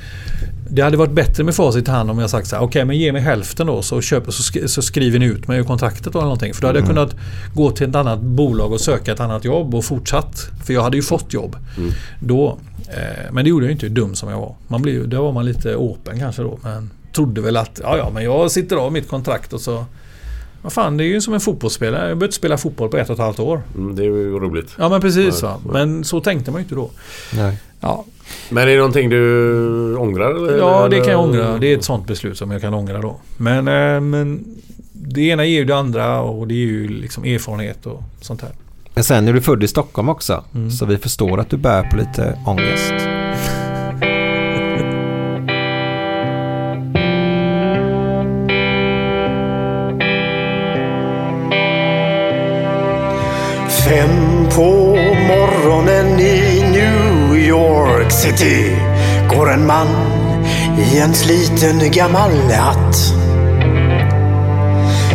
Det hade varit bättre med facit i hand om jag sagt så här. Okej, men ge mig hälften då så, köper, så, sk- så skriver ni ut mig ur kontraktet eller någonting. För då hade jag kunnat gå till ett annat bolag och söka ett annat jobb och fortsatt. För jag hade ju fått jobb då. Eh, men det gjorde jag ju inte, dum som jag var. Man blev, där var man lite åpen kanske då. Men trodde väl att ja, ja, men jag sitter av mitt kontrakt och så... Vad fan, det är ju som en fotbollsspelare. Jag behöver inte spela fotboll på ett och ett halvt år. Mm, det är ju roligt. Ja men precis Ja, va. Men så tänkte man ju inte då. Nej. Ja, Men är det någonting du ångrar? Eller? ja det kan jag ångra. Det är ett sånt beslut som jag kan ångra då. Men, eh, men det ena ger ju det andra och det är ju liksom erfarenhet och sånt här. Men sen är du född i Stockholm också. Mm. Så vi förstår att du bär på lite ångest. Fem på morgonen i New York City går en man i en sliten gammal hatt.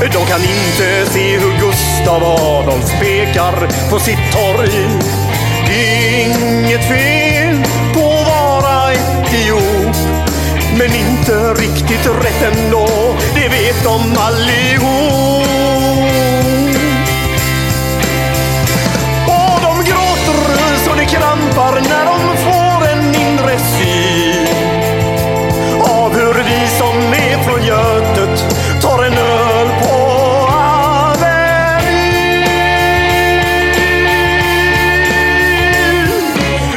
De kan inte se hur Gustav Adolf pekar på sitt torg. Det är inget fel på att vara etiop. Men inte riktigt rätt ändå, det vet de allihop. Och de gråter så det krampar när de får en inre syn av hur vi som är från Götet tar en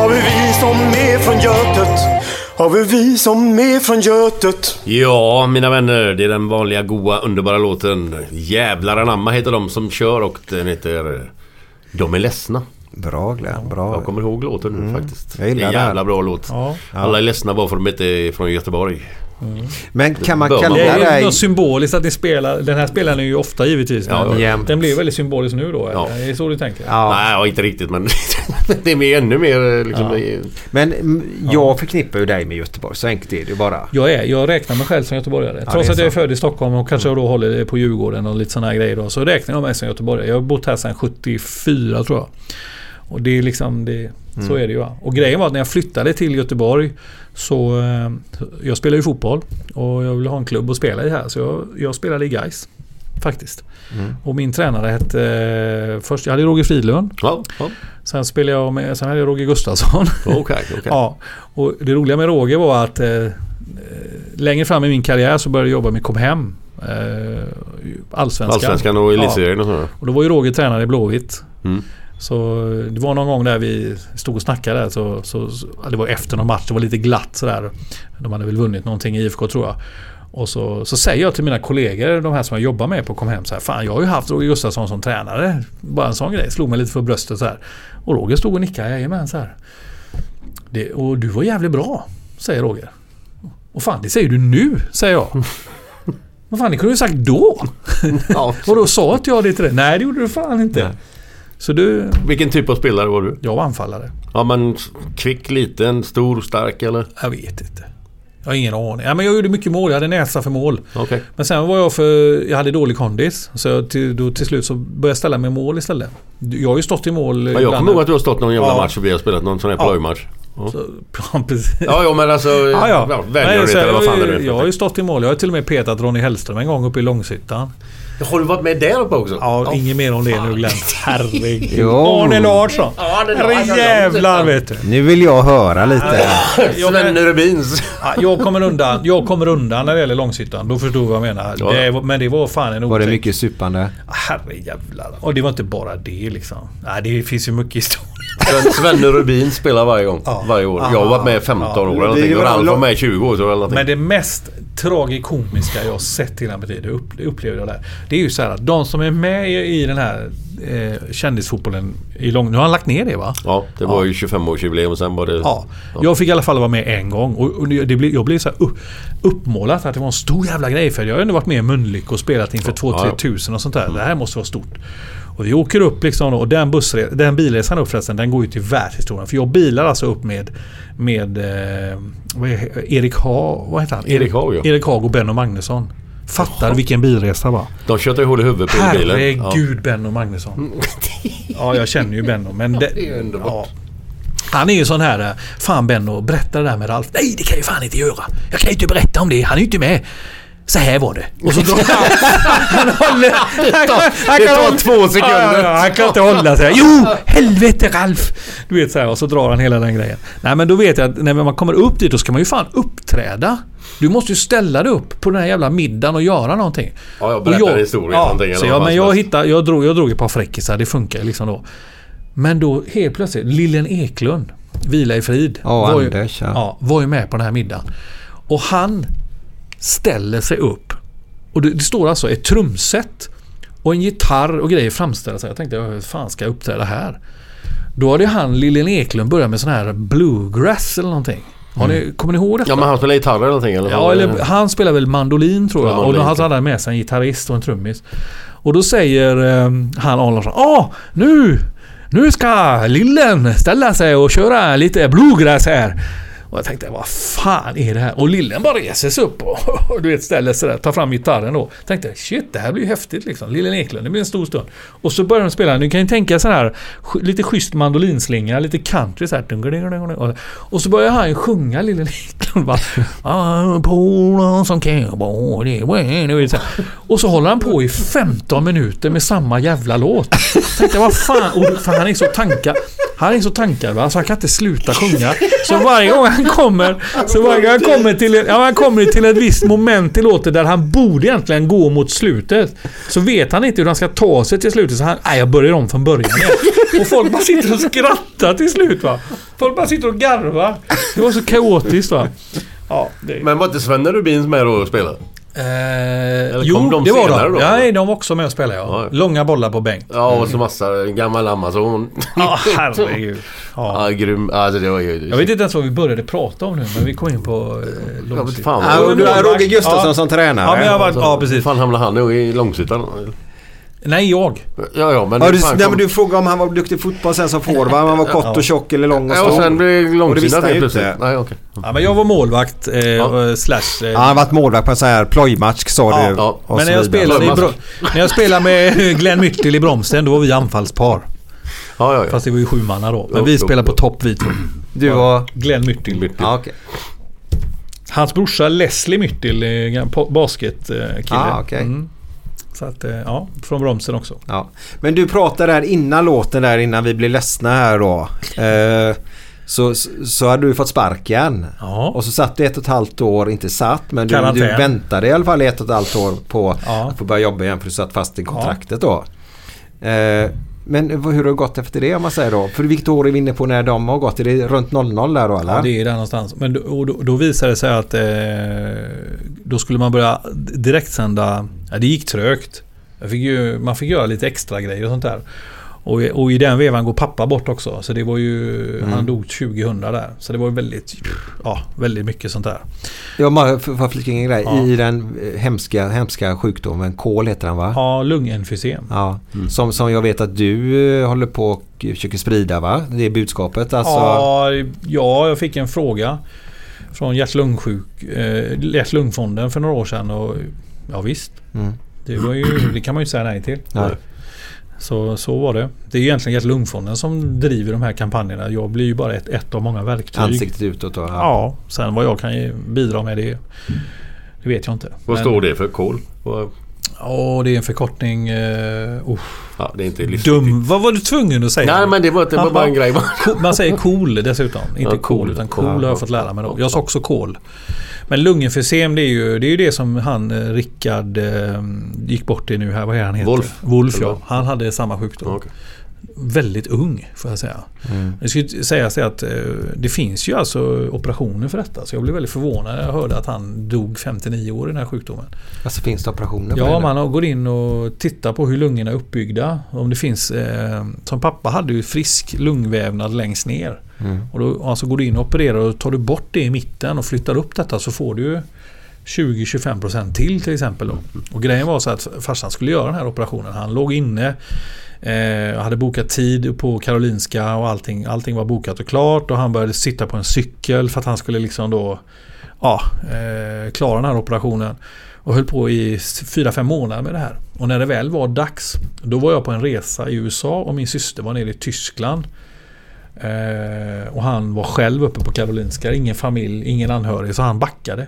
Har vi vi som är från Götet? Har vi vi som är från Götet? Ja, mina vänner. Det är den vanliga, goa, underbara låten. Jävlar anamma heter de som kör och den heter... De är ledsna. Bra Glenn, bra. Jag kommer ihåg låten nu faktiskt. Jag gillar det är en jävla bra låt. Ja. Alla är ledsna bara för att de inte är från Göteborg. Men kan man kalla Det är ju något symboliskt att ni spelar. Den här spelar ni ju ofta givetvis. Ja, men jämt. den blir väldigt symbolisk nu då. Ja. Är det så du tänker? Ja. Nej, ja, inte riktigt men det är mer, ännu mer liksom... Ja. Men mm, jag förknippar ju dig med Göteborg. Så enkelt är det ju bara. Jag, är, jag räknar mig själv som göteborgare. Ja, Trots det är att jag är född i Stockholm och kanske då håller på Djurgården och lite sådana här grejer. Då, så räknar jag mig som göteborgare. Jag har bott här sedan 74 tror jag. Och det är liksom det, Så Mm. är det ju. Och grejen var att när jag flyttade till Göteborg så... eh, Jag spelar ju fotboll och jag ville ha en klubb att spela i här. Så jag, jag spelade i Gais Faktiskt. Mm. Och min tränare hette... eh, Först, jag hade Roger Fridlund. Ja, ja. Sen spelade jag med... Sen hade jag Roger Gustafsson. Okej, okej. Ja, och det roliga med Roger var att eh, längre fram i min karriär så började jag jobba med Kom Hem. Eh, Allsvenskan. Allsvenskan och elitserien och sådär. Och då var ju Roger tränare i Blåvitt. Mm. Så det var någon gång där vi stod och snackade. Så, så, så, det var efter någon match. Det var lite glatt sådär. De hade väl vunnit någonting i IFK tror jag. Och så, så säger jag till mina kollegor, de här som jag jobbar med på Kom Hem så här, Fan jag har ju haft Roger Gustafsson som tränare. Bara en sån grej. Slog mig lite för bröstet så här. Och Roger stod och nickade, jajamän så här. Det, och du var jävligt bra, säger Roger. Och fan det säger du nu, säger jag. Vad fan det kunde du sagt då. Ja. och då sa inte jag det till dig. Nej det gjorde du fan inte. Så du, Vilken typ av spelare var du? jag var anfallare. Ja men kvick, liten, stor, stark eller? Jag vet inte. Jag har ingen aning. Ja, men jag gjorde mycket mål. Jag hade näsa för mål. Okej. Men sen var jag för... Jag hade dålig kondis. Så jag till, då till slut så började jag ställa mig mål istället. Jag har ju stått i mål Ja, jag kommer ihåg att du har stått någon jävla Ja. match och vi har spelat någon sån här plojmatch. Ja. Så, precis. Ja, ja men alltså... Ja, ja. det eller vad fan det jag har ju stått i mål. Jag har till och med petat Ronny Hellström en gång uppe i Långshyttan. Har du varit med där uppe också? Ja, inget mer om det nu Glenn. Herregud. Jo. Arne Larsson. Herre jävlar vet du. Nu vill jag höra lite. Svenne Rubins. Ja, jag kommer undan. Jag kommer undan när det gäller Långshyttan. Då förstod du vad jag menar. Ja. Det, men det var fan en Var det otäck- mycket supande? Herre jävlar. Och det var inte bara det liksom. Nej, det finns ju mycket historia. Sven- Svenne Rubin spelar varje gång. Ja. Varje år. Jag har varit med 15 Ja. år eller någonting. Och Ralf var med i 20 år eller någonting. Men det mest tragikomiska jag har sett i hela mitt liv, det upplevde jag där. Det är ju så här att de som är med i den här eh, kändisfotbollen i lång... Nu har han lagt ner det va? Ja, det var ju 25-årsjubileum och sen var det... Ja. Jag fick i alla fall vara med en gång och, och det blev, jag blev så upp, uppmålat att det var en stor jävla grej för jag har ändå varit med i Mölnlycke och spelat inför 2-3 Ja, ja. tusen och sånt där. Det här måste vara stort. Och vi åker upp liksom och den, bussre, den bilresan upp förresten den går ju till världshistorien. För jag bilar alltså upp med, med eh, Erik Ha, vad heter han? Erik Haag, ja. Erik Haag och Benno Magnusson. Fattar vilken bilresa va? De tjötade hål i huvudet på bilen. Herregud Benno Magnusson. Ja jag känner ju Benno men det, Det är underbart. ja. Han är ju sån här, eh, fan Benno, berätta det där med Ralf. Nej det kan jag fan inte göra. Jag kan ju inte berätta om det, han är ju inte med. Så här var det. Och så drar han. han håller, han, kan- det tar två sekunder. Ja, ja, ja, han kan inte hålla sig. Jo, helvete Ralf! Du vet så här och så drar han hela den grejen. Nej men då vet jag att när man kommer upp dit då ska man ju fan uppträda. Du måste ju ställa dig upp på den här jävla middagen och göra någonting. Ja, jag berättar en historia eller någonting, Så jag, men jag, hittade, jag, drog, jag drog ett par fräckisar, det funkar liksom då. Men då helt plötsligt, Lillen Eklund, Vila i frid. Ja, var ju, Anders, ja. ja, var ju med på den här middagen. Och han ställer sig upp. Och det, det står alltså ett trumset och en gitarr och grejer framställda. Så jag tänkte, hur fan ska jag uppträda här? Då hade han, Lillen Eklund, börjat med sån här bluegrass eller någonting. Har ni, Kommer ni ihåg detta? Ja men han spelar gitarr eller någonting eller? Ja, eller han spelar väl mandolin tror jag. Ja, och mandolin, då hade han med sig en gitarrist och en trummis. Och då säger eh, han Arne Larsson. Ja, nu, nu ska Lillen ställa sig och köra lite bluegrass här. Och jag tänkte, vad fan är det här? Och lillen bara reser sig upp och, och du vet ställer sig där, tar fram gitarren då. Tänkte, shit det här blir ju häftigt liksom. Lillen Eklund, det blir en stor stund. Och så börjar de spela, nu kan ju tänka så här, lite schysst mandolinslinga, lite country så här. Och, så börjar han ju sjunga Lillen Eklund bara. Polen som cowboy. Och så håller han på i 15 minuter med samma jävla låt. Tänkte, vad fan, och, för han är så tankad. Han är så tankad va, så han kan inte sluta sjunga. Så varje gång han kommer, så varje gång han kommer till, ja, han kommer till ett visst moment i låten där han borde egentligen gå mot slutet. Så vet han inte hur han ska ta sig till slutet så han, nej jag börjar om från början igen. Och folk bara sitter och skrattar till slut va. Folk bara sitter och garvar. Det var så kaotiskt va. Ja, det... Men var inte Svenne Rubins med då och spelade? Eh, kom jo, de det var de. då? Nej, de var också med och spelade ja. Ja. Långa bollar på bänk. Ja, och så massa gammal Amazon. Ja, herregud. Ja. Ja, grym. Alltså det var ju... Jag vet inte ens vad vi började prata om nu, men vi kom in på eh, fan Ja, du har Roger Gustafsson Ja. som tränare. Ja, men jag var, ja, precis. fan hamnade han nu i Långshyttan? Nej, jag. Ja, ja, men... Ja, du, nej, kom- men du frågade om han var duktig i fotboll sen som forward. Om han var kort och tjock eller lång och Ja, och stor. sen blev ju helt plötsligt. inte. Nej, okej. Ja, men jag var målvakt eh, Ja. slash... Eh, Ja, han har varit målvakt på en sån här plojmatch sa Ja, du. ja. men när jag, spelade i. Bro- när jag spelade med Glenn Myttil i Bromsten, då var vi anfallspar. Ja, ja, ja. Fast det var ju sju manna då. Men Jo, vi jo, spelade på topp vi två. Du var... Glenn Myttil. Myttil. Ja, okej. Hans brorsa Leslie Myttil, eh, basketkille. Ah, okej. mm. Så att, eh, ja, från Bromsen också. Ja. Men du pratade där innan låten där innan vi blev ledsna här då. Eh, så, så hade du fått sparken. Ja. Och så satt du ett och ett halvt år, inte satt men du, du väntade i alla fall ett och ett halvt år på Ja. att få börja jobba igen för du satt fast i kontraktet då. Eh, men hur har det gått efter det om man säger då? För vilket år är vi inne på när de har gått? Är det runt 00 där då eller? Ja, det är där någonstans. Men då, och då, då visade det sig att eh, då skulle man börja direktsända. Ja, det gick trögt. Jag fick ju, man fick göra lite extra grejer och sånt där. Och, i- och i den vevan går pappa bort också. Så det var ju, han dog 2000 där. Så det var väldigt, ja, väldigt mycket sånt där. Jag bara för, att flika in en grej. Ja. I den eh, hemska, hemska sjukdomen, kol heter den va? Ja, lungemfysem. Ja, som, som jag vet att du eh, håller på och försöker sprida va? Det är budskapet alltså. Ja, ja, jag fick en fråga från hjärt-lungsjuk, eh, hjärt-lungfonden för några år sedan. Och, ja visst, Mm. det, var ju, det kan man ju säga nej till. Nej. Så, så var det. Det är ju egentligen hjärt-lungfonden som driver de här kampanjerna. Jag blir ju bara ett, ett av många verktyg. Ansiktet utåt då. Ja, sen vad jag kan bidra med det, det vet jag inte. Vad Men- står det för? Kol? Ja, det är en förkortning. Uh, Ja, det är inte livsviktigt. dum. Vad var du tvungen att säga? Nej, men det var, det var bara en grej. Man säger cool dessutom. Inte Ja, cool, utan cool Ja, har ja. jag fått lära mig då. Jag sa också kol. Men lungemfysem det är ju det, är ju det som han eh, Rickard eh, gick bort i nu här. Vad är han heter? Wolf. Wolf ja. Han hade samma sjukdom. Okej. Väldigt ung får jag säga. Mm. Det ska sägas att eh, det finns ju alltså operationer för detta. Så jag blev väldigt förvånad när jag hörde att han dog 59 år i den här sjukdomen. Alltså finns det operationer Ja, det? man gått in och tittat på hur lungorna är uppbyggda. Om det finns, eh, som pappa hade ju frisk lungvävnad längst ner. Mm. Och då alltså går du in och opererar och tar du bort det i mitten och flyttar upp detta så får du ju 20-25% till till exempel. Då. Och grejen var så att farsan skulle göra den här operationen. Han låg inne eh, hade bokat tid på Karolinska och allting, allting var bokat och klart. Och han började sitta på en cykel för att han skulle liksom då ja, eh, klara den här operationen. Och höll på i 4-5 månader med det här. Och när det väl var dags, då var jag på en resa i USA och min syster var nere i Tyskland. Eh, och han var själv uppe på Karolinska, ingen familj, ingen anhörig, så han backade.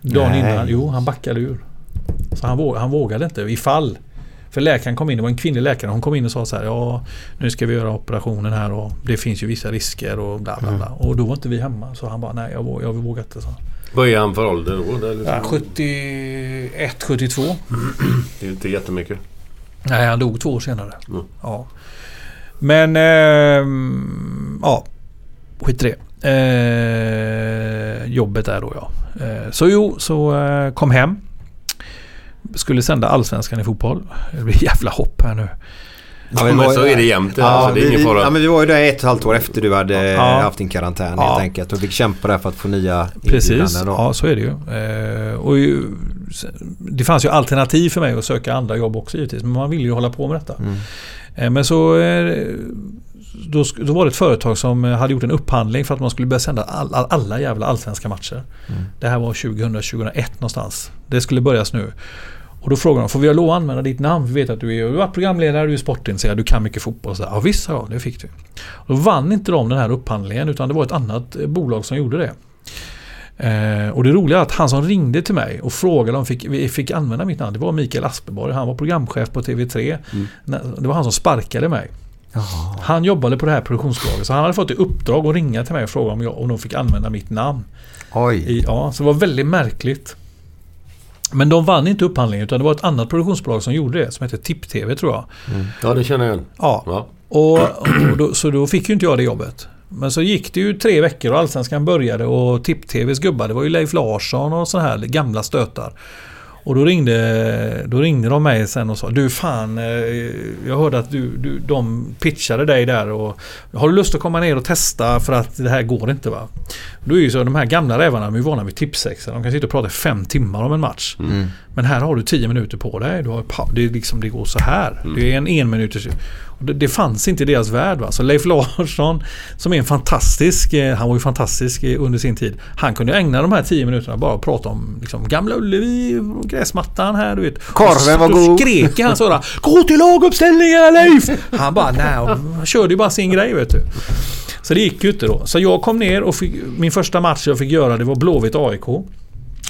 Dagen Nej. innan, jo han backade ur. Så han, våg, han vågade inte ifall. För läkaren kom in, det var en kvinnlig läkare, hon kom in och sa så här ja nu ska vi göra operationen här och det finns ju vissa risker och bla bla bla. Och då var inte vi hemma så han bara nej jag, vågar, jag vågar inte. Så. Vad är han för ålder då? Liksom, Ja, 71, 72. det är inte jättemycket. Nej, han dog två år senare. Mm. Ja. Men... ehm, ja. Skit i det. Eh, jobbet där då ja. Eh, så jo, så eh, kom hem. Skulle sända Allsvenskan i fotboll. Det blir jävla hopp här nu. Ja, men så är det jämt. Ja, alltså, det är vi, ingen fara. ja, men vi var ju där ett och ett halvt år efter du hade Ja. haft din karantän Ja. helt enkelt. Och fick kämpa där för att få nya Precis, då. ja så är det ju. Eh, och ju, det fanns ju alternativ för mig att söka andra jobb också givetvis. Men man vill ju hålla på med detta. Mm. Eh, men så, eh, då, då var det ett företag som eh, hade gjort en upphandling för att man skulle börja sända all, all, alla jävla allsvenska matcher. Mm. Det här var 2000-2001 någonstans. Det skulle börjas nu. Och då frågade de, får vi lov att använda ditt namn? Vi vet att du är, du varit programledare, du är sportintresserad, du kan mycket fotboll. Så, ja visst, jag, det fick du. Och då vann inte de den här upphandlingen utan det var ett annat eh, bolag som gjorde det. Eh, och det roliga är att han som ringde till mig och frågade om fick, vi fick använda mitt namn, det var Mikael Asperborg. Han var programchef på TV3. När- Det var han som sparkade mig. Han jobbade på det här produktionsbolaget så han hade fått i uppdrag att ringa till mig och fråga om, jag, om de fick använda mitt namn. Oj. I, ja, så det var väldigt märkligt. Men de vann inte upphandlingen utan det var ett annat produktionsbolag som gjorde det som hette Tipp-TV tror jag. Ja, det känner jag igen. Ja. Ja. Och, och då, så då fick ju inte jag det jobbet. Men så gick det ju tre veckor och Allsvenskan började och Tipp-TVs gubbar, det var ju Leif Larsson och sådana här gamla stötar. Och då ringde, då ringde de mig sen och sa Du fan, eh, jag hörde att du, du, de pitchade dig där och Har du lust att komma ner och testa för att det här går inte va? Då är ju så de här gamla rävarna, de är ju vana vid tipsexar. De kan sitta och prata i fem timmar om en match. Mm. Men här har du tio minuter på dig. Du har, det, är liksom, det går så här. Det är en en minuters... och Det, det fanns inte i deras värld. Va? Så Leif Larsson, som är en fantastisk... eh, Han var ju fantastisk eh, under sin tid. Han kunde ägna de här tio minuterna bara att prata om liksom, Gamla Ullevi, gräsmattan här, du vet. Korven var god. skrek han sådär. Gå till laguppställningar Leif! Han bara, nej, han körde ju bara sin grej vet du. Så det gick ju inte då. Så jag kom ner och fick, min första match jag fick göra det var Blåvitt AIK.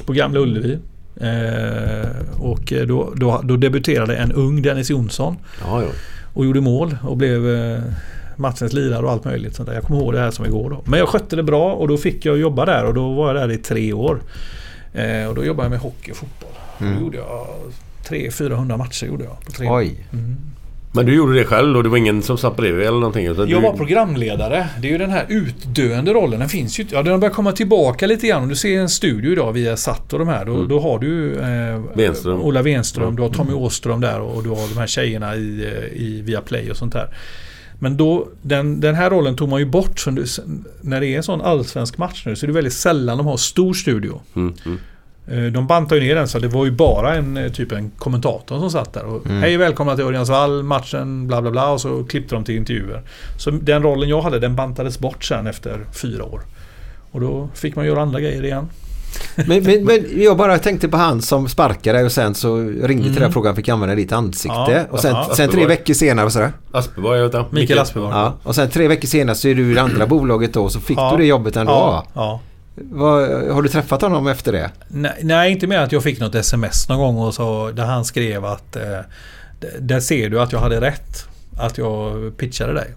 På Gamla Ullevi. Eh, och då, då, då debuterade en ung Dennis Jonsson. Ja, ja. Och gjorde mål och blev eh, matchens lirare och allt möjligt. Sånt där. Jag kommer ihåg det här som igår då. Men jag skötte det bra och då fick jag jobba där och då var jag där i tre år. Eh, och då jobbade jag med hockey och fotboll. Mm. Då gjorde jag 300-400 matcher gjorde jag på tre år. Oj. Men du gjorde det själv och det var ingen som satt bredvid eller någonting? Utan Jag du... var programledare. Det är ju den här utdöende rollen. Den finns ju. Ja, den börjar komma tillbaka lite grann. Om du ser en studio idag via Satt och de här. Då, Mm. då har du eh, Venström. Ola Wenström, Mm. du har Tommy Åström där och du har de här tjejerna i, eh, i Viaplay och sånt där. Men då, den, den här rollen tog man ju bort. Nu- när det är en sån allsvensk match nu så är det väldigt sällan de har stor studio. Mm, mm. De bantar ju ner den så det var ju bara en eh, typ en kommentator som satt där. Och, Mm. Hej välkomna till Örjansvall, matchen bla bla bla och så klippte de till intervjuer. Så den rollen jag hade den bantades bort sen efter fyra år. Och då fick man göra andra grejer igen. Men, men, men jag bara tänkte på han som sparkade och sen så ringde till dig och frågade om han fick använda ditt ansikte. Ja, och sen, sen tre veckor senare, vad sa du? Asperborg, vet jag. Mikael Asperborg. Ja, och sen tre veckor senare så är du i det andra bolaget då så fick Ja. du det jobbet ändå. Ja, ja. Vad, har du träffat honom efter det? Nej, nej, inte med att jag fick något sms någon gång och så, där han skrev att eh, där ser du att jag hade rätt. Att jag pitchade dig.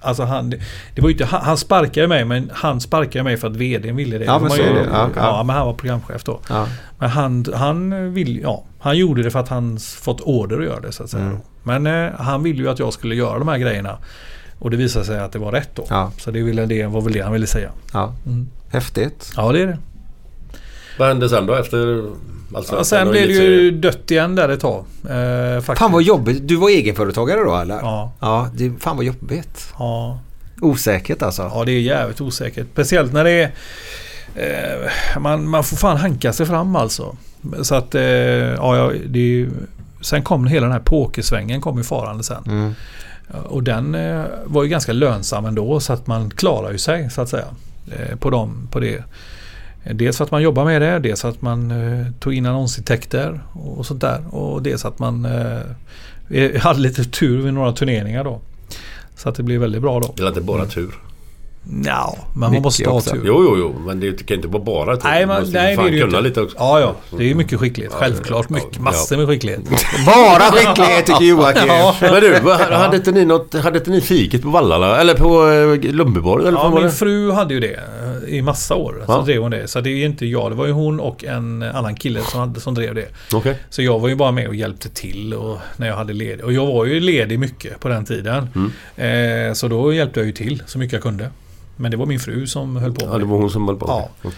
Alltså han, det var inte, han, sparkade mig men han sparkade mig för att VDn ville det. Ja, men så ju- är det. Ja, Ja, ja. men han var programchef då. Ja. Men han, han, vill, ja, han gjorde det för att han fått order att göra det så att säga. Mm. Men eh, han ville ju att jag skulle göra de här grejerna. Och det visade sig att det var rätt då. Ja. Så det, ville, det var väl det han ville säga. ja. Mm. Häftigt. Ja det är det. Vad hände sen då efter Allsvenskan? Ja, sen blev det ju dött igen där ett tag. Eh, faktiskt. Fan vad jobbigt. Du var egenföretagare då eller? Ja. Ja, det, fan vad jobbigt. Ja, Osäkert alltså. ja, det är jävligt osäkert. Speciellt när det är... Eh, man, man får fan hanka sig fram alltså. Så att... Eh, ja, ja, det är, ju- sen kom hela den här pokersvängen kom ju farande sen. Mm. Och den eh, var ju ganska lönsam ändå så att man klarar ju sig så att säga. Eh, på, dem, på det. Eh, dels för att man jobbar med det, dels för att man eh, tog in annonsintäkter och sånt där. Och dels att man eh, hade lite tur vid några turneringar då. Så att det blev väldigt bra då. Det är inte bara tur. Ja, men man Mycket måste ha också. tur. Jo, jo, jo. Men det kan inte vara bara tur. Nej, man, måste nej det fan är det kunna inte. lite också. Ja, ja. Det är mycket skicklighet. Ja, Självklart mycket. ja. Massor med skicklighet. Bara skicklighet tycker Joakim. Ja. Men du, hade inte ni något, hade inte ni fiket på Vallala? Eller på eh, Lundbyborg? Eller Ja, min det? fru hade ju det eh, i massa år. Så Ja. drev hon det. Så det är inte jag. Det var ju hon och en annan kille som, hade, som drev det. Okej. Så jag var ju bara med och hjälpte till och när jag hade ledig. Och jag var ju ledig mycket på den tiden. Mm. Eh, så då hjälpte jag ju till så mycket jag kunde. Men det var min fru som höll på med Ja, det var hon som höll på. Ja.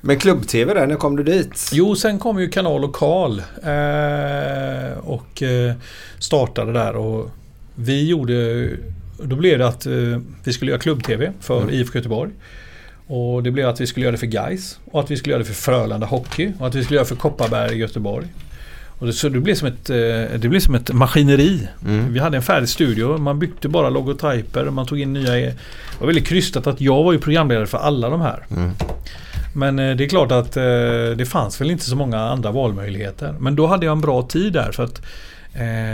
Men klubb-tv där, när kom du dit? Jo, sen kom ju Kanal och Karl eh, och eh, startade där och vi gjorde... Då blev det att eh, vi skulle göra klubb-tv för Mm. IFK Göteborg. Och det blev att vi skulle göra det för Gais och att vi skulle göra det för Frölunda Hockey och att vi skulle göra det för Kopparberg i Göteborg. Och det, så det blev som ett, eh, det blev som ett maskineri. Mm. Vi hade en färdig studio. Man byggde bara logotyper. Man tog in nya... Det var väldigt krystat att jag var ju programledare för alla de här. Mm. Men eh, det är klart att eh, det fanns väl inte så många andra valmöjligheter. Men då hade jag en bra tid där. för att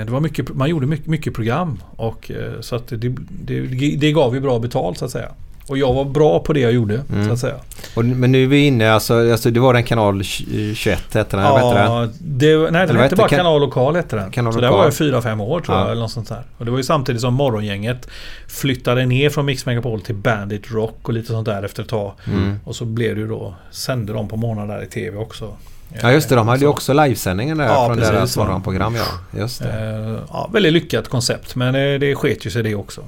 det var mycket, Man gjorde mycket, mycket program. Och, så att det, det, det gav ju bra betalt så att säga. Och jag var bra på det jag gjorde Mm. så att säga. Och, men nu är vi inne, alltså, alltså det var den kanal 21 hette den? Ja, det, nej, den hette bara kan- Kanal Lokal hette den. Kanal så där Lokal. var jag fyra, fem år tror Ja. jag. Eller något sånt där. Och det var ju samtidigt som Morgongänget flyttade ner från Mix Megapol till Bandit Rock och lite sånt där efter ett tag. Mm. Och så blev det ju då, sände de på morgonen där i TV också. Ja just det, de hade ju Så- också livesändningen där Ja, från precis, deras morgonprogram. Ja, just det. Eh, Ja, väldigt lyckat koncept men eh, det sket ju sig det också.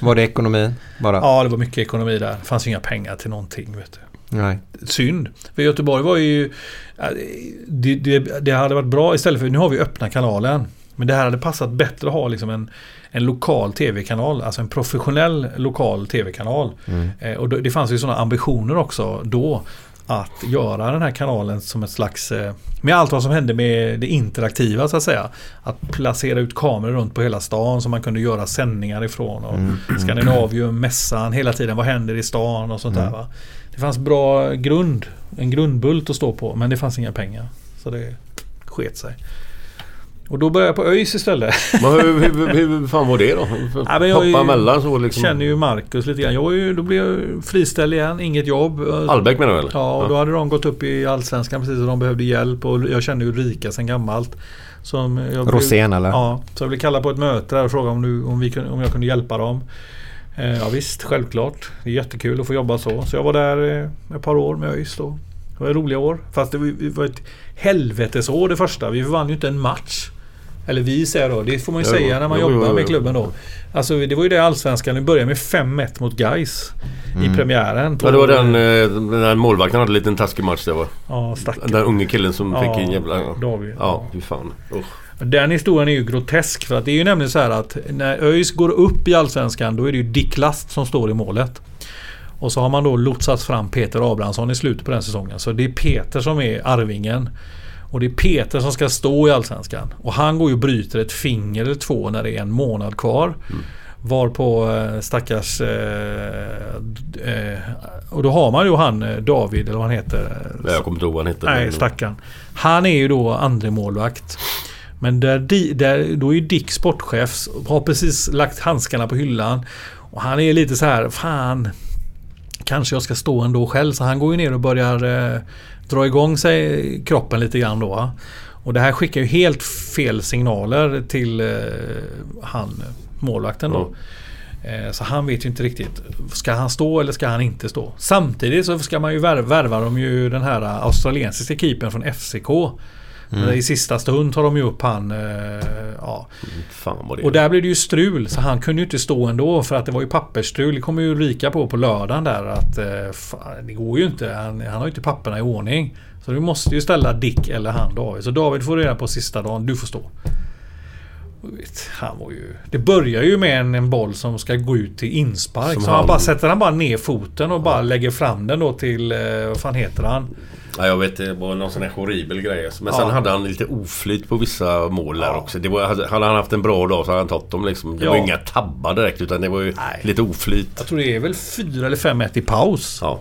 Var det ekonomin bara? Ja, det var mycket ekonomi där. Det fanns inga pengar till någonting. Vet du. Nej. Synd. För Göteborg var ju... ja, Det, det, det hade varit bra istället för... Nu har vi öppna kanalen. Men det här hade passat bättre att ha liksom en, en lokal tv-kanal. Alltså en professionell lokal tv-kanal. Mm. Eh, och då, det fanns ju sådana ambitioner också då. Att göra den här kanalen som ett slags... Eh, med allt vad som hände med det interaktiva så att säga. Att placera ut kameror runt på hela stan så man kunde göra sändningar ifrån. Och Mm. Skandinavium, mässan, hela tiden. Vad händer i stan och sånt Mm. där va. Det fanns bra grund, en grundbult att stå på men det fanns inga pengar. Så det sket sig. Och då började jag på ÖIS istället. Men hur, hur, hur, hur fan var det då? Ja, men jag är ju- Hoppa emellan så liksom. Känner ju Marcus lite grann. Jag var ju, då blev jag friställd igen, inget jobb. Allbäck menar du eller? Ja, och då hade de gått upp i Allsvenskan precis och de behövde hjälp. Och jag kände ju Rika sen gammalt. Som jag blev- Rosén, eller? Ja, så jag blev kallad på ett möte där och frågade om, du, om, vi, kunde- om jag kunde hjälpa dem. Eh, ja visst, självklart. Det är jättekul att få jobba så. Så jag var där eh, ett par år med ÖIS då. Det var roliga år. Fast det var, det var ett helvetesår det första. Vi vann ju inte en match. Eller vi säger då. Det får man ju Jo, säga när man jo, jo, jobbar jo. med klubben då. Alltså det var ju det Allsvenskan. Vi började med 5-1 mot Gais Mm. i premiären. Ja, det var den, eh, den där målvakten hade en liten taskig match det var. Ja, stackarn. Den där unge killen som Ja, fick en jävla... David. Ja, fy fan. Usch. Den historien är ju grotesk. För att det är ju nämligen så här att när ÖIS går upp i Allsvenskan då är det ju Dick Last som står i målet. Och så har man då lotsat fram Peter Abrahamsson i slutet på den säsongen. Så det är Peter som är arvingen. Och det är Peter som ska stå i Allsvenskan. Och han går ju och bryter ett finger eller två när det är en månad kvar. Varpå eh, stackars... Eh, eh, och då har man ju han eh, David eller vad han heter. Ja, Jag kommer inte ihåg vad han hette. Nej, stackarn. Han är ju då andre målvakt. Men där, där, då är ju Dick sportchef. Har precis lagt handskarna på hyllan. Och han är lite så här, fan. Kanske jag ska stå ändå själv. Så han går ju ner och börjar eh, dra igång sig kroppen lite grann då. Och det här skickar ju helt fel signaler till eh, han, målvakten då. Eh, Så han vet ju inte riktigt. Ska han stå eller ska han inte stå? Samtidigt så ska man ju värva, värva de ju den här australiensiska keepern från FCK. Mm. I sista stund tar de ju upp han. Eh, ja. Det Och där blev det ju strul så han kunde ju inte stå ändå för att det var ju pappersstrul. Det kommer ju Rika på på lördagen där att eh, fan, det går ju inte. Han, han har ju inte papperna i ordning. Så du måste ju ställa Dick eller han David. Så David får reda på sista dagen. Du får stå. Vet, Han var ju, det börjar ju med en, en boll som ska gå ut till inspark. Som så han han- bara sätter han bara ner foten och bara lägger fram den då till, eh, vad fan heter han? Ja, jag vet, det var någon sån här horribel grej. Men Ja. sen hade han lite oflyt på vissa mål där också. Det var, hade han haft en bra dag så hade han tagit dem liksom. Det Ja. var inga tabbar direkt utan det var ju lite oflyt. Jag tror det är väl 4 eller 5-1 i paus. Ja.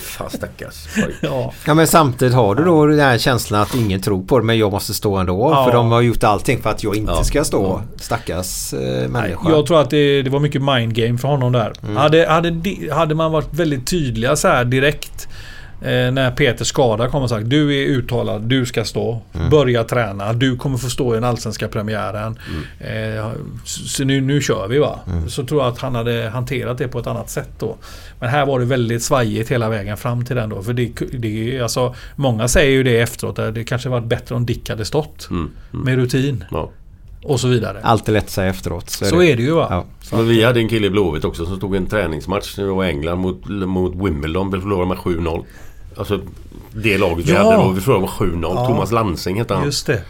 Fan stackars. Ja. Ja men samtidigt har du då den här känslan att ingen tror på det men jag måste stå ändå. Ja. För de har gjort allting för att jag inte Ja. ska stå. Stackars eh, människa. Jag tror att det, det var mycket mind game för honom där. Mm. Hade, hade, hade man varit väldigt tydliga så här direkt eh, när Peter skada kom och sagt du är uttalad, du ska stå. Mm. Börja träna, du kommer få stå i den allsvenska premiären. Eh, så så nu, nu kör vi va. Mm. Så tror jag att han hade hanterat det på ett annat sätt då. Men här var det väldigt svajigt hela vägen fram till den då. För det, det, alltså, många säger ju det efteråt. att Det kanske varit bättre om Dick hade stått. Mm. Med rutin. Ja. Och så vidare. Allt är lätt att säga efteråt. Så är det ju, va? Ja. Men vi hade en kille i Blåvitt också som tog en träningsmatch vi var i England mot, mot Wimbledon. Vi förlorade med 7-0. Alltså det laget vi Ja. hade då. Vi förlorade med 7-0. Ja. Thomas Lansing hette han. Just det.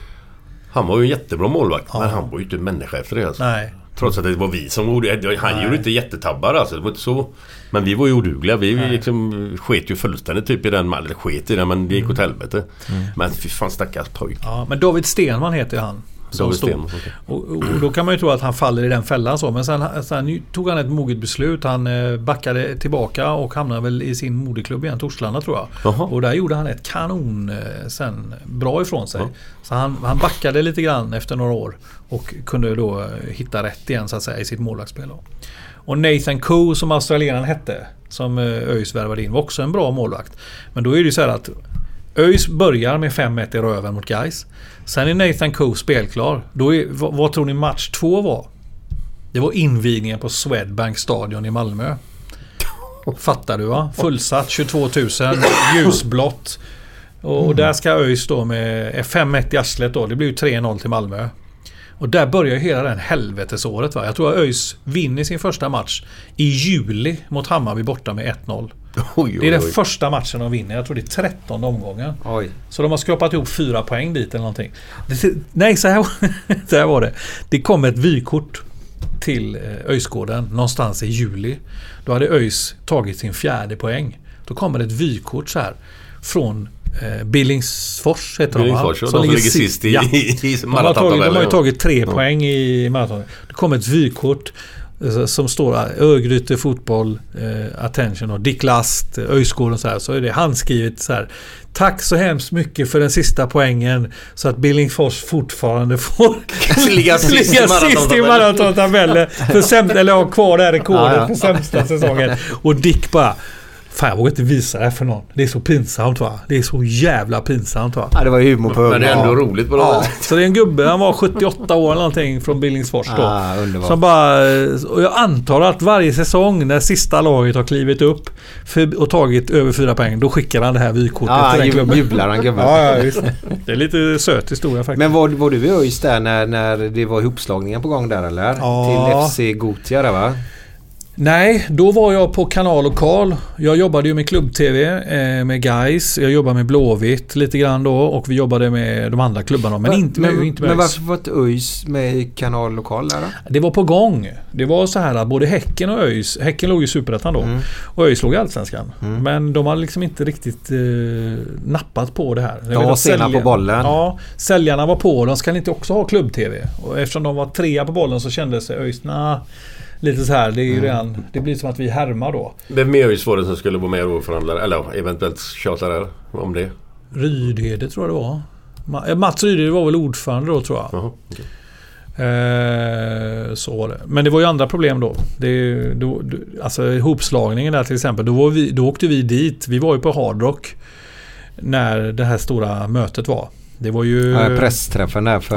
Han var ju en jättebra målvakt. Ja. Men han var ju inte en människa efter det alltså. Nej. Trots att det var vi som gjorde... Han gjorde inte jättetabbar alltså. Det var inte så... Men vi var ju odugliga. Vi Nej. liksom sket ju fullständigt typ i den. Eller sket i den men det gick åt helvete. Men fy fan stackars pojk. Ja, men David Stenman heter han. Som stod. Okej. Och, och, då kan man ju tro att han faller i den fällan så. Men sen, sen tog han ett moget beslut. Han eh, backade tillbaka och hamnade väl i sin moderklubb igen, Torslanda tror jag. Jaha. Och där gjorde han ett kanon eh, sen bra ifrån sig. Ja. Så han, han backade lite grann efter några år. Och kunde då eh, hitta rätt igen så att säga i sitt målvaktsspel. Och Nathan Coe som australienaren hette. Som ÖIS värvade in var också en bra målvakt. Men då är det ju så här att ÖIS börjar med 5-1 i röven mot Gais. Sen är Nathan Coe spelklar. Då är, vad, vad tror ni match två var? Det var invigningen på Swedbank Stadion i Malmö. Fattar du va? Fullsatt 22 000, ljusblått. Och, och där ska ÖIS då med 5-1 i arslet då. Det blir ju 3-0 till Malmö. Och där börjar ju hela den helvetesåret va. Jag tror att ÖIS vinner sin första match i juli mot Hammarby borta med 1-0. Oj, Det är den oj, oj. första matchen de vinner. Jag tror det är 13 omgången. Oj. Så de har skrapat ihop fyra poäng dit eller någonting. Det, nej, så här, så här var det. Det kom ett vykort till eh, ÖIS-gården någonstans i juli. Då hade ÖIS tagit sin fjärde poäng. Då kommer ett vykort så här från eh, Billingsfors heter Billingsfors, de ja, va? de som ligger sist i- i- i de, har tagit, de har ju tagit tre Ja. poäng i maraton. Det kom ett vykort som står Örgryte fotboll, eh, attention och Dick Last, eh, ÖIS-gården så här. Så är det handskrivet så här. Tack så hemskt mycket för den sista poängen så att Billingsfors fortfarande får Ligga sist ligga sist i maratontabellen. För sämsta, eller ha kvar det här rekordet Ja, ja. för sämsta säsongen. Och Dick bara Fan jag vågar inte visa det här för någon. Det är så pinsamt va. Det är så jävla pinsamt va. Ja, det var ju humor på Men det är ändå roligt på något Ja. sätt. Så det är en gubbe, han var 78 år eller någonting från Billingsfors då. Ah, underbart. Som bara, och jag antar att varje säsong när sista laget har klivit upp för, och tagit över fyra poäng, då skickar han det här vykortet Ja, till den klubben. jublar han gubben. Ja, ja. Det är lite söt historia faktiskt. Men var, var du i ÖIS där när, när det var ihopslagningar på gång där eller? Ja. Till FC Gotia där va? Nej, då var jag på Kanal Lokal. Jag jobbade ju med klubb-tv, eh, med Guys. Jag jobbade med Blåvitt lite grann då och vi jobbade med de andra klubbarna. Men Va- inte men, inte med men varför var inte ÖIS med i Kanal Lokal där då? Det var på gång. Det var så här att både Häcken och ÖIS, Häcken låg i Superettan då Mm. och ÖIS låg i Allsvenskan. Men de har liksom inte riktigt eh, nappat på det här. Jag vet var sena på bollen. Ja, säljarna var på. De ska inte också ha klubb-tv. Och eftersom de var trea på bollen så kändes ÖIS, nah, lite så här. Det är Mm. ju redan, det blir som att vi härmar då. Vem mer var det som skulle vara med och förhandla? Eller eventuellt tjata där om det? Rydhede tror jag det var. Ma- Mats Rydhede var väl ordförande då tror jag. Jaha, okej. Eh, så var det. Men det var ju andra problem då. Det, då, då alltså ihopslagningen där till exempel. Då, var vi, då åkte vi dit. Vi var ju på Hard Rock. När det här stora mötet var. Det var ju... Ja, pressträffen där för...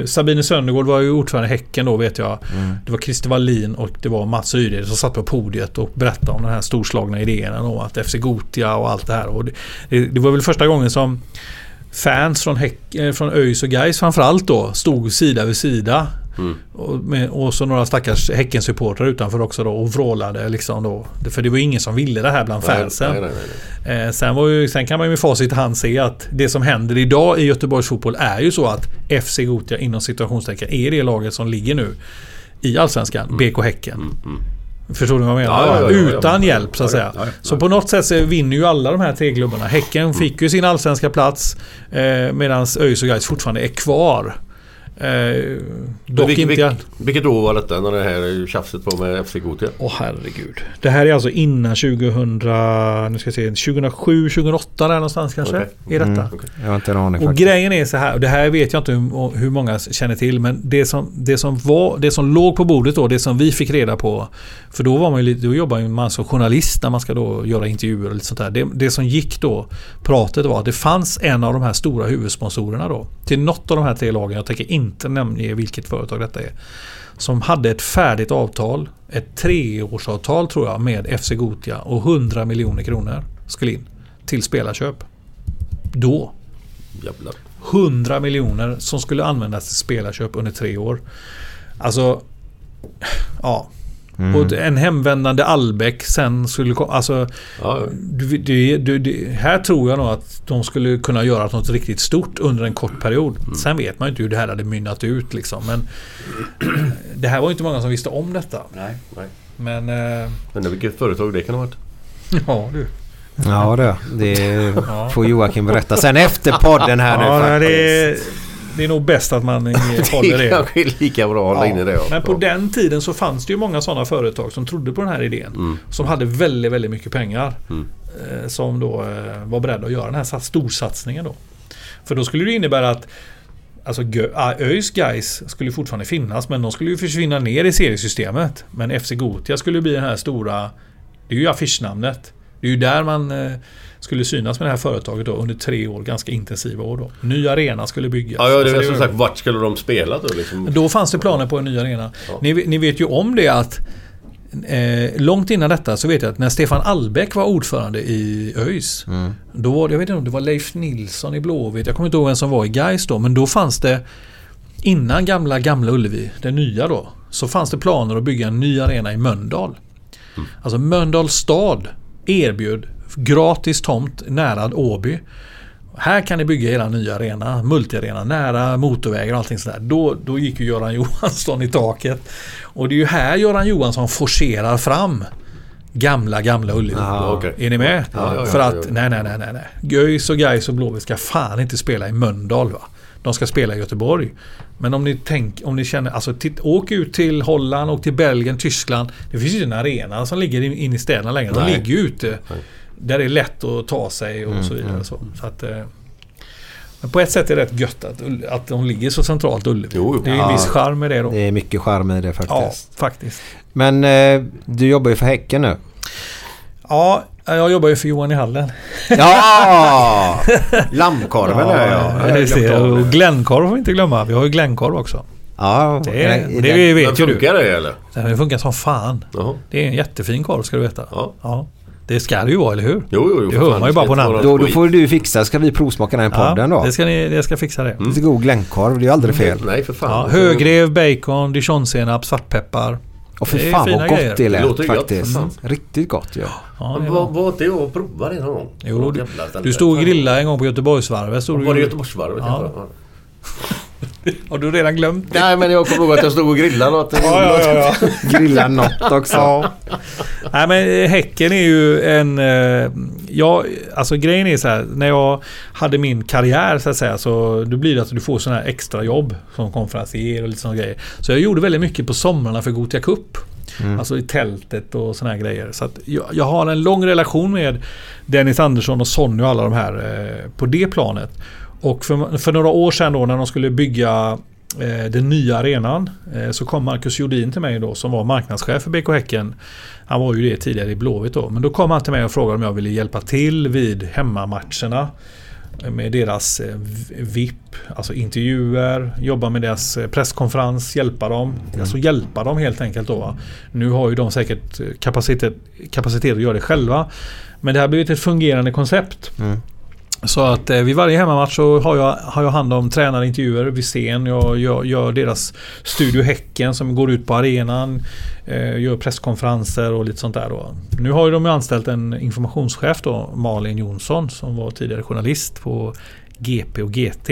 Ja. Sabine Söndergård var ju ordförande i Häcken då vet jag. Mm. Det var Christer Wallin och det var Mats Rydhede som satt på podiet och berättade om den här storslagna idén och att FC Gotia och allt det här. Och det, det, var väl första gången som fans från, Häck, eh, från ÖIS och Gais framförallt då stod sida vid sida. Mm. Och, med, och så några stackars Häckensupportrar utanför också då och vrålade liksom då. För det var ingen som ville det här bland fansen. Nej, nej, nej. Eh, sen, var ju, sen kan man ju med facit i hand se att det som händer idag i Göteborgs fotboll är ju så att FC Gotia inom situationstecken är det laget som ligger nu i Allsvenskan, BK Häcken. Förstår du vad jag menar? Ja, ja, ja. Utan hjälp så att säga. Så på något sätt så vinner ju alla de här tre klubbarna. Häcken fick ju sin allsvenska plats eh, medan ÖIS och Gais fortfarande är kvar. Eh, dock vilket, inte... vilket, vilket år var detta när det här tjafset var med FC Gothia? Åh herregud. Det här är alltså innan 2000... Nu ska jag se. 2007, 2008 där någonstans kanske. Okej. Är detta. Mm. Jag har inte en aning Och faktiskt. grejen är så här, och det här vet jag inte hur, hur många känner till, men det som, det, som var, det som låg på bordet då, det som vi fick reda på, för då var man ju lite, då jobbar ju man som journalist när man ska då göra intervjuer och lite sånt där. Det, det som gick då, pratet var att det fanns en av de här stora huvudsponsorerna då, till något av de här tre lagen, jag tänker inte nämna vilket företag detta är, som hade ett färdigt avtal, ett treårsavtal tror jag, med FC Gotia och 100 miljoner kronor skulle in till spelarköp. Då. Jävlar. 100 miljoner som skulle användas till spelarköp under tre år. Alltså, ja. Mm. Och en hemvändande Albeck sen skulle komma. Alltså, det, det, här tror jag nog att de skulle kunna göra något riktigt stort under en kort period. Sen vet man ju inte hur det här hade mynnat ut liksom. Men det här var ju inte många som visste om detta. Nej. Nej. Men... Eh, Men vilket företag det kan ha varit? ja du. Ja det, det får Joakim berätta sen efter podden här nu Ja, faktiskt. Det, är, nog bäst att man håller Det det. kanske är lika bra att hålla inne det. Ja. Men på den tiden så fanns det ju många sådana företag som trodde på den här idén. Mm. Som hade väldigt, väldigt mycket pengar. Mm. eh, Som då eh, var beredda att göra den här sats- storsatsningen då. För då skulle det innebära att Alltså ah, ÖIS guys skulle fortfarande finnas men de skulle ju försvinna ner i seriesystemet. Men FC Gotia skulle bli den här stora Det är ju affischnamnet. Det är ju där man eh, skulle synas med det här företaget då under tre år, ganska intensiva år då. Ny arena skulle byggas. Ja, ja, det är som sagt, vart skulle de spela då? Liksom? då fanns det planer på en ny arena. Ni, ni vet ju om det att eh, långt innan detta så vet jag att när Stefan Albeck var ordförande i ÖIS. Då var det, jag vet inte om det var Leif Nilsson i Blåvitt. Jag kommer inte ihåg vem som var i Gais då. Men då fanns det innan gamla Gamla Ullevi, den nya då. Så fanns det planer att bygga en ny arena i Mölndal. Alltså Mölndals stad erbjöd gratis tomt nära Åby. Här kan ni bygga era nya arena, multiarena, nära motorvägar och allting sådär. Då, då gick ju Göran Johansson i taket. Och det är ju här Göran Johansson forcerar fram gamla, gamla Ullevi. Ja, okej. Är ni med? Ja, ja, För ja, att, nej, nej, nej, nej, nej. Guis och Gais och Blåvitt ska fan inte spela i Mölndal va. De ska spela i Göteborg. Men om ni, tänk, om ni känner, alltså titt, åk ut till Holland, åk till Belgien, Tyskland. Det finns ju en arena som ligger in, in i städerna längre. De Nej. ligger ju ute. Där det är lätt att ta sig och Mm, så vidare. Så. Så att, eh, men på ett sätt är det rätt gött att, att de ligger så centralt Ullevi. Jo, jo. Det är ju en Ja. viss charm med det då. Det är mycket charm i det Ja, faktiskt. faktiskt. Men eh, du jobbar ju för Häcken nu. Ja, jag jobbar ju för Johan i Hallen. Ja! Lammkorven är jag. Ja, det ser jag. Och Glenkorv får vi inte glömma. Vi har ju Glenkorv också. Ja, Det, nej, det den- vet ju du. Funkar det eller? Det funkar som fan. Jaha. Det är en jättefin korv ska du veta. Ja. Det ska det ju vara, eller hur? Jo, jo, jo. Det hör man ju det bara på inte namnet. Då, då får du fixa. Ska vi provsmaka den här podden då? det ska ni, det ska fixa det. Lite god glänkkorv, det är ju aldrig fel. Nej, för fan. Ja, högrev, bacon, dijonsenap, svartpeppar. Och för Det är fan vad gott grejer. det Det lät gott, faktiskt. fan. Riktigt gott ja. Ja, det var. Vad var det att prova det någon gång? Jo, du, du stod och grillade en gång på Göteborgsvarvet. Stod Var det Göteborgsvarvet? Ja. Har du redan glömt det? Nej, men jag kommer ihåg att jag stod och grillade något. Ja, ja, ja, ja. Grilla något också. Ja. Nej men Häcken är ju en... Eh, ja, alltså grejen är så här. När jag hade min karriär så att säga. Så då blir det att du får sådana här extra jobb Som konferencier och lite sådana grejer. Så jag gjorde väldigt mycket på somrarna för Gotia Cup. Alltså i tältet och sådana här grejer. Så att jag, jag har en lång relation med Dennis Andersson och Sonny och alla de här eh, på det planet. Och för, för några år sedan då när de skulle bygga eh, den nya arenan eh, så kom Marcus Jordin till mig då som var marknadschef för BK Häcken. Han var ju det tidigare i Blåvitt då. Men då kom han till mig och frågade om jag ville hjälpa till vid hemmamatcherna. eh, Med deras eh, VIP, alltså intervjuer, jobba med deras eh, presskonferens, hjälpa dem. Alltså hjälpa dem helt enkelt då. Va? Nu har ju de säkert kapacitet, kapacitet att göra det själva. Men det har blivit ett fungerande koncept. Så att eh, vid varje hemmamatch så har jag, har jag hand om tränarintervjuer vid scen. Jag gör, gör deras Studio Häcken som går ut på arenan. Eh, gör presskonferenser och lite sånt där då. Nu har ju de anställt en informationschef då, Malin Jonsson, som var tidigare journalist på GP och GT.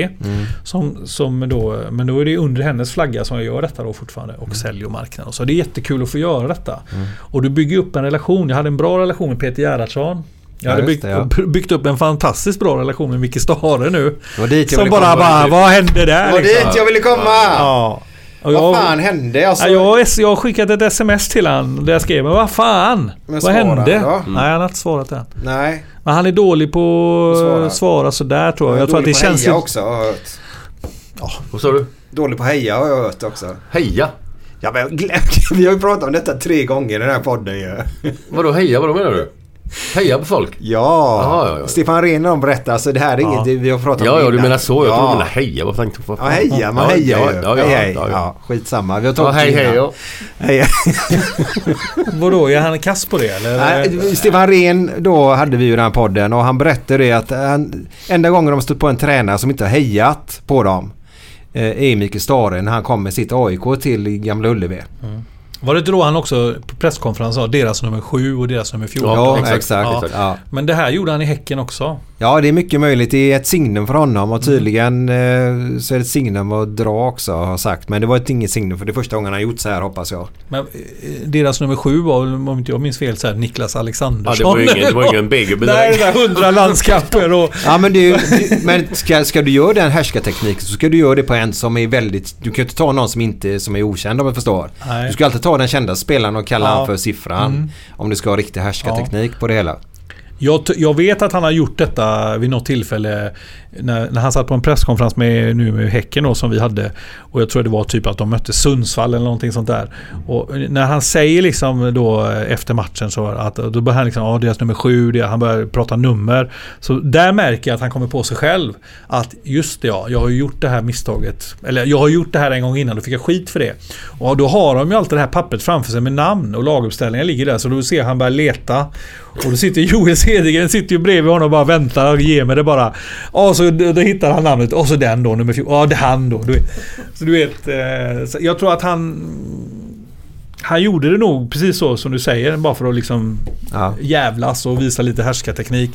Som, som då, men då är det under hennes flagga som jag gör detta då fortfarande och säljer marknaden. Så det är jättekul att få göra detta. Och du bygger upp en relation. Jag hade en bra relation med Peter Gerhardsson. Jag Ja, hade byggt, det, ja. byggt upp en fantastiskt bra relation med Micke Stare nu. Det var dit jag Som ville bara, komma. bara vad hände där? Det var liksom? dit jag ville komma! Ja. Och jag, Vad fan hände? Alltså, ja, jag, jag har skickat ett sms till han där jag skrev men vad fan? Men vad hände? då? Nej han har inte svarat än. Nej. Men han är dålig på Svara. att svara sådär tror jag. Jag Jag tror att det dålig på känns heja också har jag hört. Vad sa du? Dålig på heja har jag hört också. Heja? Ja, men glöm- vi har ju pratat om detta tre gånger i den här podden ju. Vadå heja? Vadå menar du? Heja på folk? Ja. Jaha, ja, ja. Stefan Rehn har berättat. Alltså det här är Ja. inget det vi har pratat om Ja, ja, du menar så. Jag ja. tror du menar heja. Vad tänkte vad Ja, fan? heja. Man ja, hejar ja, ju. Ja, ja, hej, hej. ja, Ja, ja. skitsamma. Vi har Ja, tagit hej, det hej. innan. Ja. hej. Vadå, är han kass på det eller? Nej, Stefan Rehn, då hade vi ju den här podden och han berättade det att han, enda gången de stött på en tränare som inte har hejat på dem eh, är Mikael Stare när han kom med sitt AIK till Gamla Ullevi. Var det inte då han också på presskonferens sa deras nummer 7 och deras nummer 14? Ja, exakt. Ja. Men det här gjorde han i Häcken också. Ja, det är mycket möjligt. Det är ett signum för honom och tydligen eh, så är det ett signum att dra också har sagt. Men det var ett inget signum för det är första gången han har gjort så här hoppas jag. Men eh, deras nummer 7 var, om inte jag minns fel, så här, Niklas Alexandersson. Ja, det var ju ingen, det var ingen Nej, det där 100 landskamper och... Ja men, det, är ju- det, men ska, ska du göra den härskartekniken så ska du göra det på en som är väldigt... Du kan ju inte ta någon som inte som är okänd om jag förstår. Nej. Du ska alltid ta den kända spelaren och kalla Ja. han för siffran. Mm. Om du ska ha riktig härskarteknik på det hela. Jag, jag vet att han har gjort detta vid något tillfälle när, när han satt på en presskonferens med, nu med Häcken då, som vi hade. Och jag tror det var typ att de mötte Sundsvall eller någonting sånt där. Och när han säger liksom då eh, efter matchen så att då börjar han liksom, ja deras nummer sju, det, han börjar prata nummer. Så där märker jag att han kommer på sig själv. Att just det ja, jag har ju gjort det här misstaget. Eller jag har gjort det här en gång innan, då fick jag skit för det. Och då har de ju alltid det här pappret framför sig med namn och laguppställningar ligger där. Så då ser han börja leta. Och då sitter Joel Cedergren sitter ju bredvid honom och bara väntar och ger mig det bara. Och så då, hittar han namnet. Och så den då, nummer 14. Ja, det är han då. Du vet. Så du vet, eh, så jag tror att han... Han gjorde det nog precis så som du säger, bara för att liksom Ja. jävlas och visa lite härskarteknik.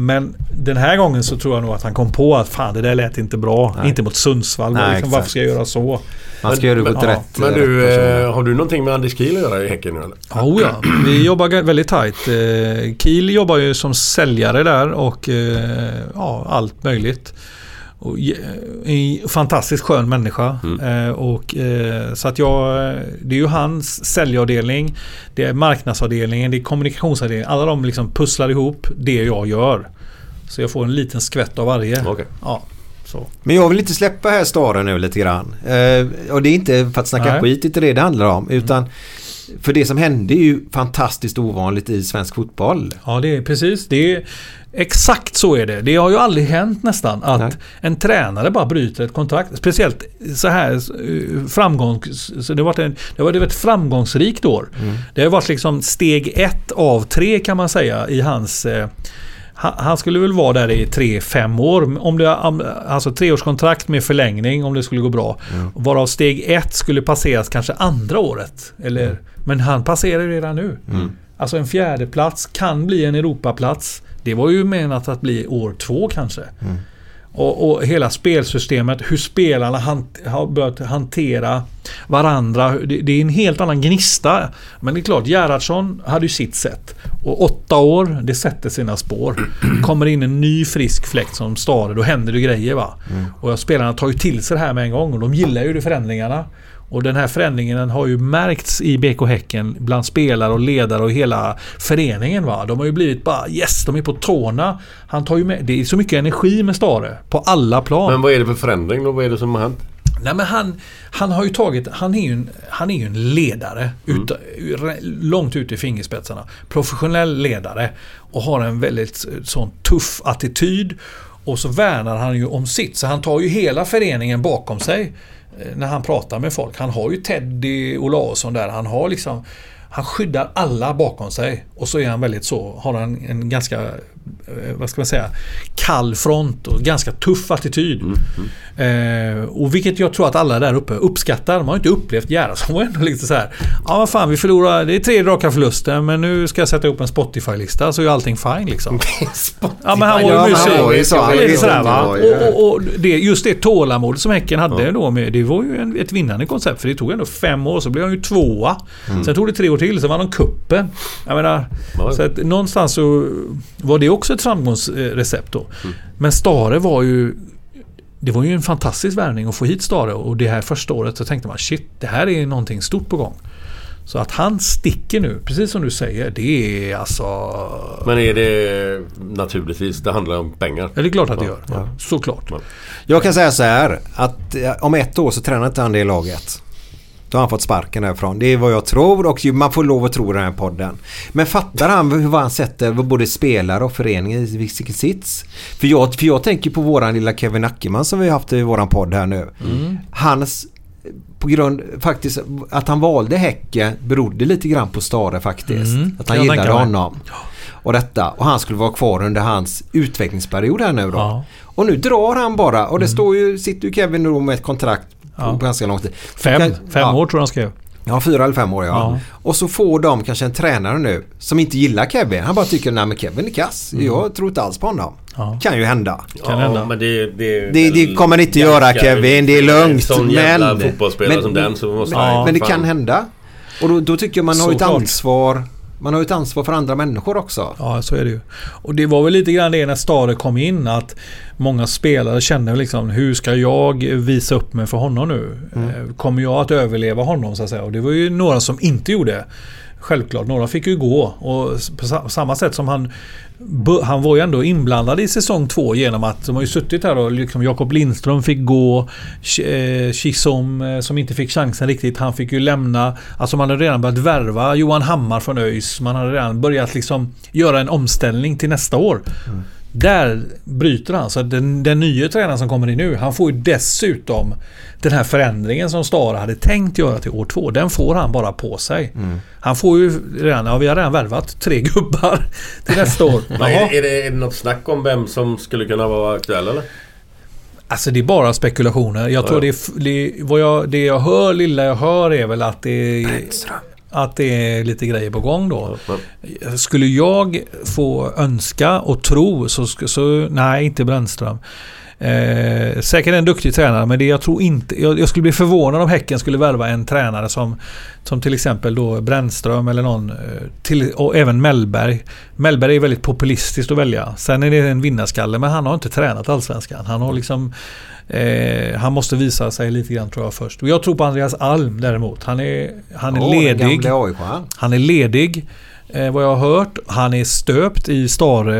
Men den här gången så tror jag nog att han kom på att fan det där lät inte bra. Nej. Inte mot Sundsvall. Nej, liksom, varför ska jag göra så? Man ska göra det ja. rätt... Men rätt du, eh, har du någonting med Anders Kiel att göra i Häcken nu eller? Oh ja, vi jobbar väldigt tajt. Eh, Kiel jobbar ju som säljare där och eh, ja, allt möjligt. Och, ge- en fantastiskt skön människa. Eh, och, eh, så att jag, det är ju hans säljavdelning, det är marknadsavdelningen, det är kommunikationsavdelningen. Alla de liksom pusslar ihop det jag gör. Så jag får en liten skvätt av varje. Okej. Ja, så. Men jag vill inte släppa här staren nu lite grann. Eh, och det är inte för att snacka Nej. skit, inte det det handlar om. Utan för det som hände är ju fantastiskt ovanligt i svensk fotboll. Ja, det är precis. Det är, exakt så är det. Det har ju aldrig hänt nästan att Nej. en tränare bara bryter ett kontrakt. Speciellt så här eh, framgångs... Så det har varit, en, det har varit ett framgångsrikt år. Det har varit liksom steg ett av tre kan man säga i hans... Eh, han, skulle väl vara där i tre, fem år. Om det, alltså treårskontrakt med förlängning om det skulle gå bra. Varav steg ett skulle passeras kanske andra året. Eller, Men han passerar ju redan nu. Alltså en fjärde plats kan bli en Europaplats. Det var ju menat att bli år två kanske. Och, och hela spelsystemet, hur spelarna hant, har börjat hantera varandra. Det, det är en helt annan gnista. Men det är klart, Gerhardsson hade ju sitt sätt. Och åtta år, det sätter sina spår. Kommer in en ny frisk fläkt som Stare, då händer det grejer va. Och spelarna tar ju till sig det här med en gång och de gillar ju de förändringarna. Och den här förändringen har ju märkts i BK Häcken bland spelare och ledare och hela föreningen. Va? De har ju blivit bara yes, de är på tårna. Han tar ju med, det är så mycket energi med Stare på alla plan. Men vad är det för förändring då? Vad är det som har hänt? Nej, men han, han har ju tagit, han är ju en, han är ju en ledare. Ut, långt ut i fingerspetsarna. Professionell ledare. Och har en väldigt sån tuff attityd. Och så värnar han ju om sitt. Så han tar ju hela föreningen bakom sig. Eh, när han pratar med folk. Han har ju Teddy Olausson där. Han har liksom han skyddar alla bakom sig. Och så är han väldigt så, har han en ganska, vad ska man säga, kall front och ganska tuff attityd. Eh, och vilket jag tror att alla där uppe uppskattar. De har inte upplevt Gerhardsson var ändå lite så här. Ja vad fan vi förlorar, det är tre raka förluster men nu ska jag sätta upp en Spotify-lista så är allting fine liksom. ja men han var ju Ja, men musik. han var ju så. Han Lite vet sådär, inte va? vad jag- Och, och, och det, just det tålamod som Häcken hade då med, det var ju en, ett vinnande koncept. För det tog ändå fem år, så blev han ju tvåa. Sen tog det tre år till, sen vann de kuppen. Jag menar, Ja. så att någonstans så var det också ett framgångsrecept då. Men Stare var ju det var ju en fantastisk värvning att få hit Stare och det här första året så tänkte man shit, det här är någonting stort på gång. Så att han sticker nu, precis som du säger, det är alltså... Men är det naturligtvis, det handlar om pengar? Ja, det är klart att det gör. ja. Såklart. Jag kan säga så här att eh, om ett år så tränar inte han det laget. Då har han fått sparken därifrån. Det är vad jag tror och man får lov att tro den här podden. Men fattar han hur han sätter både spelare och föreningen i vilken sits? För jag, för jag tänker på våran lilla Kevin Ackerman som vi har haft i våran podd här nu. Hans på grund faktiskt att han valde Häcken berodde lite grann på Stare faktiskt. Mm, Att han jag gillade tänker mig. Och detta. Och han skulle vara kvar under hans utvecklingsperiod här nu då. Ja. Och nu drar han bara och det står ju, sitter ju Kevin då med ett kontrakt på Ja. ganska lång tid. Fem, Kan- fem ja. år tror jag han skrev. Ja, fyra eller fem år ja. Ja. Och så får de kanske en tränare nu som inte gillar Kevin. Han bara tycker nej men Kevin är kass. Jag tror inte alls på honom. Ja. Kan ju hända. Kan ja, hända. men det, det, Det- det kommer inte göra, Kevin. Det är lugnt, En sån jävla men- fotbollsspelare men- som den så måste Men, men det fan- kan hända. Och då, då tycker jag man har ett Såklart. ansvar. Man har ett ansvar för andra människor också. Ja, så är det ju. Och det var väl lite grann det när Stare kom in att många spelare kände liksom hur ska jag visa upp mig för honom nu? Eh, Kommer jag att överleva honom så att säga? Och det var ju några som inte gjorde. Självklart, några fick ju gå. Och på samma sätt som han... Han var ju ändå inblandad i säsong två genom att de har ju suttit här och liksom Jakob Lindström fick gå. Eh, Chisom eh, som inte fick chansen riktigt. Han fick ju lämna. Alltså man hade redan börjat värva Johan Hammar från ÖIS. Man hade redan börjat liksom göra en omställning till nästa år. Mm. Där bryter han. Så den, den nya tränaren som kommer in nu, han får ju dessutom den här förändringen som Stara hade tänkt göra till år två. Den får han bara på sig. Han får ju redan, ja vi har redan värvat tre gubbar till nästa år. Är, är, det, är det något snack om vem som skulle kunna vara aktuell eller? Alltså det är bara spekulationer. Jag Ja, tror ja. det, är, det, vad jag, det jag hör, lilla jag hör är väl att det är, att det är lite grejer på gång då. Men, Skulle jag få önska och tro så, så nej, inte Brännström. Eh, säkert en duktig tränare men det jag tror inte... Jag, jag skulle bli förvånad om Häcken skulle värva en tränare som, som till exempel då Brännström eller någon. eh, Till, och även Mellberg. Mellberg är väldigt populistiskt att välja. Sen är det en vinnarskalle men han har inte tränat Allsvenskan. Han har liksom... Eh, han måste visa sig lite grann tror jag först. Och jag tror på Andreas Alm däremot. Han är, han är den ledig. Han är ledig. Eh, vad jag har hört. Han är stöpt i Stare,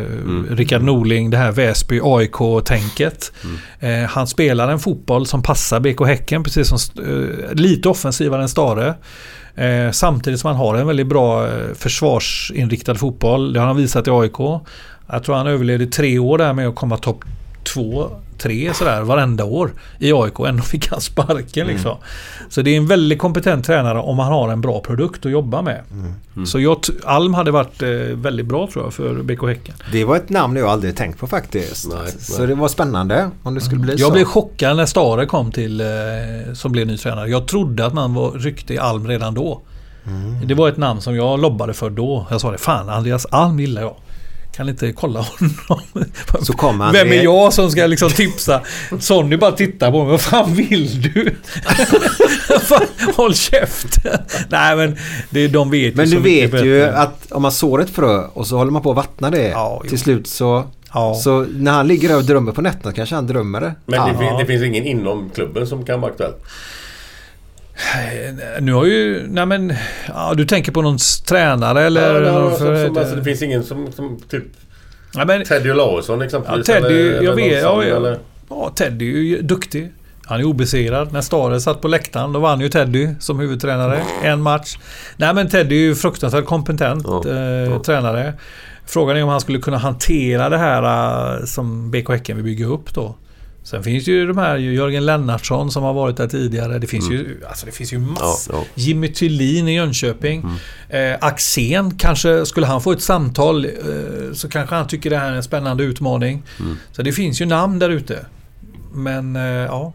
eh, Rickard Norling, det här Väsby AIK-tänket. Eh, han spelar en fotboll som passar BK Häcken, precis som eh, lite offensivare än Stare. Eh, samtidigt som han har en väldigt bra eh, försvarsinriktad fotboll. Det har han visat i AIK. Jag tror han överlevde tre år där med att komma topp två, tre sådär varenda år i AIK. Ändå fick han sparken liksom. Så det är en väldigt kompetent tränare om han har en bra produkt att jobba med. Så jag, Alm hade varit eh, väldigt bra tror jag för BK Häcken. Det var ett namn jag aldrig tänkt på faktiskt. Nej, så nej. det var spännande om det skulle bli så. Jag blev chockad när Stare kom till eh, som blev ny tränare. Jag trodde att man var ryckte i Alm redan då. Det var ett namn som jag lobbade för då. Jag sa det, fan Andreas Alm gillar jag. Kan inte kolla honom. Så kom han Vem är jag som ska liksom tipsa? Sonny bara tittar på mig. Vad fan vill du? Fan, Håll käften. Nej men det, de vet Men ju du så mycket vet ju att om man sår ett frö och så håller man på att vattna det. Ja, till slut så, Ja. så när han ligger där och drömmer på nätterna kanske han drömmer det. men Ja. det, fin- det finns ingen inom klubben som kan vara aktuell? Nu har ju... Nej men... Ja, du tänker på någon tränare eller? Ja, någon som, som, alltså, det finns ingen som, som typ ja, men, Teddy Olausson ja, exempelvis? Teddy, eller, jag vet. Ja, sån, ja. eller? ja, Teddy är ju duktig. Han är obesegrad. När Stare satt på läktaren då vann ju Teddy som huvudtränare en match. Nej men Teddy är ju fruktansvärt kompetent Ja, eh, ja. tränare. Frågan är om han skulle kunna hantera det här eh, som BK Häcken vill bygga upp då. Sen finns ju de här Jörgen Lennartsson som har varit där tidigare. Det finns ju, alltså det finns ju massor. Ja, ja. Jimmy Thulin i Jönköping. Eh, Axén, kanske skulle han få ett samtal eh, så kanske han tycker det här är en spännande utmaning. Så det finns ju namn där ute. Men eh, ja.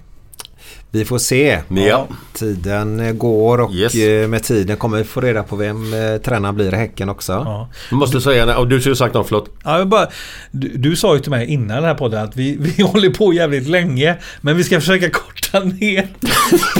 Vi får se. Ja. Tiden eh, går och Yes. eh, med tiden kommer vi få reda på vem eh, tränaren blir i Häcken också. ja. Jag måste säga, och du skulle sagt något, förlåt. ja jag bara, du, du sa ju till mig innan den här podden att vi, vi håller på jävligt länge. Men vi ska försöka korta ner.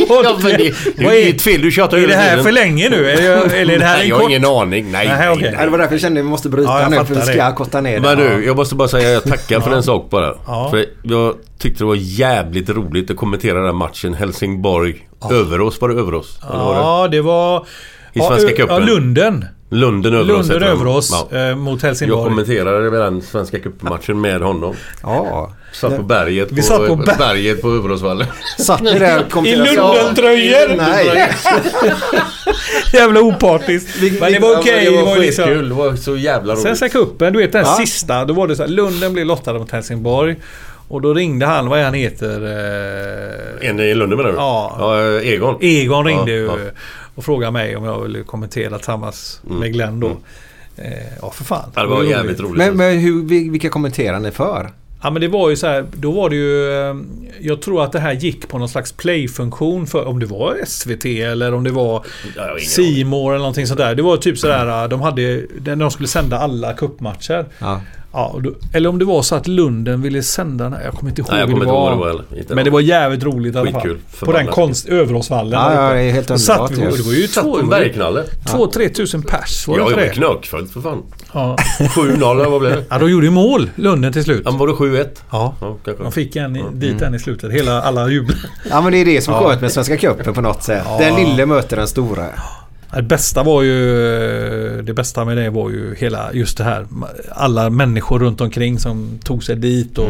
Ja, men det, det Vad är är, ditt fel, du tjatar är hela det här tiden. för länge nu? Eller, eller är det här Nej, en jag har ingen aning. Nej, Nej, nej, okej. nej. Det var därför jag kände att vi måste bryta Ja, nu för vi ska det. korta ner det. Men du, jag måste bara säga jag tackar för en sak bara. Ja. För jag tyckte det var jävligt roligt att kommentera den matchen. Var det Överås? Var det? Ja, det var... I Svenska ja, cupen. Ja, Lunden. Lunden Överås Lunden. Överås Ja. eh, mot Jag Helsingborg. kommenterade väl den Svenska cupmatchen med honom. Ja. Satt på berget Vi på, satt på ber- berget på Överåsvallen. Satt ni där och kom I? Lundentröjor! Nej. Jävla opartiskt. Men det var okej. det det var var liksom... skitkul. Det var så jävla roligt. Svenska cupen, du vet den Ja. sista. Då var det så här, Lunden blev lottade mot Helsingborg. Och då ringde han, vad är han heter? Eh, En i Lunden menar du? Ja. ja Egon. Egon ringde Ja, ju ja. och frågade mig om jag ville kommentera tillsammans med Glenn då. Eh, ja, för fan. Ja, det var roligt. jävligt roligt. Men, men hur, vil- vilka kommenterar ni för? Ja men det var ju så här, då var det ju... eh, Jag tror att det här gick på någon slags playfunktion för om det var SVT eller om det var More eller någonting sånt där. Det var typ sådär, de hade... När de skulle sända alla cupmatcher. Ja. Ja, då, eller om det var så att Lunden ville sända den Jag kommer inte ihåg Nej, jag kommer det inte var. ihåg det var Men det var jävligt roligt i alla fall. På den konst, Överåsvallen. Ja, ja, det är helt underbart vi. Det var ju två... Satt på en bergknalle. Två, tre tusen pers var det Ja, jag var det? knökfullt för fan. Ja. 7-0 eller vad blev det? ja, de gjorde ju mål, Lunden till slut. Ja, var det 7-1? Ja. Ja. De fick en i, dit en i slutet. Hela, alla jublade. Ja men det är det som Ja. sköt med Svenska cupen på något sätt. Ja. Den lille möter den stora. Det bästa var ju... Det bästa med det var ju hela just det här. Alla människor runt omkring som tog sig dit och,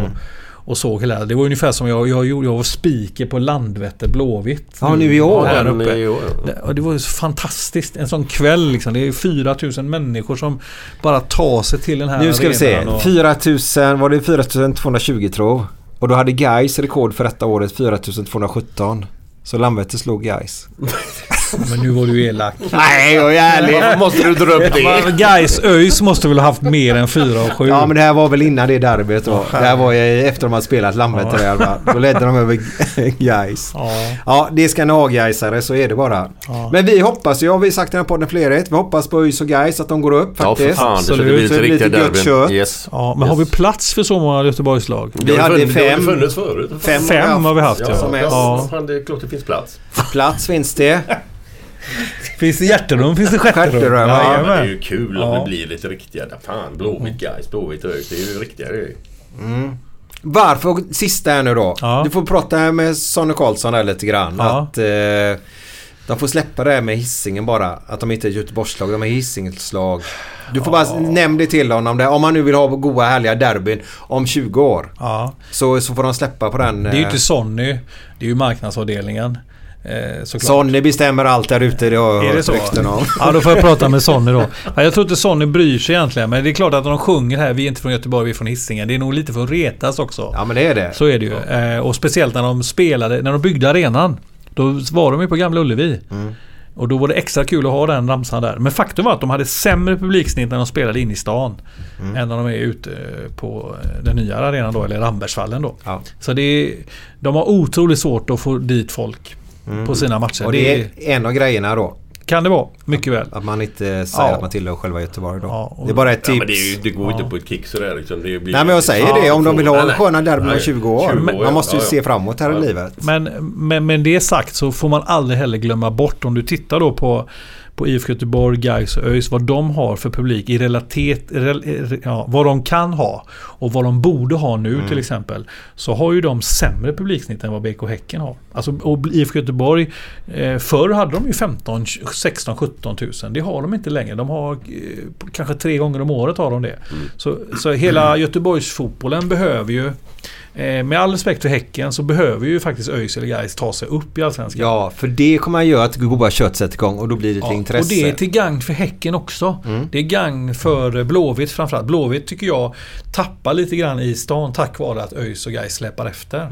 och såg hela... Det var ungefär som jag, jag. Jag var speaker på Landvetter Blåvitt. Ja, nu i år. Men uppe. i år, ja. Det, det var fantastiskt. En sån kväll liksom. Det är 4000 människor som bara tar sig till den här Nu ska vi se. arenan och- 4000, var det 4220 tror Och då hade Gais rekord för detta året 4217. Så Landvetter slog Gais. Men nu var du elak. Nej, jag är ärlig. Varför måste du dra upp det? Guys ÖIS måste väl ha haft mer än 4 och 7. Ja men det här var väl innan det derbyt då. Det här var ju efter de hade spelat Landvetter fall. Då ledde de över Gais. Ja. Ja, det ska ni ha Gaisare, så är det bara. Ja. Men vi hoppas ju, har vi sagt i den här podden flerhet, vi hoppas på ÖIS och Gais att de går upp Ja, för faktiskt. fan. Absolut. lite det blir riktiga lite gött kött. derbyn. Yes. Ja, men har vi Yes. plats för så många Göteborgslag? Vi hade funnits- Det har fem. funnits förut. Fem, Fem har vi haft ja. Ja, som ja. helst. ja. Fan, det är klart det finns plats. Plats finns det. Finns det hjärterum finns det Stjärterum, stjärterum. ja. Ja, men det är ju kul Ja. att det blir lite riktiga. Fan, Blåvitt guys, Blåvitt ÖIS. Det är ju riktiga grejer. Varför, sista här nu då. Ja. Du får prata med Sonny Karlsson där lite grann. Ja. Att eh, de får släppa det här med hissingen bara. Att de inte är ett Göteborgslag, de är hisingslag. Du får bara nämna det till honom. Där. Om man nu vill ha goa härliga derbyn om 20 år. Ja. Så, så får de släppa på den. Det är ju eh, inte Sonny. Det är ju marknadsavdelningen. Eh, såklart. Sonny bestämmer allt där ute. Det har jag hört rykten om. Ja, då får jag prata med Sonny då. Ja, jag tror inte Sonny bryr sig egentligen. Men det är klart att de sjunger här. Vi är inte från Göteborg, vi är från Hisingen. Det är nog lite för att retas också. Ja men det är det. Så är det ju. Eh, och speciellt när de spelade, när de byggde arenan. Då var de ju på Gamla Ullevi. Mm. Och då var det extra kul att ha den ramsan där. Men faktum var att de hade sämre publiksnitt när de spelade in i stan. Mm. Än när de är ute på eh, den nya arenan då, eller Rambergsvallen då. Ja. Så det är, de har otroligt svårt att få dit folk på sina matcher. Mm. Och det är en av grejerna då. kan det vara, mycket väl. Att man inte säger Ja. att man tillhör själva Göteborg då. Ja, och- det är bara ett Ja, tips. men det, är ju, det går inte på ett kick sådär liksom. Det blir, Nej men jag säger Ja, det om de vill ha nej, sköna derbyn om Nej, 20 år. 20 år, man ja. måste ju Ja, ja. se framåt här Ja. i livet. Men, men, men det sagt så får man aldrig heller glömma bort om du tittar då på på IFK Göteborg, Gais och ÖIS vad de har för publik i relatet, rel, ja, vad de kan ha och vad de borde ha nu Mm. till exempel. Så har ju de sämre publiksnitt än vad BK Häcken har. Alltså, och IFK Göteborg, eh, förr hade de ju 15, 16, 17 tusen. Det har de inte längre. De har eh, kanske tre gånger om året har de det. Så, så hela Göteborgsfotbollen behöver ju med all respekt för Häcken så behöver ju faktiskt ÖIS eller Gais ta sig upp i Allsvenskan. Ja, för det kommer att göra att goda kött sätter igång och då blir det Ja, intresse. och det är till gagn för Häcken också. Det är gagn för Blåvitt framförallt. Blåvitt tycker jag tappar lite grann i stan tack vare att ÖIS och Gais släpar efter.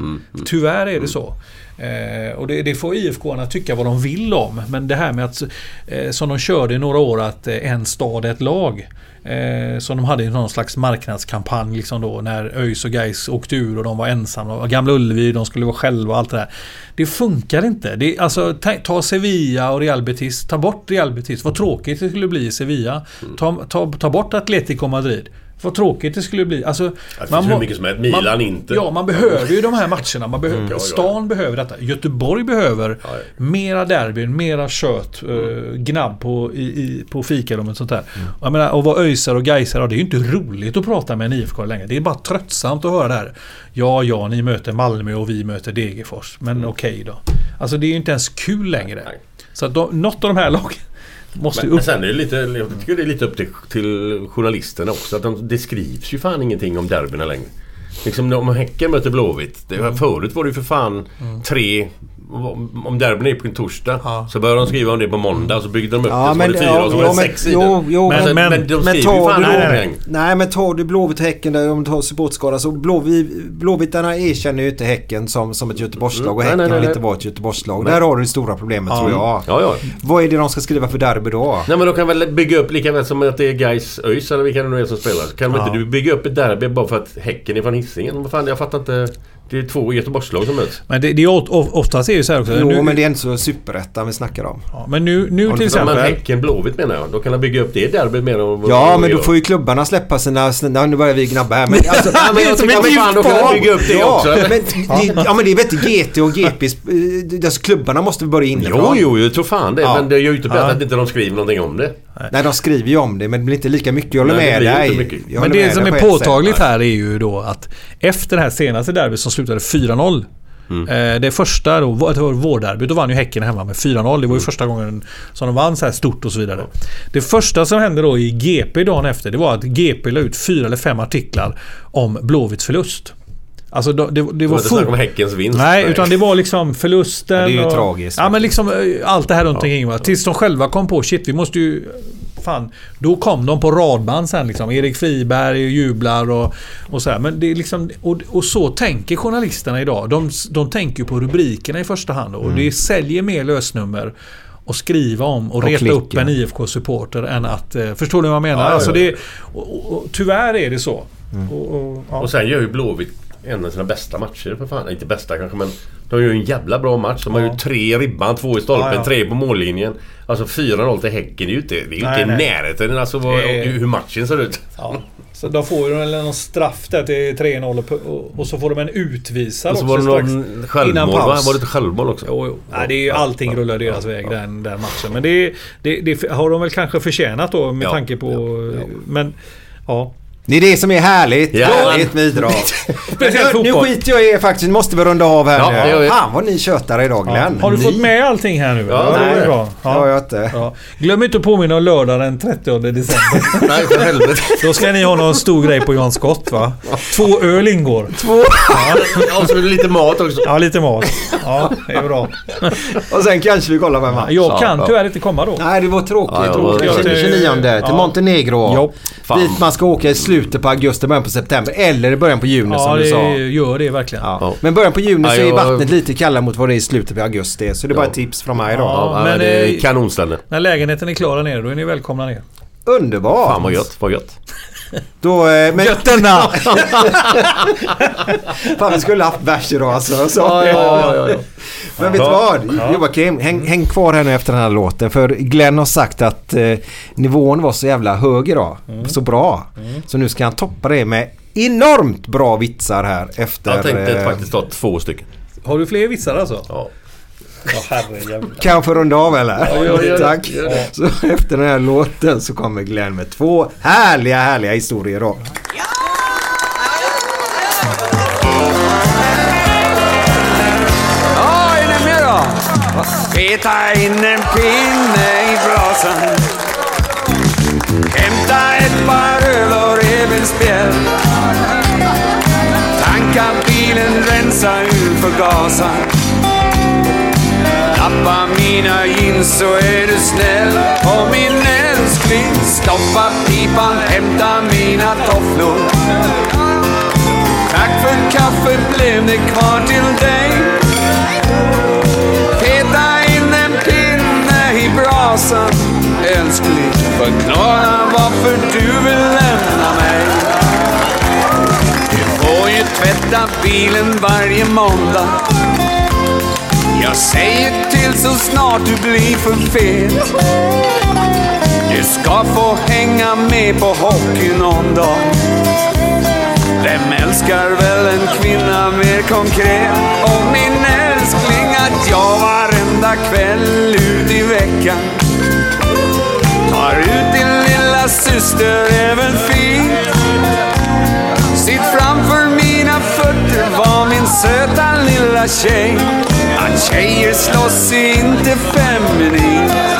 Tyvärr är det så. Eh, och det, det får IFK-arna tycka vad de vill om. Men det här med att, eh, som de körde i några år, att eh, en stad ett lag. Eh, som de hade i någon slags marknadskampanj liksom då när ÖIS och Gais åkte ur och de var ensamma. Och Gamla Ullevi, de skulle vara själva och allt det där. Det funkar inte. Det, alltså, ta, ta Sevilla och Real Betis. Ta bort Real Betis. Vad tråkigt det skulle bli i Sevilla. Ta, ta, ta bort Atletico Madrid. Vad tråkigt det skulle bli. Alltså, Det finns hur mycket som helst. Milan man, inte. Ja, man behöver ju de här matcherna. Man behöver, ja. Stan behöver detta. Göteborg behöver Ja, mera derbyn, mera kött, eh, gnabb på, i, i, på fikarummet och sånt där. Och Jag menar, och vara öisare och gaisare, det är ju inte roligt att prata med en IFK längre. Det är bara tröttsamt att höra det här. Ja, ja, ni möter Malmö och vi möter Degerfors. Men okej då. Alltså det är ju inte ens kul längre. Nej. Så att de, något av de här lagen måste Men, ju men upp. sen är det lite, jag tycker det är lite upp till, till journalisterna också. Att de, det skrivs ju fan ingenting om derbyna längre. Liksom om Häcken möter Blåvitt. Det, Mm. Förut var det ju för fan tre om derbyn är på en torsdag så börjar de skriva om det på måndag så byggde de upp Ja, det så var men, det fyra ja, och så var ja, det men, sex sidor. jo, jo, men, men, men, de men skriver ju fan nej, gång. nej men tar du Blåvitt Häcken där om du tar supportskada så Blåvitt, Blåvittarna erkänner ju inte Häcken som, som ett Göteborgslag och Mm, Häcken nej, nej, vill nej. inte vara ett Göteborgslag. Nej. Där har du det stora problemet tror jag. Ja, ja. Vad är det de ska skriva för derby då? Nej men de kan väl bygga upp lika väl som att det är Gais ÖIS eller vilka det nu är som spelar. Kan de Ja. inte du bygga upp ett derby bara för att Häcken är från Hisingen? Vad fan, jag fattar inte. Det är två Göteborgslag som möts. Men det, det är oftast är det ju så här också. Jo, nu, men det är inte så superettan vi snackar om. ja, men nu, nu till? Men exempel. Häcken Blåvitt menar jag. Då kan de bygga upp det derbyt mer vad- Ja, men då får ju klubbarna släppa sina... sina nu börjar vi gnabba här. Men, alltså, Ja, men jag tycker att fan, då kan de bygga upp det ja, också? Men, det, ja, men det är väl inte GT och GPs... eh, Alltså, klubbarna måste börja Jo, inifrån. jo, jag tror fan det. Ja. Men det gör ju inte Ja. att inte de skriver någonting om det. Nej, de skriver ju om det, men det blir inte lika mycket. Jag håller Nej, med dig. inte mycket. Jag Men det som är påtagligt sätt. här är ju då att efter det här senaste derbyt som slutade 4-0. Mm. Eh, det första då, det var vårderbyt, då vann ju Häcken hemma med 4-0. Det var ju Mm. första gången som de vann så här stort och så vidare. Det första som hände då i GP dagen efter, det var att GP la ut fyra eller fem artiklar om Blåvitts förlust. Alltså det, det, det Det var var inte snack om. Häckens vinst. Nej, utan det var liksom förlusten. Ja, det är ju och, tragiskt. Ja, men liksom eh, allt det här runt omkring. Va? Tills de själva kom på shit, vi måste ju... Fan, då kom de på radband sen liksom. Erik Friberg jublar och, och så här. Men det är liksom, och, och så tänker journalisterna idag. De, de tänker ju på rubrikerna i första hand. Och det säljer mer lösnummer att skriva om och, Och reta klicka. upp en IFK-supporter än att... eh, Förstår du vad jag menar? Ja, ja, Alltså ja. det, och, och, och, tyvärr är det så. Och, och, ja. Och sen gör ju Blåvitt en av sina bästa matcher för fan. Inte bästa kanske men de gör ju en jävla bra match. De har ju tre i ribban, två i stolpen, Ja, ja. tre på mållinjen. Alltså 4-0 till Häcken det är ju inte, det är ju Nej, inte i närheten alltså vad, Det hur matchen ser ut. Ja. Så då får ju de någon straff där till 3-0 och, så får de en utvisad Och så också var det strax någon innan självmål va? paus. Var det inte självmål också? Jo, jo. Nej, det är ju allting rullar deras väg den, den matchen. Men det, det, det har de väl kanske förtjänat då med Ja, tanke på... Men ja. Det är det som är härligt. Ja. Ett bidrag. Speciellt nu, nu skiter jag i er faktiskt. Nu måste vi runda av här Ja, nu. Fan vad ni tjötar idag Glenn. Har du ni? fått med allting här nu? Ja, det är nej. bra. Det har jag inte. Ja. Glöm inte att påminna om lördag den 30 december. Nej för helvete. Då ska ni ha någon stor grej på Jan Scott va? Två öl ingår. Och så är det lite mat också. Ja, lite mat. Ja, det är bra. Och sen kanske vi kollar på en match. Jag kan ja. tyvärr inte komma då. Nej, det var tråkigt. Ja, ja, tråkigt. det var- 29 till Ja. Montenegro. Ja. Dit man ska åka i slutet på augusti, början på september. Eller i början på juni Ja, som du det sa. gör det verkligen. Ja. Ja. Men början på juni Ja, så är jag- vattnet lite kallare mot vad det är i slutet på augusti. Så det är bara Ja. ett tips från mig. Ja. Ja, men men, det är eh, kanonställe. När lägenheten är klar där nere, då är ni välkomna ner. Underbart! Fan vad gött, vad gött. Då, eh, men, Götterna! fan vi skulle haft bärs idag alltså. Så. Ja, ja, ja, ja. Men vet du vad? Joakim, häng, häng kvar här nu efter den här låten. För Glenn har sagt att eh, nivån var så jävla hög idag. Mm. Så bra. Så nu ska han toppa det med enormt bra vitsar här efter... Jag tänkte eh, faktiskt ta två stycken. Har du fler vitsar alltså? Ja. Ja, jag få runda av eller? Ja, gör det, Tack. Så efter den här låten så kommer Glenn med två härliga, härliga historier då. Ja, är ni med då? Peta in en pinne i brasan. Hämta ett par öl och revbensspjäll. Tanka bilen, rensa ur förgasaren. Tappa mina jeans så är du snäll. Och min älskling, stoppa pipan, hämta mina tofflor. Tack för kaffet, blev det kvar till dig? Peta in en pinne i brasan Älskling, förklara varför du vill lämna mig Du får ju tvätta bilen varje måndag jag säger till så snart du blir för fet Du ska få hänga med på hockey någon dag vem älskar väl en kvinna mer konkret? Och min älskling att jag varenda kväll ut i veckan tar ut din lilla syster är väl fint? Sitt framför söta lilla tjej. Att tjejer slåss är inte feminint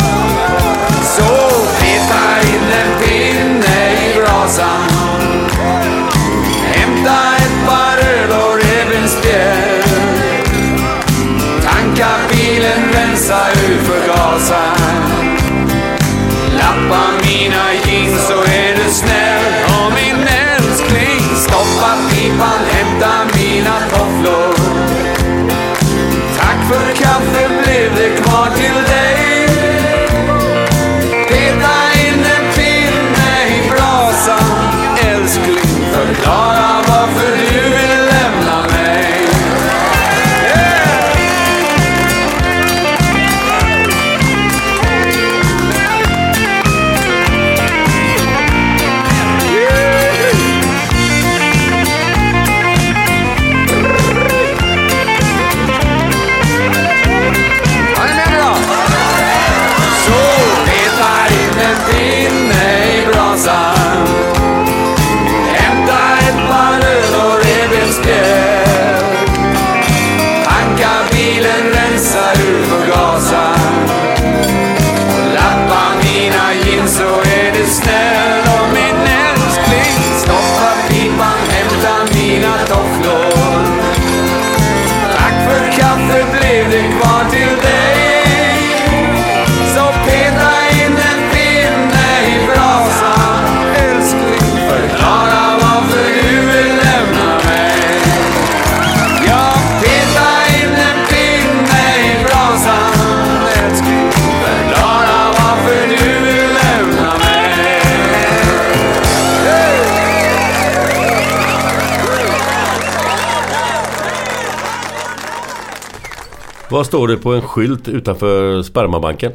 Vad står det på en skylt utanför spermabanken?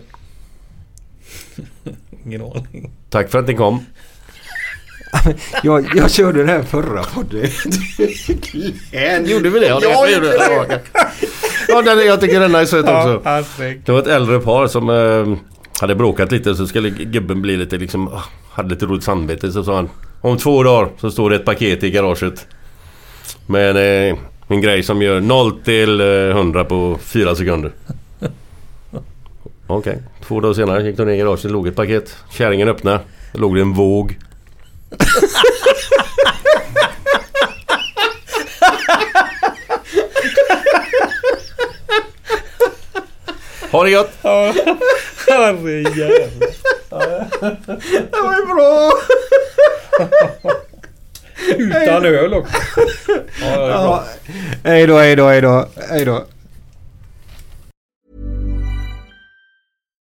Ingen aning. Tack för att ni kom. Jag, jag körde den här förra podden. Gjorde vi det? Ja, det jag gjorde det. Ja, den, jag tycker den är söt också. Det var ett äldre par som eh, hade bråkat lite så skulle gubben bli lite liksom... ah, hade lite roligt samvete så sa han Om två dagar så står det ett paket i garaget. Med eh, en grej som gör 0 till eh, 100 på 4 sekunder. Okej, två dagar senare gick de ner i garaget, det låg ett paket. Kärringen öppnade, det låg det en våg. Ha det gott! Herrejävlar. Det var ju bra! Utan öl också. Ja. Hej då, hej då, hej då. Hej då.